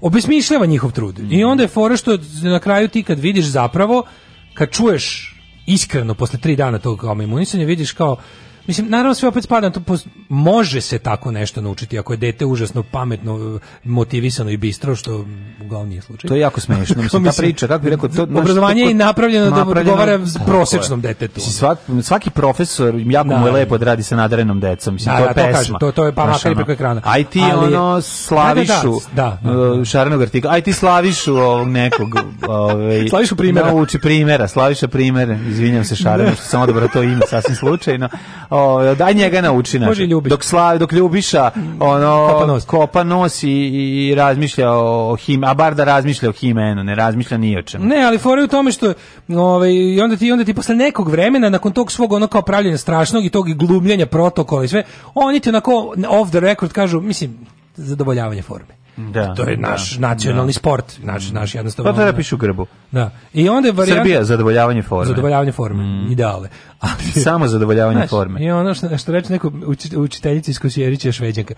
obesmišljava njihov trud. Mm. I onda je fora što na kraju ti kad vidiš zapravo, kad čuješ iskreno posle tri dana tog kao imunisanja, vidiš kao Mislim, naravno sve opet spada, to može se tako nešto naučiti ako je dete užasno pametno, motivisano i bistro, što uglavnom nije slučaj. To je jako smešno, [LAUGHS] mislim, ta priča, kako bi rekao, to, obrazovanje je napravljeno, da napravljeno da odgovara s prosečnom detetu. Svak, svaki profesor, jako da. mu je lepo da radi sa nadarenom decom, mislim, da, to je da, pesma. To, to, to je pa makar preko ekrana. Aj ti Ali, ono slavišu, da, da, da, da. Uh, šarenog artika, aj ti slavišu ovog nekog, [LAUGHS] ovaj, slavišu primjera. Nauči primjera, slaviša primjere, izvinjam se šarenu, što sam odabrao to ime, sasvim slučajno O, ovaj, daj njega nauči naš. Znači. Dok slavi, dok ljubiša, ono kopa nos, kopa nos i, i razmišlja o him, a bar da razmišlja o himenu, ne razmišlja ni o čemu. Ne, ali fora u tome što ovaj i onda ti onda ti posle nekog vremena nakon tog svog ono kao pravljenja strašnog i tog glumljenja protokola i sve, oni ti onako off the record kažu, mislim zadovoljavanje forme. Da, to je da, naš da, nacionalni da. sport, naš naš jednostavno. Pa to da piše u grbu. Da. I onda varijanta Srbija zadovoljavanje forme. Zadovoljavanje forme, mm. ideale. Ali samo zadovoljavanje znaš, forme. I ono što, što reče neko učiteljica iz Kosjerića šveđanka.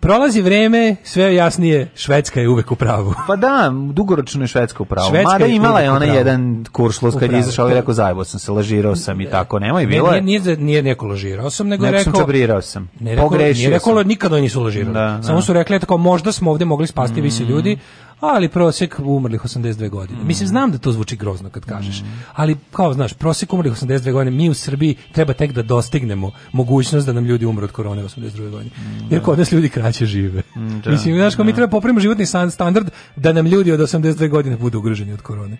Prolazi vreme, sve jasnije, Švedska je uvek u pravu. Pa da, dugoročno je Švedska u pravu. Švedska Mada je imala je ona jedan kuršlos kad je izašao i ovaj da. rekao zajebo sam se, lažirao sam i da. tako, nemoj, bilo Nije, nije, nije neko lažirao sam, nego je rekao... sam čabrirao sam, ne rekao, pogrešio nije rekao, sam. Nikada nisu lažirali. Da, Samo da. su rekli, tako, možda smo ovde mogli spasti mm. više ljudi, ali prosjek umrlih 82 godine. Mm. Mislim, znam da to zvuči grozno kad kažeš, mm. ali kao, znaš, prosek umrlih 82 godine, mi u Srbiji treba tek da dostignemo mogućnost da nam ljudi umru od korone 82 godine. Mm, Jer da. kod nas ljudi kraće žive. Mm, da, Mislim, znaš, da. mi treba da popravimo životni standard da nam ljudi od 82 godine budu ugroženi od korone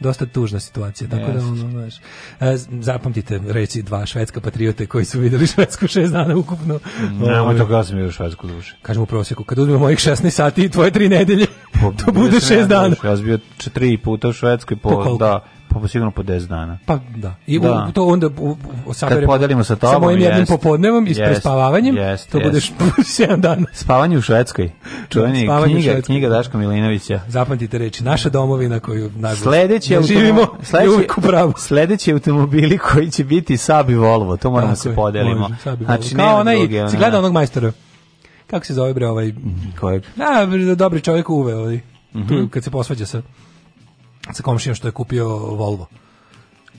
dosta tužna situacija, tako yes. da ono, znaš, e, zapamtite reći dva švedska patriote koji su videli švedsku šest dana ukupno. Nemo no, to kada sam švedsku duše. Kažem u prosjeku, kad uzmemo mojih 16 sati i tvoje tri nedelje, pa, [LAUGHS] to bude šest dana. Ja sam bio tri puta u švedskoj, po, po da, Pa, pa sigurno po 10 dana. Pa da. I da. U, to onda u, podelimo sa tobom, Samo im jednim popodnevom i prespavavanjem, jest, to budeš 7 [LAUGHS] dana. Spavanje u Švedskoj. Čuveni [LAUGHS] knjiga, u knjiga Daška Milinovića. Zapamtite reči, naša domovina koju nažalost sledeće živimo, sledeće Sledeći automobili koji će biti Saab i Volvo, to moramo se podelimo. Može, Znači, kao onaj, druge, si gledao onog majstora. Kako se zove bre ovaj? Kojeg? Da, da, dobri čovjek uve ovaj. Mm -hmm. tu, mhm. kad se posvađa sa sa komšijom što je kupio Volvo.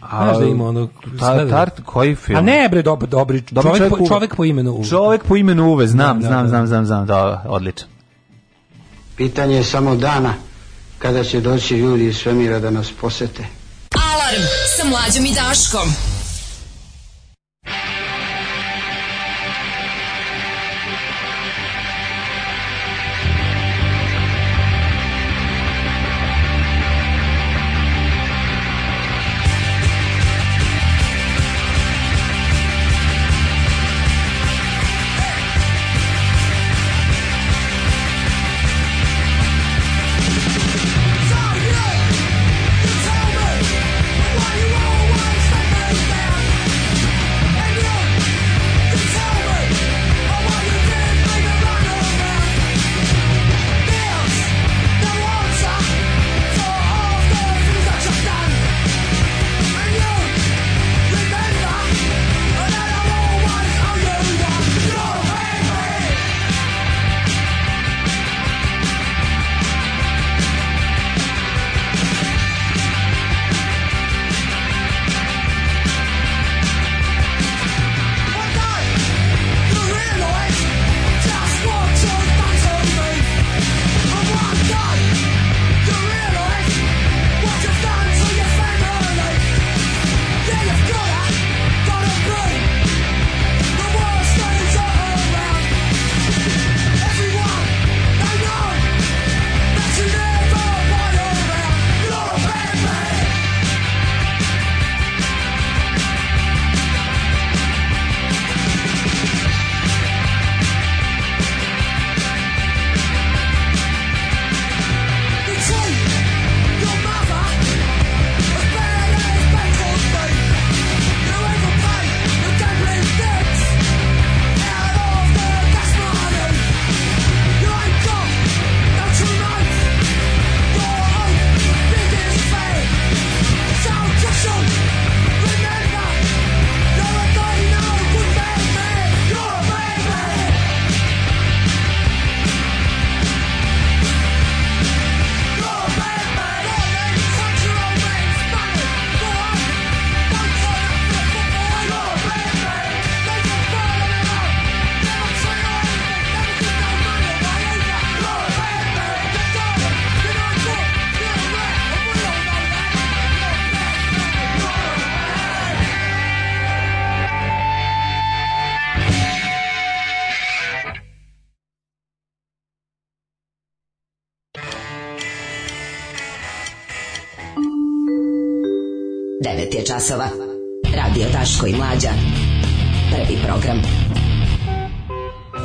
A, Znaš da ima ono... Ta, tart, koji film? A ne, bre, dob, dobri, dobri čovjek, čovjek, po, čovjek po imenu Uve. Čovjek po imenu Uve, znam, da, znam, da, znam, da. znam, znam, da, odlično. Pitanje je samo dana kada će doći ljudi iz svemira da nas posete. Alarm sa mlađom i Daškom. časova. Radio Taško i Mlađa. Prvi program.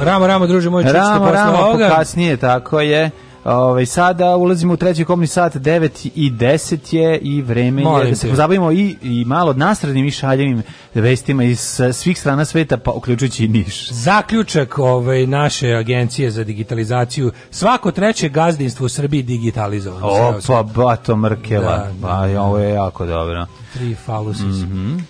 Ramo, ramo, druže moj, čućete posle ovoga. Ramo, pa ramo, kasnije, tako je. Ove, ovaj, sada ulazimo u treći komni sat, 9 i 10 je i vreme Molim je da se pozabavimo i, i malo nasrednim i šaljevim vestima iz svih strana sveta, pa uključujući i Niš. Zaključak ovaj, naše agencije za digitalizaciju, svako treće gazdinstvo u Srbiji digitalizovano. Opa, bato Mrkela, da, da, da. ovo je da. jako dobro. Tri falusi. Mm -hmm.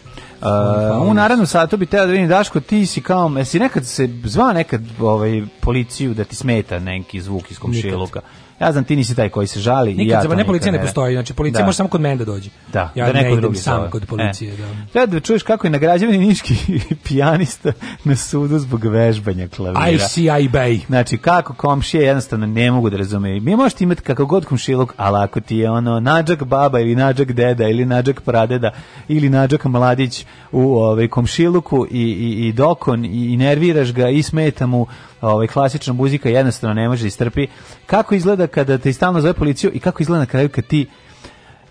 Uh, u narednom satu bi teo da vidim Daško, ti si kao, jesi nekad se zva nekad ovaj, policiju da ti smeta neki zvuk iz komšiluka? Ja znam ti nisi taj koji se žali nikad ja. Nikad ne policija ne, postoji, znači policija da. može samo kod mene da dođe. Da, ja da neko ne drugi sam kod e. policije, e. da. Ja da čuješ kako je nagrađivani niški [LAUGHS] pijanista na sudu zbog vežbanja klavira. ICI Bay. Znači kako komšije jednostavno ne mogu da razumeju. Mi možete imati kako god komšiluk, ali ako ti je ono nađak baba ili nađak deda ili nađak pradeda ili nađak mladić u ovaj komšiluku i, i, i dokon i, i nerviraš ga i smeta mu ovaj klasična muzika jednostavno ne može da istrpi. Kako izgleda kada te stalno zove policiju i kako izgleda na kraju kad ti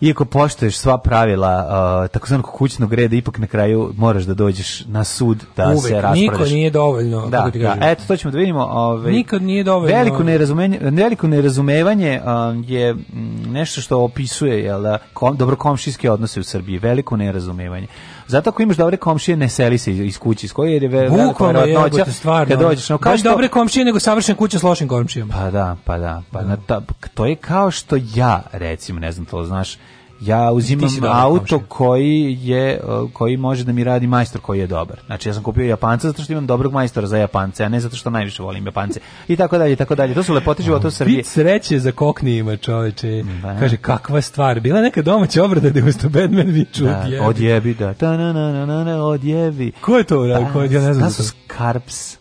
iako poštuješ sva pravila uh, takozvanog kućnog reda, ipak na kraju moraš da dođeš na sud da Uvek, se raspravljaš. Niko nije dovoljno. Da, da, eto, to ćemo da vidimo. Ove, ovaj, Nikad nije dovoljno. Veliko nerazumevanje, veliko nerazumevanje uh, je mm, nešto što opisuje jel, da, kom, dobrokomšijske odnose u Srbiji. Veliko nerazumevanje. Zato ako imaš dobre komšije, ne seli se iz kuće iz koje je velika verovatnoća kad dođeš. No, kao dobre komšije nego savršen kuća s lošim komšijama. Pa da, pa da. Pa da. Na ta, to je kao što ja, recimo, ne znam, to znaš, ja uzimam auto komšija. koji je e, koji može da mi radi majstor koji je dobar. Znači ja sam kupio Japanca zato što imam dobrog majstora za Japance, a ne zato što najviše volim Japance. I tako dalje, tako dalje. To su lepote života u Srbiji. Bit sreće za kokni ima čoveče. Da. Kaže kakva stvar, bila neka domaća obrada da usto Batman viču da, odjebi. Odjebi da. Ta na na na na odjebi. Ko je to uradio? Ja ne znam. Da, da su Scarps.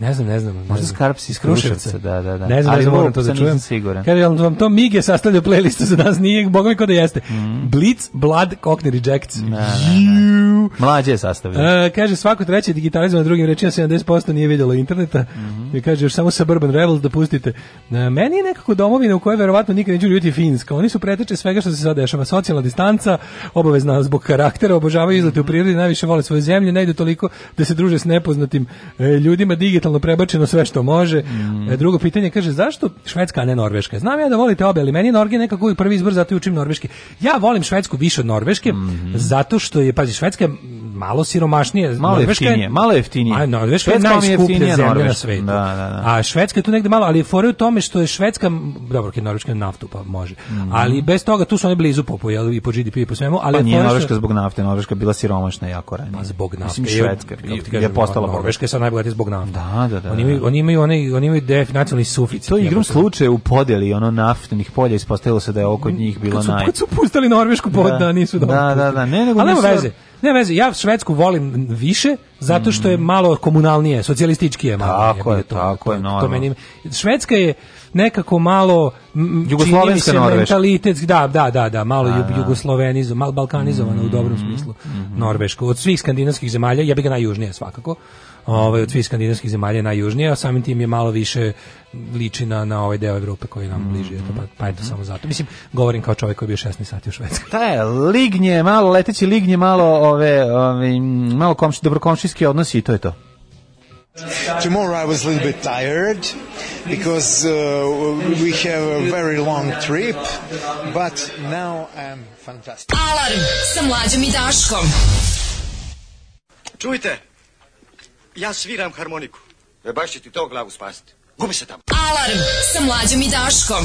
Ne znam, ne znam. Možda Skarps iz Kruševca, da, da, da. Ne znam, Ali ne znam, moram to da čujem. Siguran. Kada vam, vam to Mige sastavlja playlistu za nas, nije, boga mi ko da jeste. Mm. Blitz, Blood, Cockney Rejects. Na, na, na. Mlađe je sastavlja. Uh, e, kaže, svako treće digitalizovano drugim rečima 70% nije vidjelo interneta. Mm -hmm. I kaže, još samo Suburban Rebels da pustite. Na, e, meni je nekako domovina u kojoj verovatno nikad neću ljuti Finska. Oni su preteče svega što se sad dešava. Socijalna distanca, obavezna zbog karaktera, obožavaju izlete mm -hmm. u prirodi, najviše vole svoju zemlju, ne toliko da se druže s nepoznatim e, ljudima, digital digitalno prebačeno sve što može. Mm. Drugo pitanje kaže zašto Švedska a ne Norveška? Znam ja da volite obe, ali meni Norge nekako uvijek prvi izbor, zato i učim norveški. Ja volim Švedsku više od Norveške, mm. zato što je pazi Švedska je malo siromašnije, malo jeftinije, malo jeftinije. A Norveška Švedska je najskuplja zemlja na svetu. Da, da, da. A Švedska je tu negde malo, ali je u tome što je Švedska, dobro, kad Norveška naftu pa može. Mm. Ali bez toga tu su oni blizu po i po GDP i po svemu, ali pa nije Norveška zbog nafte, Norveška bila siromašna jako ranije. Pa zbog nafte. Mislim, Švedska je, je, je postala Norveška je sad najbogatija zbog nafte. Da, Da, da, Oni imaju, da. oni imaju, onaj, oni imaju def, nacionalni suficit. To je igrom slučaja u podeli ono naftnih polja ispostavilo se da je oko njih bilo naj. Kad su pustili norvešku pod, da, da nisu dobro. Da, da, da, ne nego. Ali veze. Ne veze, ja Švedsku volim više zato što je mm. malo komunalnije, socijalistički je malo. Tako je, tako je, normalno. To meni, Švedska je nekako malo jugoslovenski mentalitet, da, da, da, da, malo Aha. Da, da. jugoslovenizam, malo balkanizovano mm, u mm-hmm. dobrom smislu mm, mm-hmm. Norvešku. Od svih skandinavskih zemalja, ja bih ga najjužnije svakako. Ovaj od svih skandinavskih zemalja najjužnije, a samim tim je malo više liči na, na ovaj deo Evrope koji nam mm, bliži, pa, pa eto samo zato. Mislim, govorim kao čovjek koji je bio 16 sati u Švedskoj. Ta je, lignje, malo leteći lignje, malo ove, ovaj malo komšijski dobrokomšijski odnosi i to je to. Tomorrow I was a little bit tired because uh, we have a very long trip, but now I'm fantastic. Alarm sa mlađom i Daškom. Čujte, ja sviram harmoniku. E baš će ti to glavu spasiti. Gubi se tamo. Alarm sa mlađom i Daškom.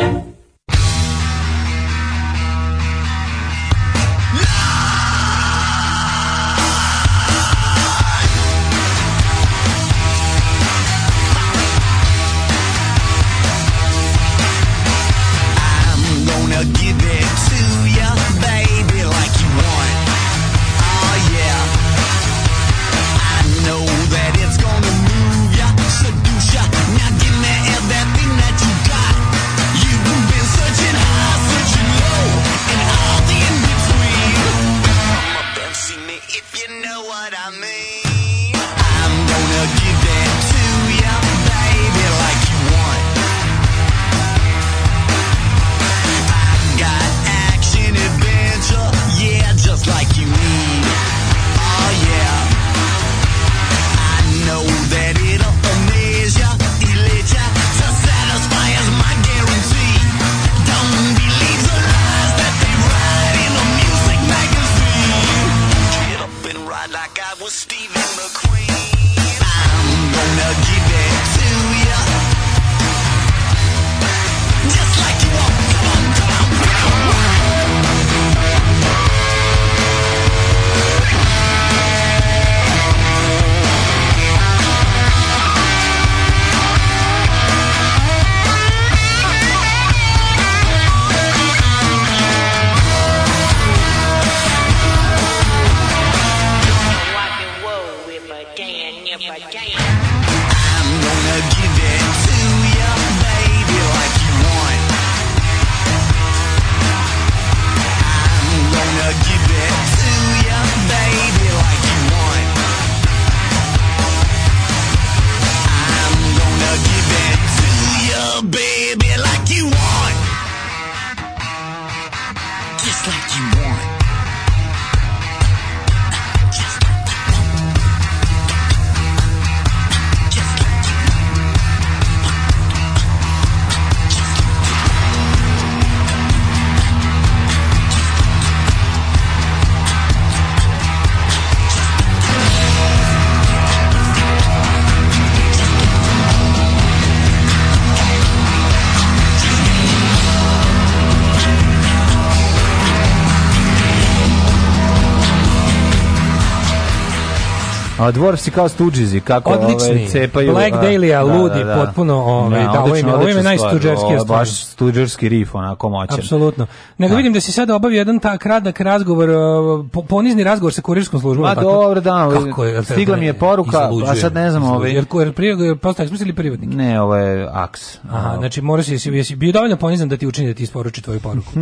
A dvorfsi kao stuđizi, kako Odlični. ove cepaju. Black Dahlia, da, ludi, da, da, potpuno ove, ovaj, ne, da, odlično, ovo ime najstuđerski. Ovo baš stuđerski rif, onako moćan. Apsolutno. Nego da. vidim da si sad obavio jedan ta kradak razgovor, uh, po, ponizni razgovor sa kurirskom službom. Pa dobro, da, kako je, stigla mi je poruka, a sad ne znam ove. Ovaj- jer, jer prije, postaje, smo ili privatnik? Ne, ovo je aks. Aha, znači mora si, jesi bio dovoljno ponizan da ti učini da ti isporuči tvoju poruku. [LAUGHS]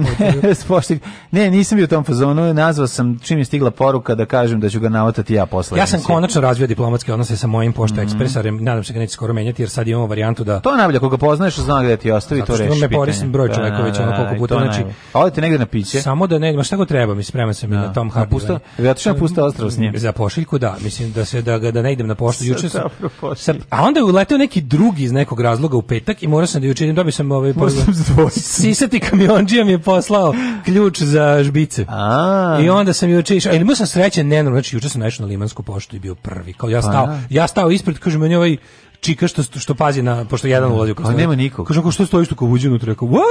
ne, nisam bio u tom fazonu, nazvao sam čim je stigla poruka da kažem da ću ga navotati ja posle. Ja sam konačno razvio diplomatske odnose sa mojim pošta mhm. ekspresarem. Mm -hmm. Nadam se da neće skoro menjati jer sad imamo varijantu da To najbolje koga poznaješ, zna gde ti ostavi to reši. Zato me porisim broj da, Čoveković da, ono koliko puta znači. Odete negde na piće. Samo da ne, ma šta god treba, mi spreman sam i na da. Tom Hardy. Pusto, ovaj. vjerojatno sam pusto ostrov s njim. Za pošiljku da, mislim da se da da ne idem na poštu juče sam. a onda je uleteo neki drugi iz nekog razloga u petak i morao sam da juče idem, dobio sam ovaj Sisati kamiondžija mi je poslao ključ za žbice. A. I onda sam juče išao, ali bio sam srećan, ne, znači juče sam naišao na Limansku poštu i bio prvi. Kao ja pa stao, da. ja stao ispred, kaže meni ovaj čika što što pazi na pošto jedan ulazi da. u A nema nikog. Kaže kako što stojiš tu kao uđe unutra, rekao, "Wow!"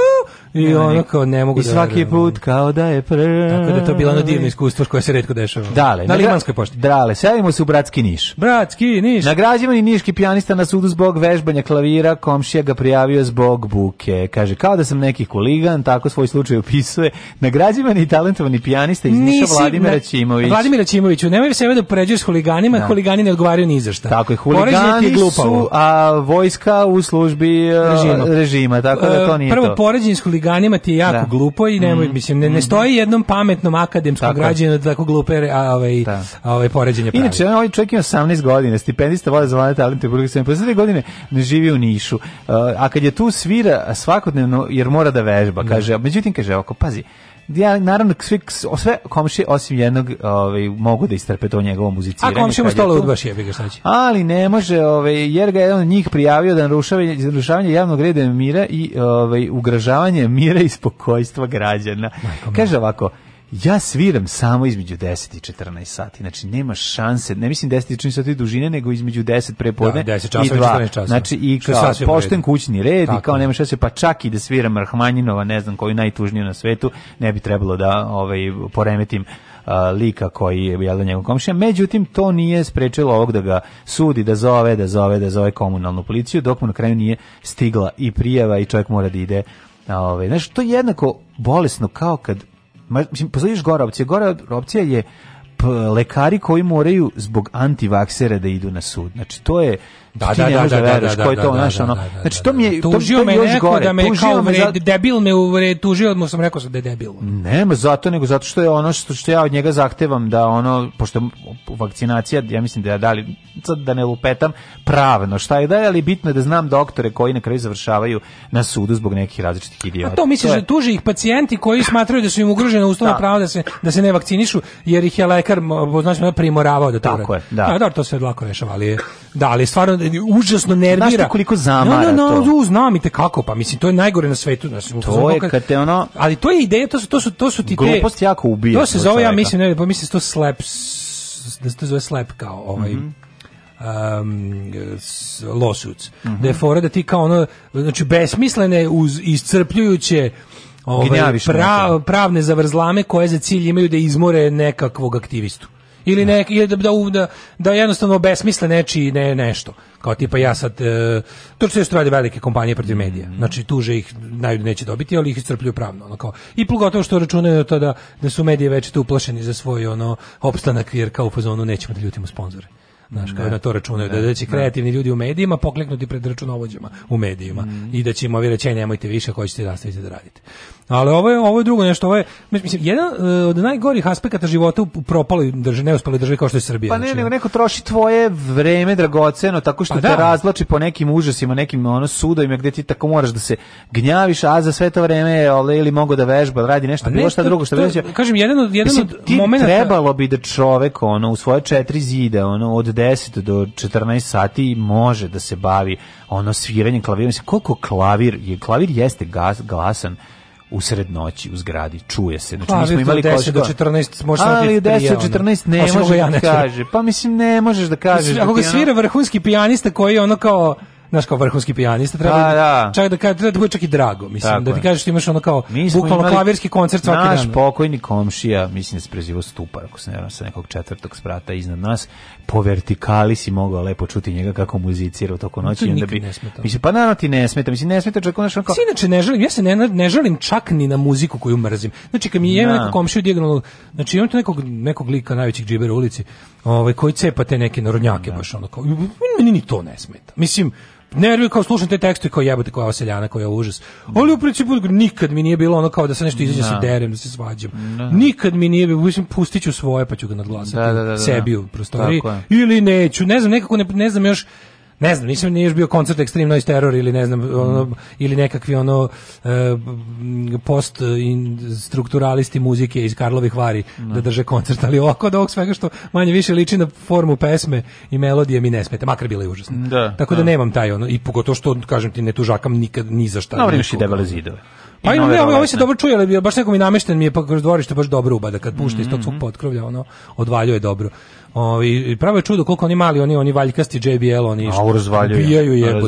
I ona kao ne mogu da. I svaki put kao da je prr. Tako da to bilo ono divno iskustvo koje se retko dešava. Dale, na Limanskoj pošti. Drale, selimo se u bratski Niš. Bratski Niš. Nagrađivani niški pijanista na sudu zbog vežbanja klavira, komšija ga prijavio zbog buke. Kaže kao da sam neki huligan, tako svoj slučaj opisuje. Nagrađivani talentovani pijanista iz Niša vladimir Vladimira vladimir Ćimović. Vladimira Ćimoviću, nemoj sebe da pređeš huliganima, da. huligani ne odgovaraju ni za šta. Tako je, huligani su a vojska u službi e, režima, režima tako da e, to nije prvo to. poređenje s huliganima ti je jako da. glupo i nemoj, mm. mislim, ne, ne mm-hmm. stoji jednom pametnom akademskom građanu da tako glupe a, ovaj, da. ovaj poređenje pravi. Inače, ovaj čovjek ima 18 godina, stipendista vole za vane talente Republike Srbije, 50 godine ne živi u Nišu, e, a kad je tu svira svakodnevno, jer mora da vežba, da. kaže, da. međutim, kaže, ovako, pazi, ja, naravno, sve, sve komšije, osim jednog, ovaj, mogu da istrpe to njegovo muziciranje. A komšije mu stole udbaš jebi ga znači. Ali ne može, ovaj, jer ga jedan on njih prijavio da narušavanje, narušavanje javnog reda i mira i ovaj, ugrožavanje mira i spokojstva građana. Majko, Kaže ovako, Ja sviram samo između 10 i 14 sati. Znači nema šanse. Ne mislim 10 i 14 sati dužine, nego između 10 prepodne da, i 2. Znači i kao pošten kućni red Tako. i kao nema šanse, pa čak i da sviram Arhmanjinova, ne znam koji najtužniji na svetu, ne bi trebalo da ovaj poremetim a, lika koji je jedan njegov komšija. Međutim to nije sprečilo ovog da ga sudi, da zove, da zove, da zove komunalnu policiju dok mu na kraju nije stigla i prijava i čovjek mora da ide Ovaj znači to je jednako bolesno kao kad Ma, mislim, postoji još gora opcija. Gora opcija je lekari koji moraju zbog antivaksera da idu na sud. Znači, to je Da, ti da, ne da, da, da, da, ko je to, znaš, ono. Znači to mi je to, tužio to mi je još gore. Da me tužio me za... debil me uvre, tužio mu sam rekao da je debil. Nema zato nego zato što je ono što, što ja od njega zahtevam da ono pošto vakcinacija ja mislim da ja dali sad da ne lupetam pravno šta je da je ali bitno je da znam doktore koji na kraju završavaju na sudu zbog nekih različitih idiota. A to misliš to je... da tuže ih pacijenti koji smatraju da su im ugrožena ustavna da. prava da se da se ne vakcinišu jer ih je lekar znači primoravao da to Tako je, da. Da, to se lako rešava, ali da, ali stvarno Da užasno nervira. Znaš koliko zamara to. no, no, no, to? znam i te kako, pa mislim, to je najgore na svetu. Znači, to je kad te ono... Ali to je ideja, to su, to su, to su ti te... Glupost jako ubija. To se zove, ja mislim, ne, pa mislim, da to slaps da se to zove slep kao ovaj mm -hmm. um, lawsuits. Mm -hmm. Da je fora da ti kao ono, znači besmislene uz, iscrpljujuće ovaj, pra, da. pravne zavrzlame koje za cilj imaju da izmore nekakvog aktivistu ili ne, ili da, da, da, da, jednostavno obesmisle nečiji ne, nešto. Kao tipa ja sad, e, to što što rade velike kompanije protiv medija. Mhm. Znači tuže ih najbolje neće dobiti, ali ih iscrpljuju pravno. Ono, kao. I pogotovo što računaju to da, da su medije već tu uplašeni za svoj ono, opstanak, jer kao u fazonu nećemo da ljutimo sponzore. Znaš, kao ne, na to računaju, da, ne, da, da će kreativni ljudi u medijima pokleknuti pred računovođama u medijima mm. i da će im ovi reći, nemojte više, koji ćete nastaviti da radite. Ali ovo je ovo je drugo nešto, ovo je mislim jedan e, od najgorih aspekata života u propaloj državi, neuspeloj državi kao što je Srbija. Pa ne, znači. nego neko troši tvoje vreme dragoceno tako što pa te da. razlači po nekim užasima, nekim ono sudovima gdje ti tako moraš da se gnjaviš, a za sve to vreme je ole ili mogu da vežba, radi nešto, pa bilo šta drugo što veže. Kažem jedan od jedan mislim, od momenata trebalo bi da čovek ono u svoje četiri zida, ono od 10 do 14 sati može da se bavi ono sviranjem klavira, mislim koliko klavir je klavir jeste gas, glasan u sred noći u zgradi čuje se znači pa, mi smo imali do 10 do 14 možeš ali u 10 do 14 ne može ja da kaže pa mislim ne možeš da kažeš da ako ga svira vrhunski pijanista koji ono kao znaš kao vrhunski pijanista treba da, da. da. čak da kaže treba da bude čak i drago mislim Tako da ti kažeš ti da imaš ono kao bukvalno klavirski koncert svaki naš dan naš pokojni komšija mislim da se prezivo Stupar ako se ne varam sa nekog četvrtog sprata iznad nas po vertikali si mogao lepo čuti njega kako muzicira toko noći no, onda bi mislim pa naravno ti ne smeta mislim ne smeta čovjek našao kao inače ne želim ja se ne, ne želim čak ni na muziku koju mrzim znači kad mi je da. neki komšija dijagonalno znači on tu nekog nekog lika najvećih džibera u ulici ovaj koji cepa te neke narodnjake da. baš onda kao meni ni to ne smeta mislim nervi kao slušam te tekste kao jebote kao seljana koji je užas. Ali u principu nikad mi nije bilo ono kao da se nešto izađe no. Da se da. derem, da se svađam. No. Da. Nikad mi nije bilo, mislim pustiću svoje pa ću ga nadglasati da, da, da, sebi u prostoriji ili neću, ne znam nekako ne, ne znam još ne znam, nisam nije još bio koncert Extreme Noise Terror ili ne znam, ono, mm. ili nekakvi ono uh, post strukturalisti muzike iz Karlovih Vari no. Da, da drže koncert, ali ovako od ovog svega što manje više liči na formu pesme i melodije mi ne smete, makar bile užasne. Da, tako da, da nemam taj ono, i pogotovo što, kažem ti, ne tužakam nikad ni za šta. Na vremši debele zidove. Pa i ne, ovo se dobro čuje, ali baš nekom i namešten mi je pa kroz dvorište baš dobro ubada kad pušta mm -hmm. iz tog mhm. svog potkrovlja, ono, odvaljuje dobro. Ovi ovaj, i, pravo je čudo koliko oni mali, oni oni valjkasti JBL, oni što razvaljuju. Ubijaju je,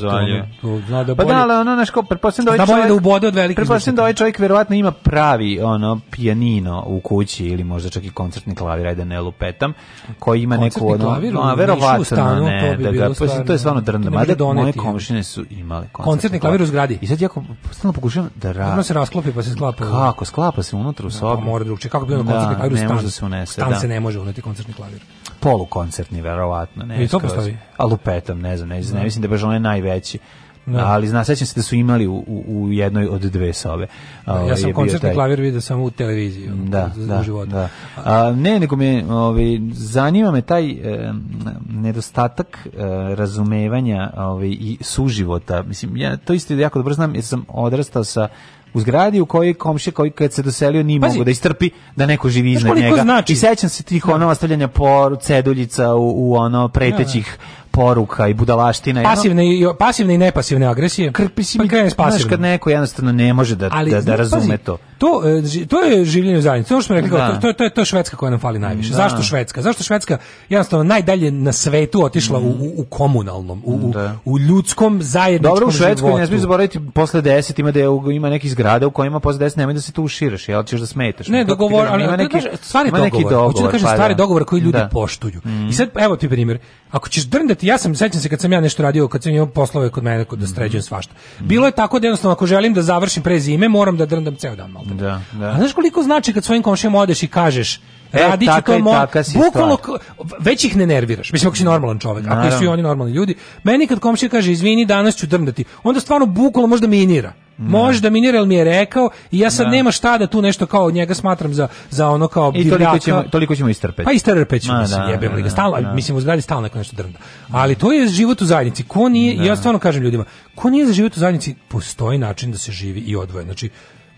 zna da pa bolje. Pa da, ali ono, znaš, ko, pretpostavljam da ovaj čovjek... da ubode od velikih. Pretpostavljam da ovaj čovjek verovatno ima pravi, ono, pijanino u kući ili možda čak i koncertni klavir, ajde da ne lupetam, koji ima neku, ono, a no, verovatno stanu, ne, bi da ga, stvarno, pa, to je stvarno drno. Mada moje komšine su imale koncertni, koncertni klavir u zgradi. I sad ja stalno pokušavam da ra... Ono se rasklopi pa se sklapa. Kako, sklapa se unutra u da, sobi. Pa mora drugče, kako bi ono da, koncertni klavir u da se unese, da. Stan se ne može uneti koncertni klavir polukoncertni, verovatno. Ne, I to postoji? A lupetam, ne znam, ne, znam, ne da. mislim da je baš onaj najveći. Da. Ali zna, sećam se da su imali u, u jednoj od dve sobe. Da, ja ovaj, sam koncertni taj... klavir vidio samo u televiziji. Da, da, u životu. da. A, ne, nego me ovi, ovaj, zanima me taj e, nedostatak e, razumevanja ovi, ovaj, i suživota. Mislim, ja to isto jako dobro znam jer sam odrastao sa u zgradi u kojoj komšija koji kad se doselio nije mogao da istrpi da neko živi iznad njega. Znači? I sećam se tih da. ono ostavljanja por ceduljica u, u ono pretećih da, da. poruka i budalaština. Pasivne i, pasivne i nepasivne agresije. Krpi si pa mi, Znaš kad neko jednostavno ne može da, ali, da, da razume pazi, to to, e, to je življenje u zajednici. To što rekli, da. to, to, je to Švedska koja nam fali najviše. Da. Zašto Švedska? Zašto Švedska jednostavno najdalje na svetu otišla mm. u, u, komunalnom, u, da. u, ljudskom zajedničkom Dobro, u Švedskoj ne smiješ zaboraviti posle 10 ima, da ima nekih zgrade u kojima posle 10 nemoj da se tu uširaš, jel ćeš da smetaš. Ne, dogovor, ali ima da neki, stvari dogovor. Hoću da kažem pa, stvari da. dogovor koji ljudi da. poštuju. Mm. I mhm. sad, evo ti primjer. Ako ćeš drndati, ja sam, sećam se kad sam ja nešto radio, kad sam imao poslove kod mene, kod da sređujem mhm. svašta. Bilo je tako da jednostavno, ako želim da završim pre zime, moram da drndam ceo dan malo. Da, da. A znaš koliko znači kad svojim komšijama odeš i kažeš E, radit ću to mo... Bukvalno, već ih ne nerviraš. Mislim, ako si normalan čovek Naravno. ako su i oni normalni ljudi. Meni kad komšija kaže, izvini, danas ću drndati, onda stvarno bukvalno možda minira. Ne. Da. Možda mineral mi je rekao i ja sad ne. Da. nema šta da tu nešto kao od njega smatram za, za ono kao I toliko ćemo, toliko ćemo istrpeti. Pa istrpeti ćemo se, da, jebem li ga. Stalno, mislim, u zgradi stalno neko nešto drnda. Ali to je život u zajednici. Ko nije, da. ja stvarno kažem ljudima, ko nije za život u zajednici, postoji način da se živi i odvoje. Znači,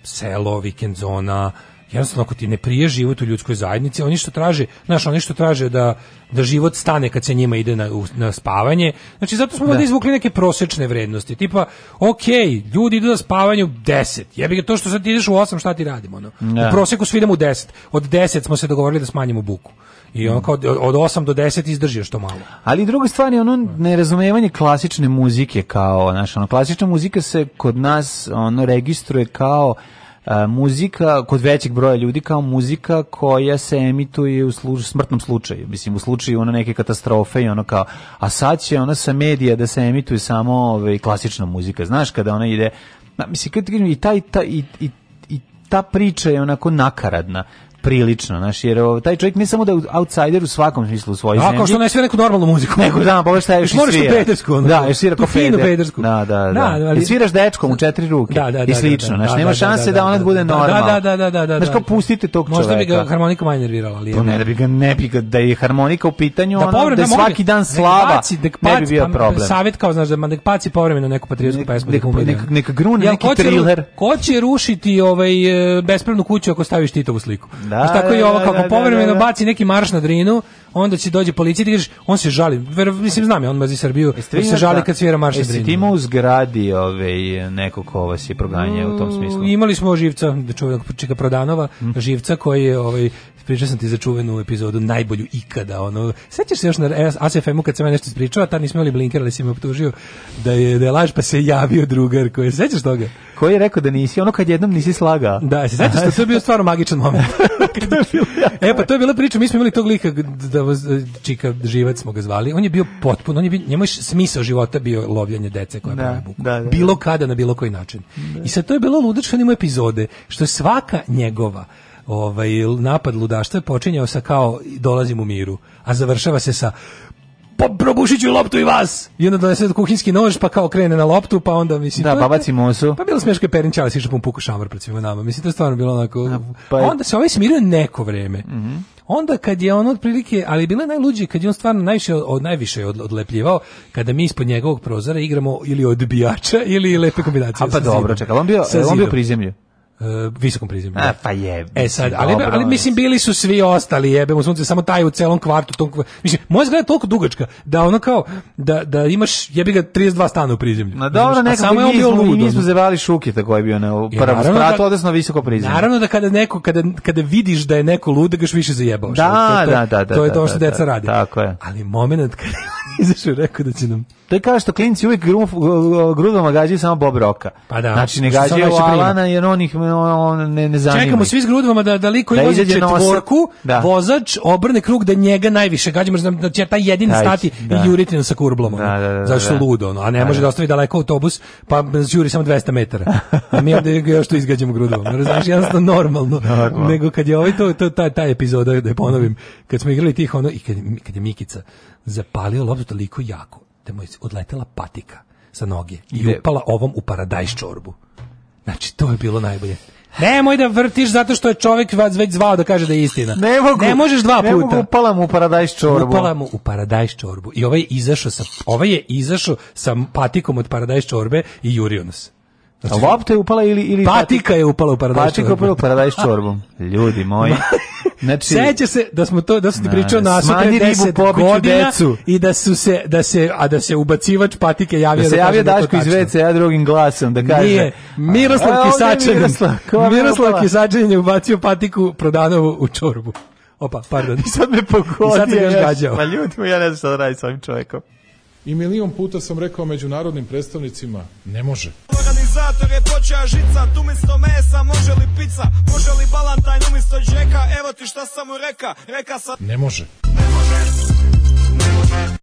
selo, vikend zona, jednostavno ako ti ne prije život u ljudskoj zajednici, oni što traže, znaš, oni što traže da, da život stane kad se njima ide na, na spavanje, znači zato smo da. ovdje izvukli neke prosečne vrednosti, tipa, ok, ljudi idu na spavanje u 10, jebi ga to što sad ideš u 8, šta ti radimo, ono? Da. U proseku svi idemo u 10, od 10 smo se dogovorili da smanjimo buku. I on kao od 8 do 10 izdrži što malo. Ali druga stvar je ono nerazumevanje klasične muzike kao, znaš, ono, klasična muzika se kod nas ono registruje kao a, e, muzika kod većeg broja ljudi kao muzika koja se emituje u služ, smrtnom slučaju, mislim u slučaju ono neke katastrofe i ono kao a sad će ona sa medija da se emituje samo ovaj klasična muzika, znaš kada ona ide, na, mislim kad i taj, taj i, i ta priča je onako nakaradna prilično, znaš, jer taj čovjek ne samo da je outsider u svakom smislu u svojoj zemlji. kao što ne svira neku normalnu muziku. Nego da, pa šta je svira. Moraš pedersku. Ono, da, je svira kao finu pedersku. Da, da, da. da, da ali... I sviraš dečkom u četiri ruke. Da, da, da, I da, slično, da, znaš, nema šanse da ona bude normalna. Da, da, da, da, da. Znaš, kao pustite tog čovjeka. Možda bi ga harmonika manje nervirala, ali pa je. Ne, da bi ga ne bi ga da je harmonika u pitanju, da, ona, da svaki dan slava. Ne bi bio pa problem. Savet kao, znaš, da nek paci povremeno neku patriotsku pesmu. Neka grune, neki thriller. Ko će rušiti ovaj e, bespravnu kuću ako staviš Titovu sliku? Da, Znaš, tako i da, ovo, da, kako da, povremeno baci neki marš na drinu, onda će dođe policija i ti kažeš, on se žali, ver, mislim, znam je, on mazi Srbiju, on se žali kad svira marš na drinu. Jesi ti imao u zgradi ove, ovaj, neko ko vas je proganjao u tom smislu? Mm, imali smo živca, da čovjek Čika Prodanova, mhm. živca koji je ovaj, pričao sam ti za čuvenu epizodu najbolju ikada, ono, sećaš se još na ASFM-u kad sam ja nešto ispričao, a tad nismo imali blinker, ali si me optužio da je, da je laž, pa se javio drugar koji, sećaš toga? Ko je rekao da nisi, ono kad jednom nisi slaga. Da, se sećaš što to je bio stvarno magičan moment. [LAUGHS] e, pa to je bila priča, mi smo imali tog lika, da e, čika živac smo ga zvali, on je bio potpuno, on je bio, njemu je smisao života bio lovljanje dece koja da, buku. Da, da, da, bilo kada, na bilo koji način. Da. I sa to je bilo ludačko epizode, što je svaka njegova ovaj, napad ludaštva je počinjao sa kao dolazim u miru, a završava se sa probušit ću loptu i vas. I onda donese kuhinski nož, pa kao krene na loptu, pa onda mislim... Da, pa baci mosu. Pa bilo smeško je Perin Čalis pun da puku šamar pred svima nama. Mislim, to je stvarno bilo onako... A, pa je... Onda se ovaj smirio neko vreme. Mm -hmm. Onda kad je on otprilike, ali bilo je najluđi kad je on stvarno najviše od najviše od, odlepljivao kada mi ispod njegovog prozora igramo ili odbijača ili lepe kombinacije. A pa dobro, čekaj, on bio on bio prizemlje. Eh, visokom prizemlju. A, da. pa je. E sad, ali, dobro, ali mislim bili su svi ostali, jebemo sunce, samo taj u celom kvartu, tom, mislim, moja zgrada je toliko dugačka da ono kao da da imaš jebi ga 32 stana u prizemlju. Ma dobro, neka samo je on bio lud. Mi smo zevali šuke tako je bio na prvom spratu, da, odnosno visoko prizemlje. Naravno da kada neko kada kada vidiš da je neko lud, da gaš više zajebao. Da, da, da, da. To je da, to da, što deca radi. Tako je. Ali momenat kada [LAUGHS] izašao rekao da će nam To je kao što klinci uvijek uh, uh, grudama gađaju samo Bob Roka. Pa da. Znači ne gađaju Alana jer on ih on ne, ne zanima. Čekamo svi s grudvama da, da liko da izađe četvorku, da. vozač obrne krug da njega najviše gađamo, da će taj jedini Daj, stati da. i juriti sa kurblom. Da, da, da, da, Zašto da. ludo, ono, a ne pa može da. da ostavi daleko autobus, pa juri samo 200 metara. A mi onda još to izgađamo grudvama. Znaš, jednostavno normalno. Normalno. Nego kad je ovaj to, to taj, taj epizoda, da je ponovim, kad smo igrali tih ono, i kad, kad je Mikica zapalio loptu toliko jako, da mu je odletela patika sa noge i De. upala ovom u paradajz čorbu. Znači, to je bilo najbolje. Nemoj da vrtiš zato što je čovjek vas već zvao da kaže da je istina. Ne, mogu, ne možeš dva puta. Ne mogu, upala mu u paradajz čorbu. Upala mu u paradajz čorbu. I ovaj izašao sa, ovaj je izašao sa patikom od paradajz čorbe i jurio nas. Znači, a lopta je upala ili... ili patika je upala u paradajz Patika je upala u paradajz čorbom. Ljudi moji. Znači, Seća se da smo to da su ti pričao na pre 10 godina decu. i da su se da se a da se ubacivač patike javio da, da se javio da Daško iz WC ja drugim glasom da kaže Nije, Miroslav a, Kisačan Miroslav, Miroslav Kisačan je ubacio patiku prodanovu u čorbu Opa, pardon. I sad me pogodio. I sad sam još gađao. Pa ljudi, ja ne znam šta da radi s ovim čovjekom. I milion puta sam rekao međunarodnim predstavnicima, ne može organizator je počeo žica Umisto mesa može li pizza Može li balantajn umisto džeka Evo ti šta sam mu reka Reka sam Ne može Ne može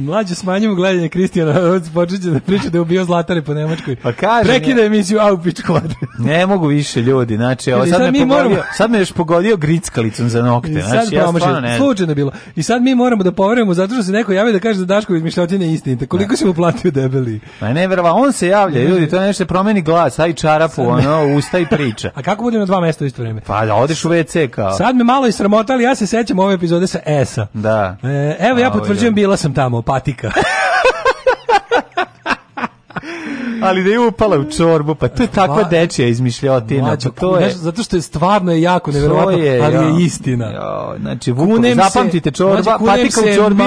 Mlađe smanjimo gledanje Kristijana, [LAUGHS] počeće da priča da je ubio Zlatare po Nemačkoj. Pa kaže. Prekida emisiju, au pič kvadrat. Ne mogu više ljudi, znači, ovo, sad, sad, me pogodio, moramo... sad me još pogodio grickalicom za nokte, znači, ja stvarno ne... Slučajno bilo. I sad mi moramo da poverujemo, zato što se neko javio da kaže da Daško izmišljotine je istinita. Koliko da. si mu platio debeli? Ma pa ne, verova, on se javlja, ljudi, to nešto promeni glas, aj čarapu, ono, usta i priča. [LAUGHS] A kako bude na dva mesta u isto vreme? Pa da, odeš u WC kao. Sad me malo isramota, ali ja se sećam ove epizode sa Esa. Da. E, evo, ja potvrđujem, ovaj, da. bila sam tamo, patika. [LAUGHS] ali da je upala u čorbu, pa to je takva dečija izmišljotina. Mlađo, pa to je, znači, zato što je stvarno je jako nevjerovatno, je, ali je istina. Jo, znači, Vukov, zapamtite, čorba, mlađo, patika u čorbi,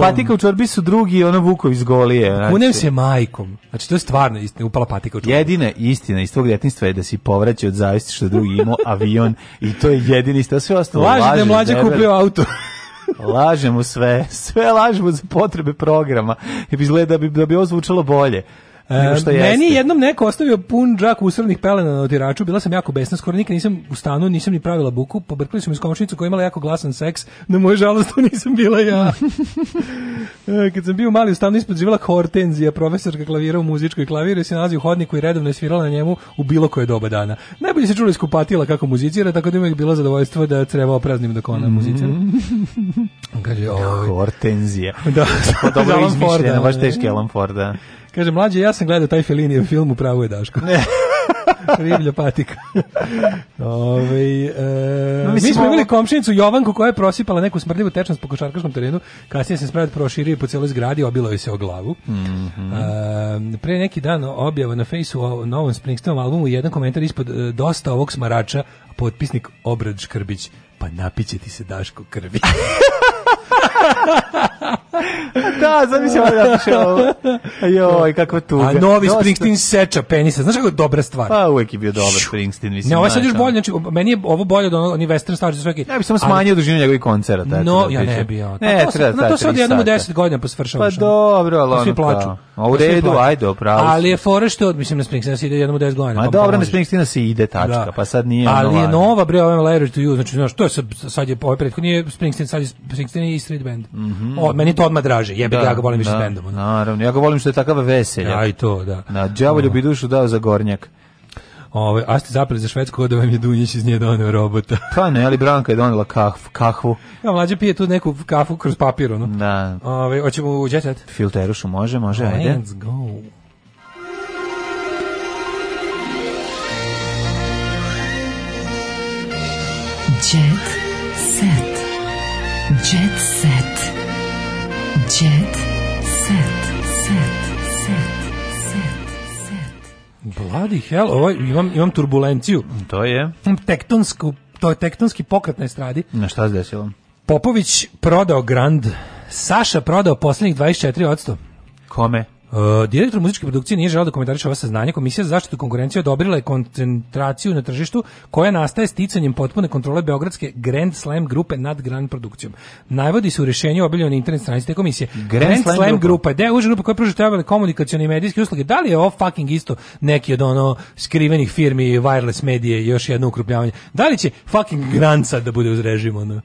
patika u čorbi su drugi, ono Vukov iz golije. Znači. Kunem se majkom. Znači, to je stvarno istina, upala patika u čorbu. Jedina istina iz tvog djetinstva je da si povraćao od zavisti što drugi imao [LAUGHS] avion i to je jedini istina, sve ostalo laži. Laži da je mlađe kupio auto. [LAUGHS] lažemo sve, sve lažemo za potrebe programa. I bi izgleda da bi, da bi ovo zvučalo bolje. E, što jeste. Meni jednom neko ostavio pun džak usrvnih pelena na otiraču, bila sam jako besna, skoro nikad nisam u stanu, nisam ni pravila buku, pobrkli su mi s komšnicu koja imala jako glasan seks, na moju žalost to nisam bila ja. [LAUGHS] E, kad sam bio mali u stanu ispod živela Hortenzija, profesorka klavira u muzičkoj klaviru, se nalazi u hodniku i redovno je svirala na njemu u bilo koje doba dana. Najbolje se čuli skupatila kako muzicira, tako da mi je bilo zadovoljstvo da treba opraznim dok da ona mhm. muzicira. [LAUGHS] Kaže, da, Hortenzija. [LAUGHS] Da, dobro izmišljena, baš da. teški Alan Ford, da. Kaže, mlađe, ja sam gledao taj Felinijev film, upravo je Daško. Ne. [LAUGHS] Riblja patika. Ove, e, no, mi smo imali komšinicu Jovanku koja je prosipala neku smrdljivu tečnost po košarkaškom terenu. Kasnije se spravio proširio po celoj zgradi, obilo je se o glavu. Mm -hmm. e, pre neki dan objava na fejsu o novom Springsteenom albumu jedan komentar ispod e, dosta ovog smarača, potpisnik Obrad Škrbić. Pa napiće ti se Daško Krbić. [LAUGHS] da, zamislim da napiše ovo. Joj, kakva tuga. A novi Springsteen seča penisa. Znaš kako je dobra stvar? Pa uvek je bio dobar Springsteen. Mislim, ne, ovo je sad još bolje. Znači, meni je ovo bolje od onog, oni western stvari. Svaki. Ja bih samo smanjio dužinu njegovih koncerata. No, da ja ne bi. Pa ne, to, treba, na to da se odjednom u 10 godina posvršavaš. Pa dobro, ali pa ono pa Svi plaču. U redu, ajde, opravo. Ali je fora što, mislim, na da Springsteen se ide jednom u 10 godina. Ma dobro, na Springsteen se ide, tačka, pa sad nije Ali je nova, bre, ovaj Larry to You, znači, znaš, to je sad, sad je, ovaj prethodni je Springsteen, sad je Springsteen i Street Band. Mm o, meni to odmah draže. Jebe da, ja ga volim više da, s bendom. Naravno, ja ga volim što je takav veselja. Aj to, da. Na đavolju bi dušu dao za gornjak. Ovaj a ste zapeli za švedsku, da vam je Dunjić iz nje donio robota. [LAUGHS] pa ne, ali Branka je donela kahv, kahvu. Ja, mlađe pije tu neku kafu kroz papir, ono. Da. Ove, hoćemo u đetet. Filterušu može, može, Let's ajde. Let's go. Jet Jet set, set, set, set, set. Bloody hell, ovaj, imam, imam turbulenciju. To je. Tektonsku, to je tektonski pokret na estradi. Na šta se desilo? Popović prodao Grand, Saša prodao poslednjih 24 Kome? Uh, direktor muzičke produkcije nije želeo da komentariše ova saznanja. Komisija za zaštitu konkurencije odobrila je koncentraciju na tržištu koja nastaje sticanjem potpune kontrole beogradske Grand Slam grupe nad Grand produkcijom. Najvodi se u rešenju objavljeno na internet stranici te komisije. Grand, Grand Slam, Slam, grupa, grupa je deo uže grupa koja pruža trebale komunikacione i medijske usluge. Da li je ovo fucking isto neki od ono skrivenih firmi wireless medije još jedno ukrupljavanje? Da li će fucking Granca da bude uz režim ono?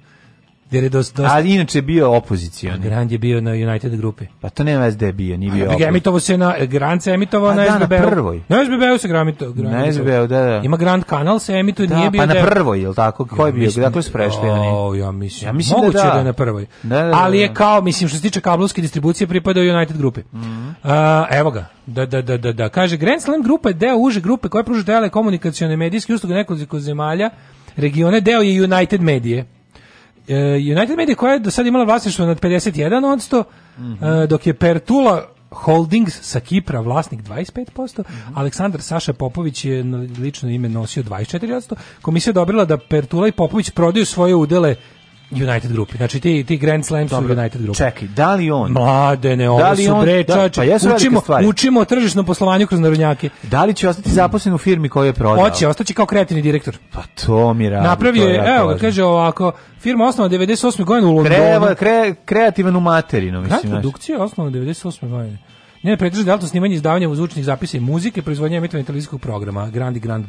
Jer je dosta, dosta... Ali inače je bio opozicijan. Grand je bio na United grupi. Pa to nema veze da bio, nije bio. A, emitovo se na Grand se emitovao pa na SBB. Da, na prvoj. Na SBB se gramito, Grand. Na SBB, da, da. Ima Grand kanal se emituje, da, nije pa bio. Pa na prvoj, jel tako? Ko je bio? Dakle su prešli oni. Ja mislim. Ja mislim da, da, da je na prvoj. Da, da, da Ali je da. kao, mislim što se tiče kablovske distribucije pripada United grupi. Mm -hmm. evo ga. Da, da, da, da, da. Kaže, Grand Slam grupa je deo uže grupe koja pruža telekomunikacione medijske usluge nekoliko zemalja, regione, deo je United medije. E, United Media koja je do sada imala vlasništvo nad 51%, mm -hmm. dok je Pertula Holdings sa Kipra vlasnik 25%, mm -hmm. Aleksandar Saša Popović je lično ime nosio 24%. Komisija je odobrila da Pertula i Popović prodaju svoje udele United grupi. Znači ti ti Grand Slam su United grupi. Čekaj, da li on? Mlade, ne, da li su on, bre, da, pa jesu učimo, učimo o tržišnom poslovanju kroz narodnjake. Da li će ostati zaposlen u firmi koju je prodao? Hoće, ostaće kao kreativni direktor. Pa to mi radi. Napravio je, evo, evo, kaže ovako, firma osnovana 98. godine u Londonu. Kreva, kre, kreativnu materinu, mislim. Kreativna produkcija osnovana 98. godine. Njene pretežno delto snimanje izdavanja zvučnih zapisa i muzike, proizvodnja emitovanja televizijskog programa Grandi Grand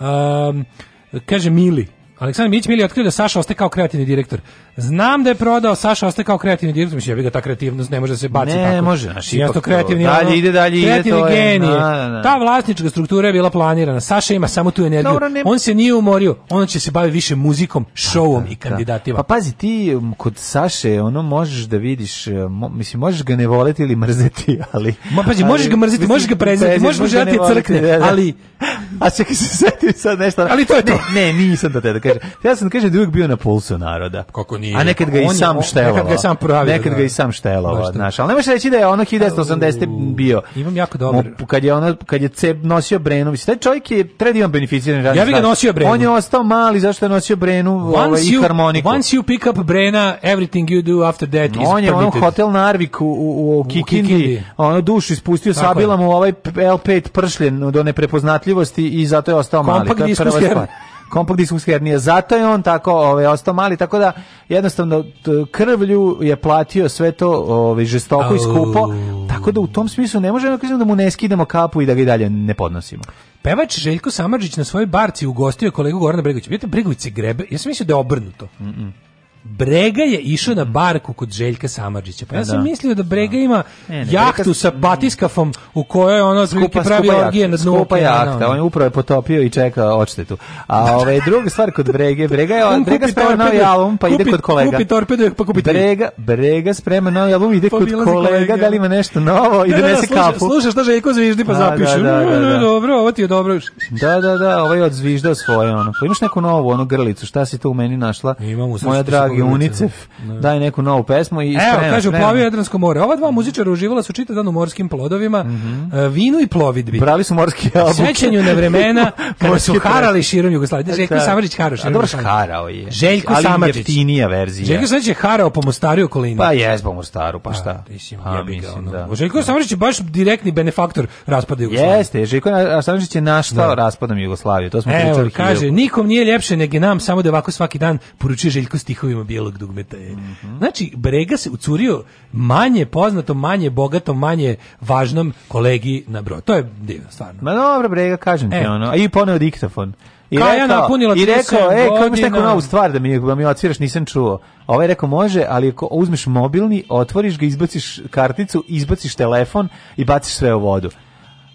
2, um, ehm, kaže Mili, Aleksandar Mić Mili otkrio da Saša ostaje kao kreativni direktor. Znam da je prodao, Saša ostaje kao kreativni direktor, mislim, ja bi ga ta kreativnost ne može da se baci ne, tako. Ne, može, znači ipak to kreativni, dalje ide, dalje ide, to genije. Je, na, na. Ta vlasnička struktura je bila planirana, Saša ima samo tu energiju, Dobro, ne... on se nije umorio, on će se baviti više muzikom, showom da, i kandidatima. Da. Pa pazi, ti um, kod Saše, ono, možeš da vidiš, um, mo, mislim, možeš ga ne voleti ili mrzeti, [LAUGHS] ali... Ma pazi, ali, možeš ga mrzeti, mislim, možeš ga prezreti, prezeti možeš mu želati crkne, da, da. ali... [LAUGHS] A čekaj se setim sad nešto... Ali to je to. Ne, ne nisam da te da kažem. Ja sam da kažem da uvijek bio na pulsu naroda. Kako nije. A nekad ga i sam štelovao. Nekad ga sam pravio. Nekad ga da. i sam štelovao, znaš. Al ne možeš reći da je ono 1980 bio. Imam jako dobro. Kad je ona kad je cep nosio Brenović, taj čovjek je on da beneficiran radnik. Ja bih ga nosio Brenu. On je ostao mali zašto je nosio Brenu ovaj, i harmoniku. Once you pick up Brena, everything you do after that on is On je ono hotel Narvik u, u, u Kikindi, u Kikindi. ono dušu ispustio, Tako sabila mu ovaj L5 pršljen do neprepoznatljivosti i zato je ostao Kompakt mali. To je prva stvar kompakt diskus hernija. Zato je on tako ovaj, ostao mali, tako da jednostavno krvlju je platio sve to ovaj, žestoko i skupo, tako da u tom smislu ne možemo da, da mu ne skidamo kapu i da ga i dalje ne podnosimo. Pevač Željko Samadžić na svojoj barci ugostio kolegu Gorana Bregovića. Vidite, Bregović se grebe, ja sam mislio da je obrnuto. Mm -mm. Brega je išao na barku kod Željka Samarđića. Pa ja sam da. mislio da Brega da. ima ne, ne, jahtu Brega... sa batiskafom u kojoj ono skupa, pravi orgije na dnu. Skupa jahta, on je upravo je potopio i čeka odštetu. A ovaj, druga stvar kod Brege, Brega je on [LAUGHS] Brega sprema novi album pa kupi, ide kod kolega. Kupi torpedu pa kupi Brega, Brega sprema novi album ide pa kod kolega, kolega, da li ima nešto novo i donese da, da, da kapu. Slušaš šta Željko zviždi pa zapiše. Da, da, da, da, Dobro, ovo ti je dobro. Da, da, da, ovaj odzviždao svoje ono. Pa imaš neku novu onu grlicu, šta si tu u meni našla? Imam moja draga dragi UNICEF, ne. Da. daj neku novu pesmu i Evo, spremno, kaže, spremno. Jadransko more. Ova dva muzičara uživala su čitati dan u morskim plodovima, mm -hmm. vinu i plovidbi. Brali su morski jabuke. Sećanju na [LAUGHS] vremena kada su harali širom Jugoslavije. Željko da. Samarđić harao širom Dobro harao je. Željko Samarđić. Ali jeftinija verzija. Željko Samarđić je harao po Mostaru okolini. Pa jes po Mostaru, pa, pa šta? Pa, mislim, ha, mislim, da. Željko da. Samarđić je baš direktni benefaktor raspada Jugoslavije. Jeste, Željko Samarđić je naštao raspadom Jugoslavije. To smo Evo, kaže, nikom nije ljepše nego nam, samo da ovako svaki dan poruči Željko stihovima prstima bijelog dugmeta je. Mm -hmm. Znači, Brega se ucurio manje poznatom, manje bogatom, manje važnom kolegi na broj. To je divno, stvarno. Ma dobro, Brega, kažem e. ti ono. A i poneo diktafon. I Kaja rekao, napunila i rekao, e, kako imaš neku novu stvar da mi, da mi odsviraš, nisam čuo. A ovaj rekao, može, ali ako uzmeš mobilni, otvoriš ga, izbaciš karticu, izbaciš telefon i baciš sve u vodu.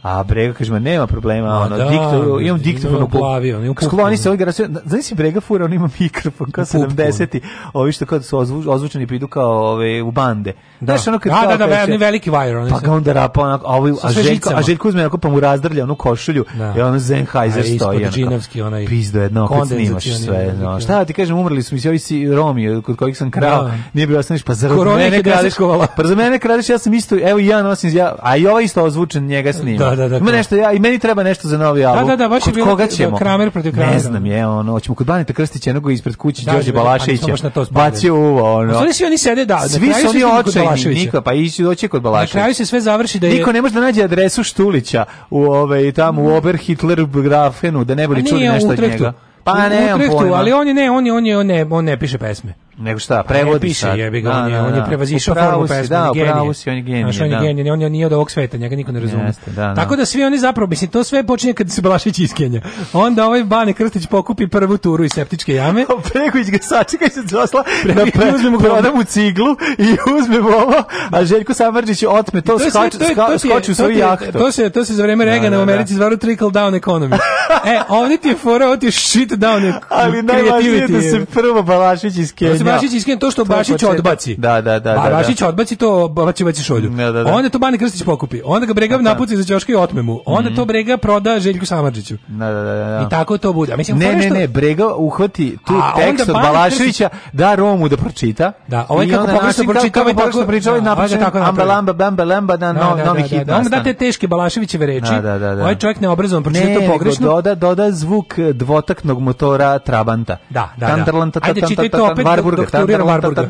A Brega kaže, ma nema problema, a, ono, da, diktor, imam diktofon u plavi, on ima Skloni se, ovaj Znači si Brega fura, on ima mikrofon, kao 70-ti, ovi što kad da su ozvuč, ozvučeni pridu kao ove, u bande. Da, znaš, ono kad da, kao, da, da, kaže, veliki vajer. On pa ga onda rapa, onako, a, ovaj, a, Željko, a Željko uzme onako pa mu razdrlja onu košulju da. i ono Zenheiser a, stoji. Ispod džinovski onaj. Pizdo jedno, opet snimaš sve. No. Šta da ti kažem, umrli su mi se ovi si Romi, kod kojih sam krao, da. nije bilo ostaniš, pa, pa za mene kradeš, pa za mene kradeš, ja sam isto, evo ja nosim, ja, a i ovaj isto ozvučen njega snima. Da, da, da, Ima da. nešto ja i meni treba nešto za novi album. Da, da, da, baš je bilo koga ćemo? Da, Kramer protiv Kramera. Ne znam je, ono hoćemo kod Baneta Krstića jednog ispred kuće da, Đorđe pa Balaševića. Bacio uvo, ono. Pa sve svi oni sede da, svi su oni očajni, niko pa ići doći kod Balaševića. Na kraju se sve završi da je Niko ne može da nađe adresu Štulića u ove ovaj, i tamo u Ober Hitler Grafenu, da ne bi pa čuli nešto od njega. Pa ne, on ali on je ne, on je on je on ne, on ne piše pesme nego šta, prevodi piše, Jebi ga, da, on je, da, on je da. prevazišao formu pesme, pa da, on Si, on je genije, znači, on je da. genije, on je nije od ovog sveta, njega niko ne razume. Jeste, da, Tako da svi oni zapravo, mislim, to sve počinje kad se Balašić iskenja Onda ovaj Bane Krstić pokupi prvu turu iz septičke jame. [LAUGHS] Preković ga sačekaj se dosla, da [LAUGHS] pre, uzmemo proda mu ciglu i uzmemo ovo, a Željko Samarđić otme to, to skoči, skoči u svoju jahtu. To se, to se za vreme Regana da, da, u Americi zvaro trickle down economy. [LAUGHS] e, ovde ti je fora, ovde ti shit down e- Ali najvažnije je da se prvo Balašić iskenja Bašić iskine to što to Bašić odbaci. Da, da, da. Ba, Bašić da, da. odbaci to, baci baci šolju. Da, da, da. Onda to Bane Krstić pokupi. Onda ga Brega da, da. napuci za ćoške i otme mu. Onda mm to Brega proda Željku Samardžiću. Da, da, da, da, da. I tako to bude. A mislim, ne, ne, što... ne, Brega uhvati tu A, tekst od Balaševića, da Romu da pročita. Da, ovaj kako pogrešno pročitava ovaj i tako pričao ovaj i ovaj napiše ambalamba bamba lamba na novi hit. Onda da te teške Balaševićeve reči. Ovaj čovjek neobrazovan pročita to pogrešno. Doda doda zvuk e, dvotaknog motora Trabanta. Da, da, da. Ajde, čitaj to opet dok turira Marburga.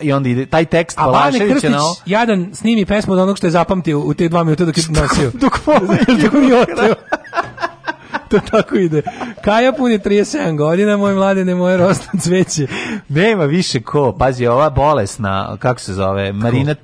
I onda ide taj tekst Balašević na... jadan snimi pesmu od onog što je zapamtio u te dva minuta dok je nosio. Dok vozi. Dok mi oteo. [LAUGHS] to tako ide. Kaja puni 37 godina, moj mladene, moje rostno cveće. Nema više ko, pazi, ova bolesna, kako se zove, Marina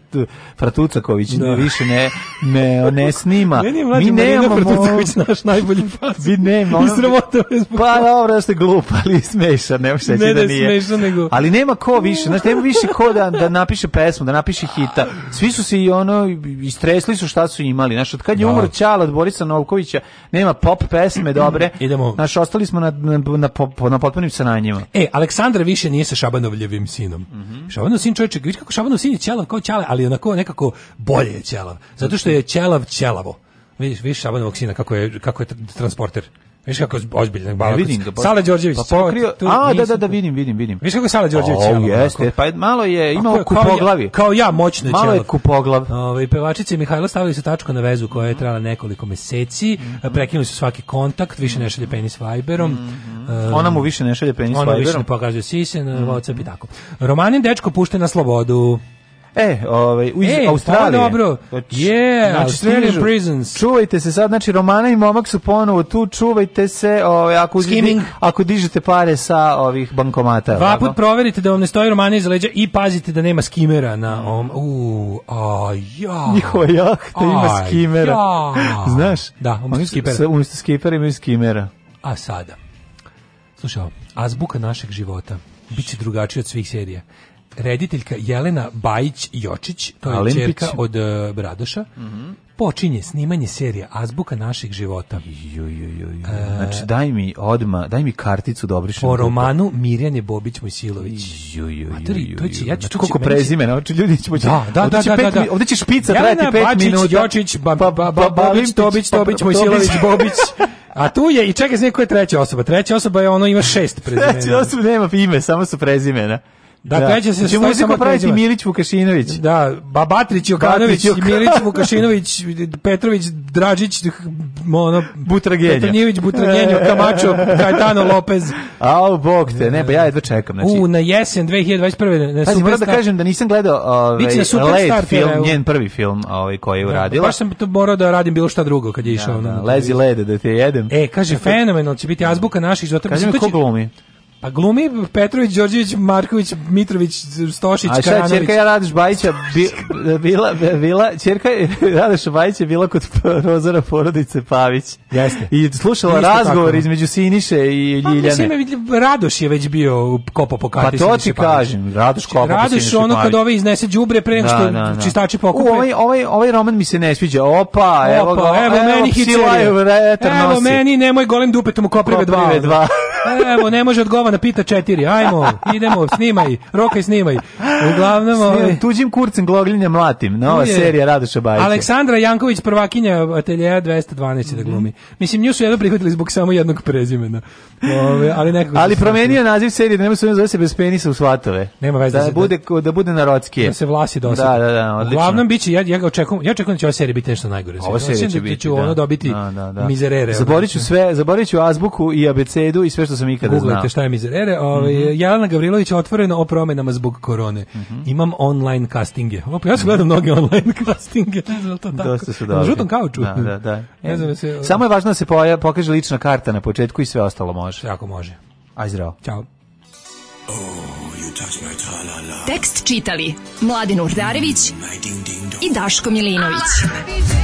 Fratucaković, da. više ne, ne, ne snima. Meni je mlađa Mi nemamo... Fratucaković naš najbolji pas. Mi nema. I sramota Pa dobro, što je glup, ali smešan, ne možeš ne, da, da nije. Smeša, nego... Ali nema ko više, znači nema više ko da, da napiše pesmu, da napiše hita. Svi su se i ono, istresli su šta su imali. Znači, od kad je umro da. Ćala od Borisa Novkovića, nema pop pesme, Mm-hmm. dobre. Idemo. Naš ostali smo na na na, na potpunim sananjima. E, Aleksandar više nije sa Šabanovljevim sinom. Mm -hmm. Šabanov sin čovjek, vidi kako Šabanov sin je ćelav kao ćale, ali onako nekako bolje je ćelav. Zato što je ćelav ćelavo. Vidiš, vidiš Šabanovog sina kako je kako je transporter. Viš kako ozbiljan balkan. vidim ga. Pa- Sala Đorđević. Pa pokrio. Tu, a, da, da, da, vidim, vidim, vidim. Viš kako Sala Đorđević. O, oh, jeste. Pa malo je imao je kupoglavi. Kao ja, moćno je Malo je kupoglav. Ove, ovaj, pevačice i Mihajlo stavili su tačku na vezu koja je trajala nekoliko meseci. Mm -hmm. Prekinuli su svaki kontakt, više ne šalje penis Viberom. Mm -hmm. ona mu um, više ne šalje penis Viberom. Ona više ne pokazuje sise na mm -hmm. WhatsApp i tako. Romanin dečko pušten na slobodu. E, ovaj, u iz e, pa Australije. Pa dobro. Yeah, znači, znači, Australian prisons. Čuvajte se sad, znači Romana i momak su ponovo tu, čuvajte se, ovaj, ako, Skimming. ako dižete pare sa ovih bankomata. Dva put proverite da vam ne stoji Romana iza leđa i pazite da nema skimera na ovom. U, a ja. Njihova jahta ima skimera. Ja. Znaš? Da, umjesto skipera. Umjesto skipera imaju skimera. A sada. Slušaj, azbuka našeg života biće drugačija od svih serija rediteljka Jelena Bajić Jočić, to je Alimpić. od uh, e, Bradoša, mm počinje snimanje serije Azbuka naših života. Ju, ju, ju, ju. E, znači, daj mi odma, daj mi karticu da obrišem. Po romanu Mirjane Bobić Mojsilović. Ju, ju, ju, Materi, to će, ja ću, znači, koliko prezime, znači, ljudi ćemo... Da, da, da, da, da, da. Ovdje će špica Jelena trajati pet Bačić, minuta. Jočić, ba, ba, ba, ba, Babić, Tobić, Tobić, Mojsilović, Bobić. A tu je, i čekaj, znači koja je treća osoba? Treća osoba je ono, ima šest prezimena. Treća osoba nema ime, samo su prezimena. Da, da. peđa se... Če muziku praviti Milić Vukašinović. Da, Babatrić, Jokanović, Milić [LAUGHS] Vukašinović, Petrović, Dražić, ono, Butragenjo. Petronijević, Butragenjo, Kamačo, [LAUGHS] Kajtano Lopez. Au, bog te, ne, ba pa ja jedva čekam. Znači, U, na jesen 2021. Na Pazi, moram da kažem da nisam gledao ovaj, Led film, njen prvi film ovaj, koji je da, uradila. Da, baš sam to morao da radim bilo šta drugo kad je da, išao. Da, da, lezi lede da te jedem. E, kaže, dakle, fenomenalno će biti da. azbuka naših života. Kaže mi ko glumi? Pa glumi Petrović, Đorđević, Marković, Mitrović, Stošić, Karanović. A šta Karanović. čerka Radoš Bajića bila, bila, čerka Radoš Bajića bila kod prozora porodice Pavić. Jeste. I slušala Isto razgovor tako. između Siniše i pa, Ljiljane. Mislim, Radoš je već bio kopo po kati Pa to ti kažem, Radoš kopo po Siniše ono Pavić. kad ove iznese đubre pre nego da, što da, da, da. čistači pokupe. U, ovaj, ovaj, ovaj roman mi se ne sviđa. Opa, evo, ga, evo, evo, meni Evo, evo meni, nemoj golem dupetom u koprive 2. Evo, ne može odgovor onda pita četiri, ajmo, idemo, snimaj, rokaj snimaj. Uglavnom... Snimam, ovaj- tuđim kurcem gloglinja mlatim, nova je, serija Radoša Bajića. Aleksandra Janković, prvakinja ateljeja 212 mm -hmm. da mhm. glumi. Mislim, nju su jedno prihvatili zbog samo jednog prezimena. Ove, ali nekako ali promenio je naziv serije, da nema se zove se bez penisa u svatove. Nema veze. Da, da, bude, da bude narodski. Da se vlasi dosta. Da, da, da, odlično. Uglavnom, biće, ja, ja ga očekujem, ja očekujem da će ova serija biti nešto najgore. Ova serija da će da biti, ću da. ono dobiti da, da, da. mizerere. Zaborit ću sve, zaborit ću azbuku i abecedu i sve što sam ikada Googlete znao. Googlajte šta je mizerere. Ovaj mm -hmm. Jelena Gavrilović otvoreno o promenama zbog korone. Mm -hmm. Imam online castinge. Opa, ja sam gledao mnoge online [LAUGHS] castinge, ne znam to tako. Dosta su Na žutom kauču. Da, da, da. Ne se, e, Samo je važno da se poja, pokaže lična karta na početku i sve ostalo može. Jako može. Aj zdravo. Ćao. Oh, Tekst čitali Mladin Urdarević mm, i Daško Milinović. Ah!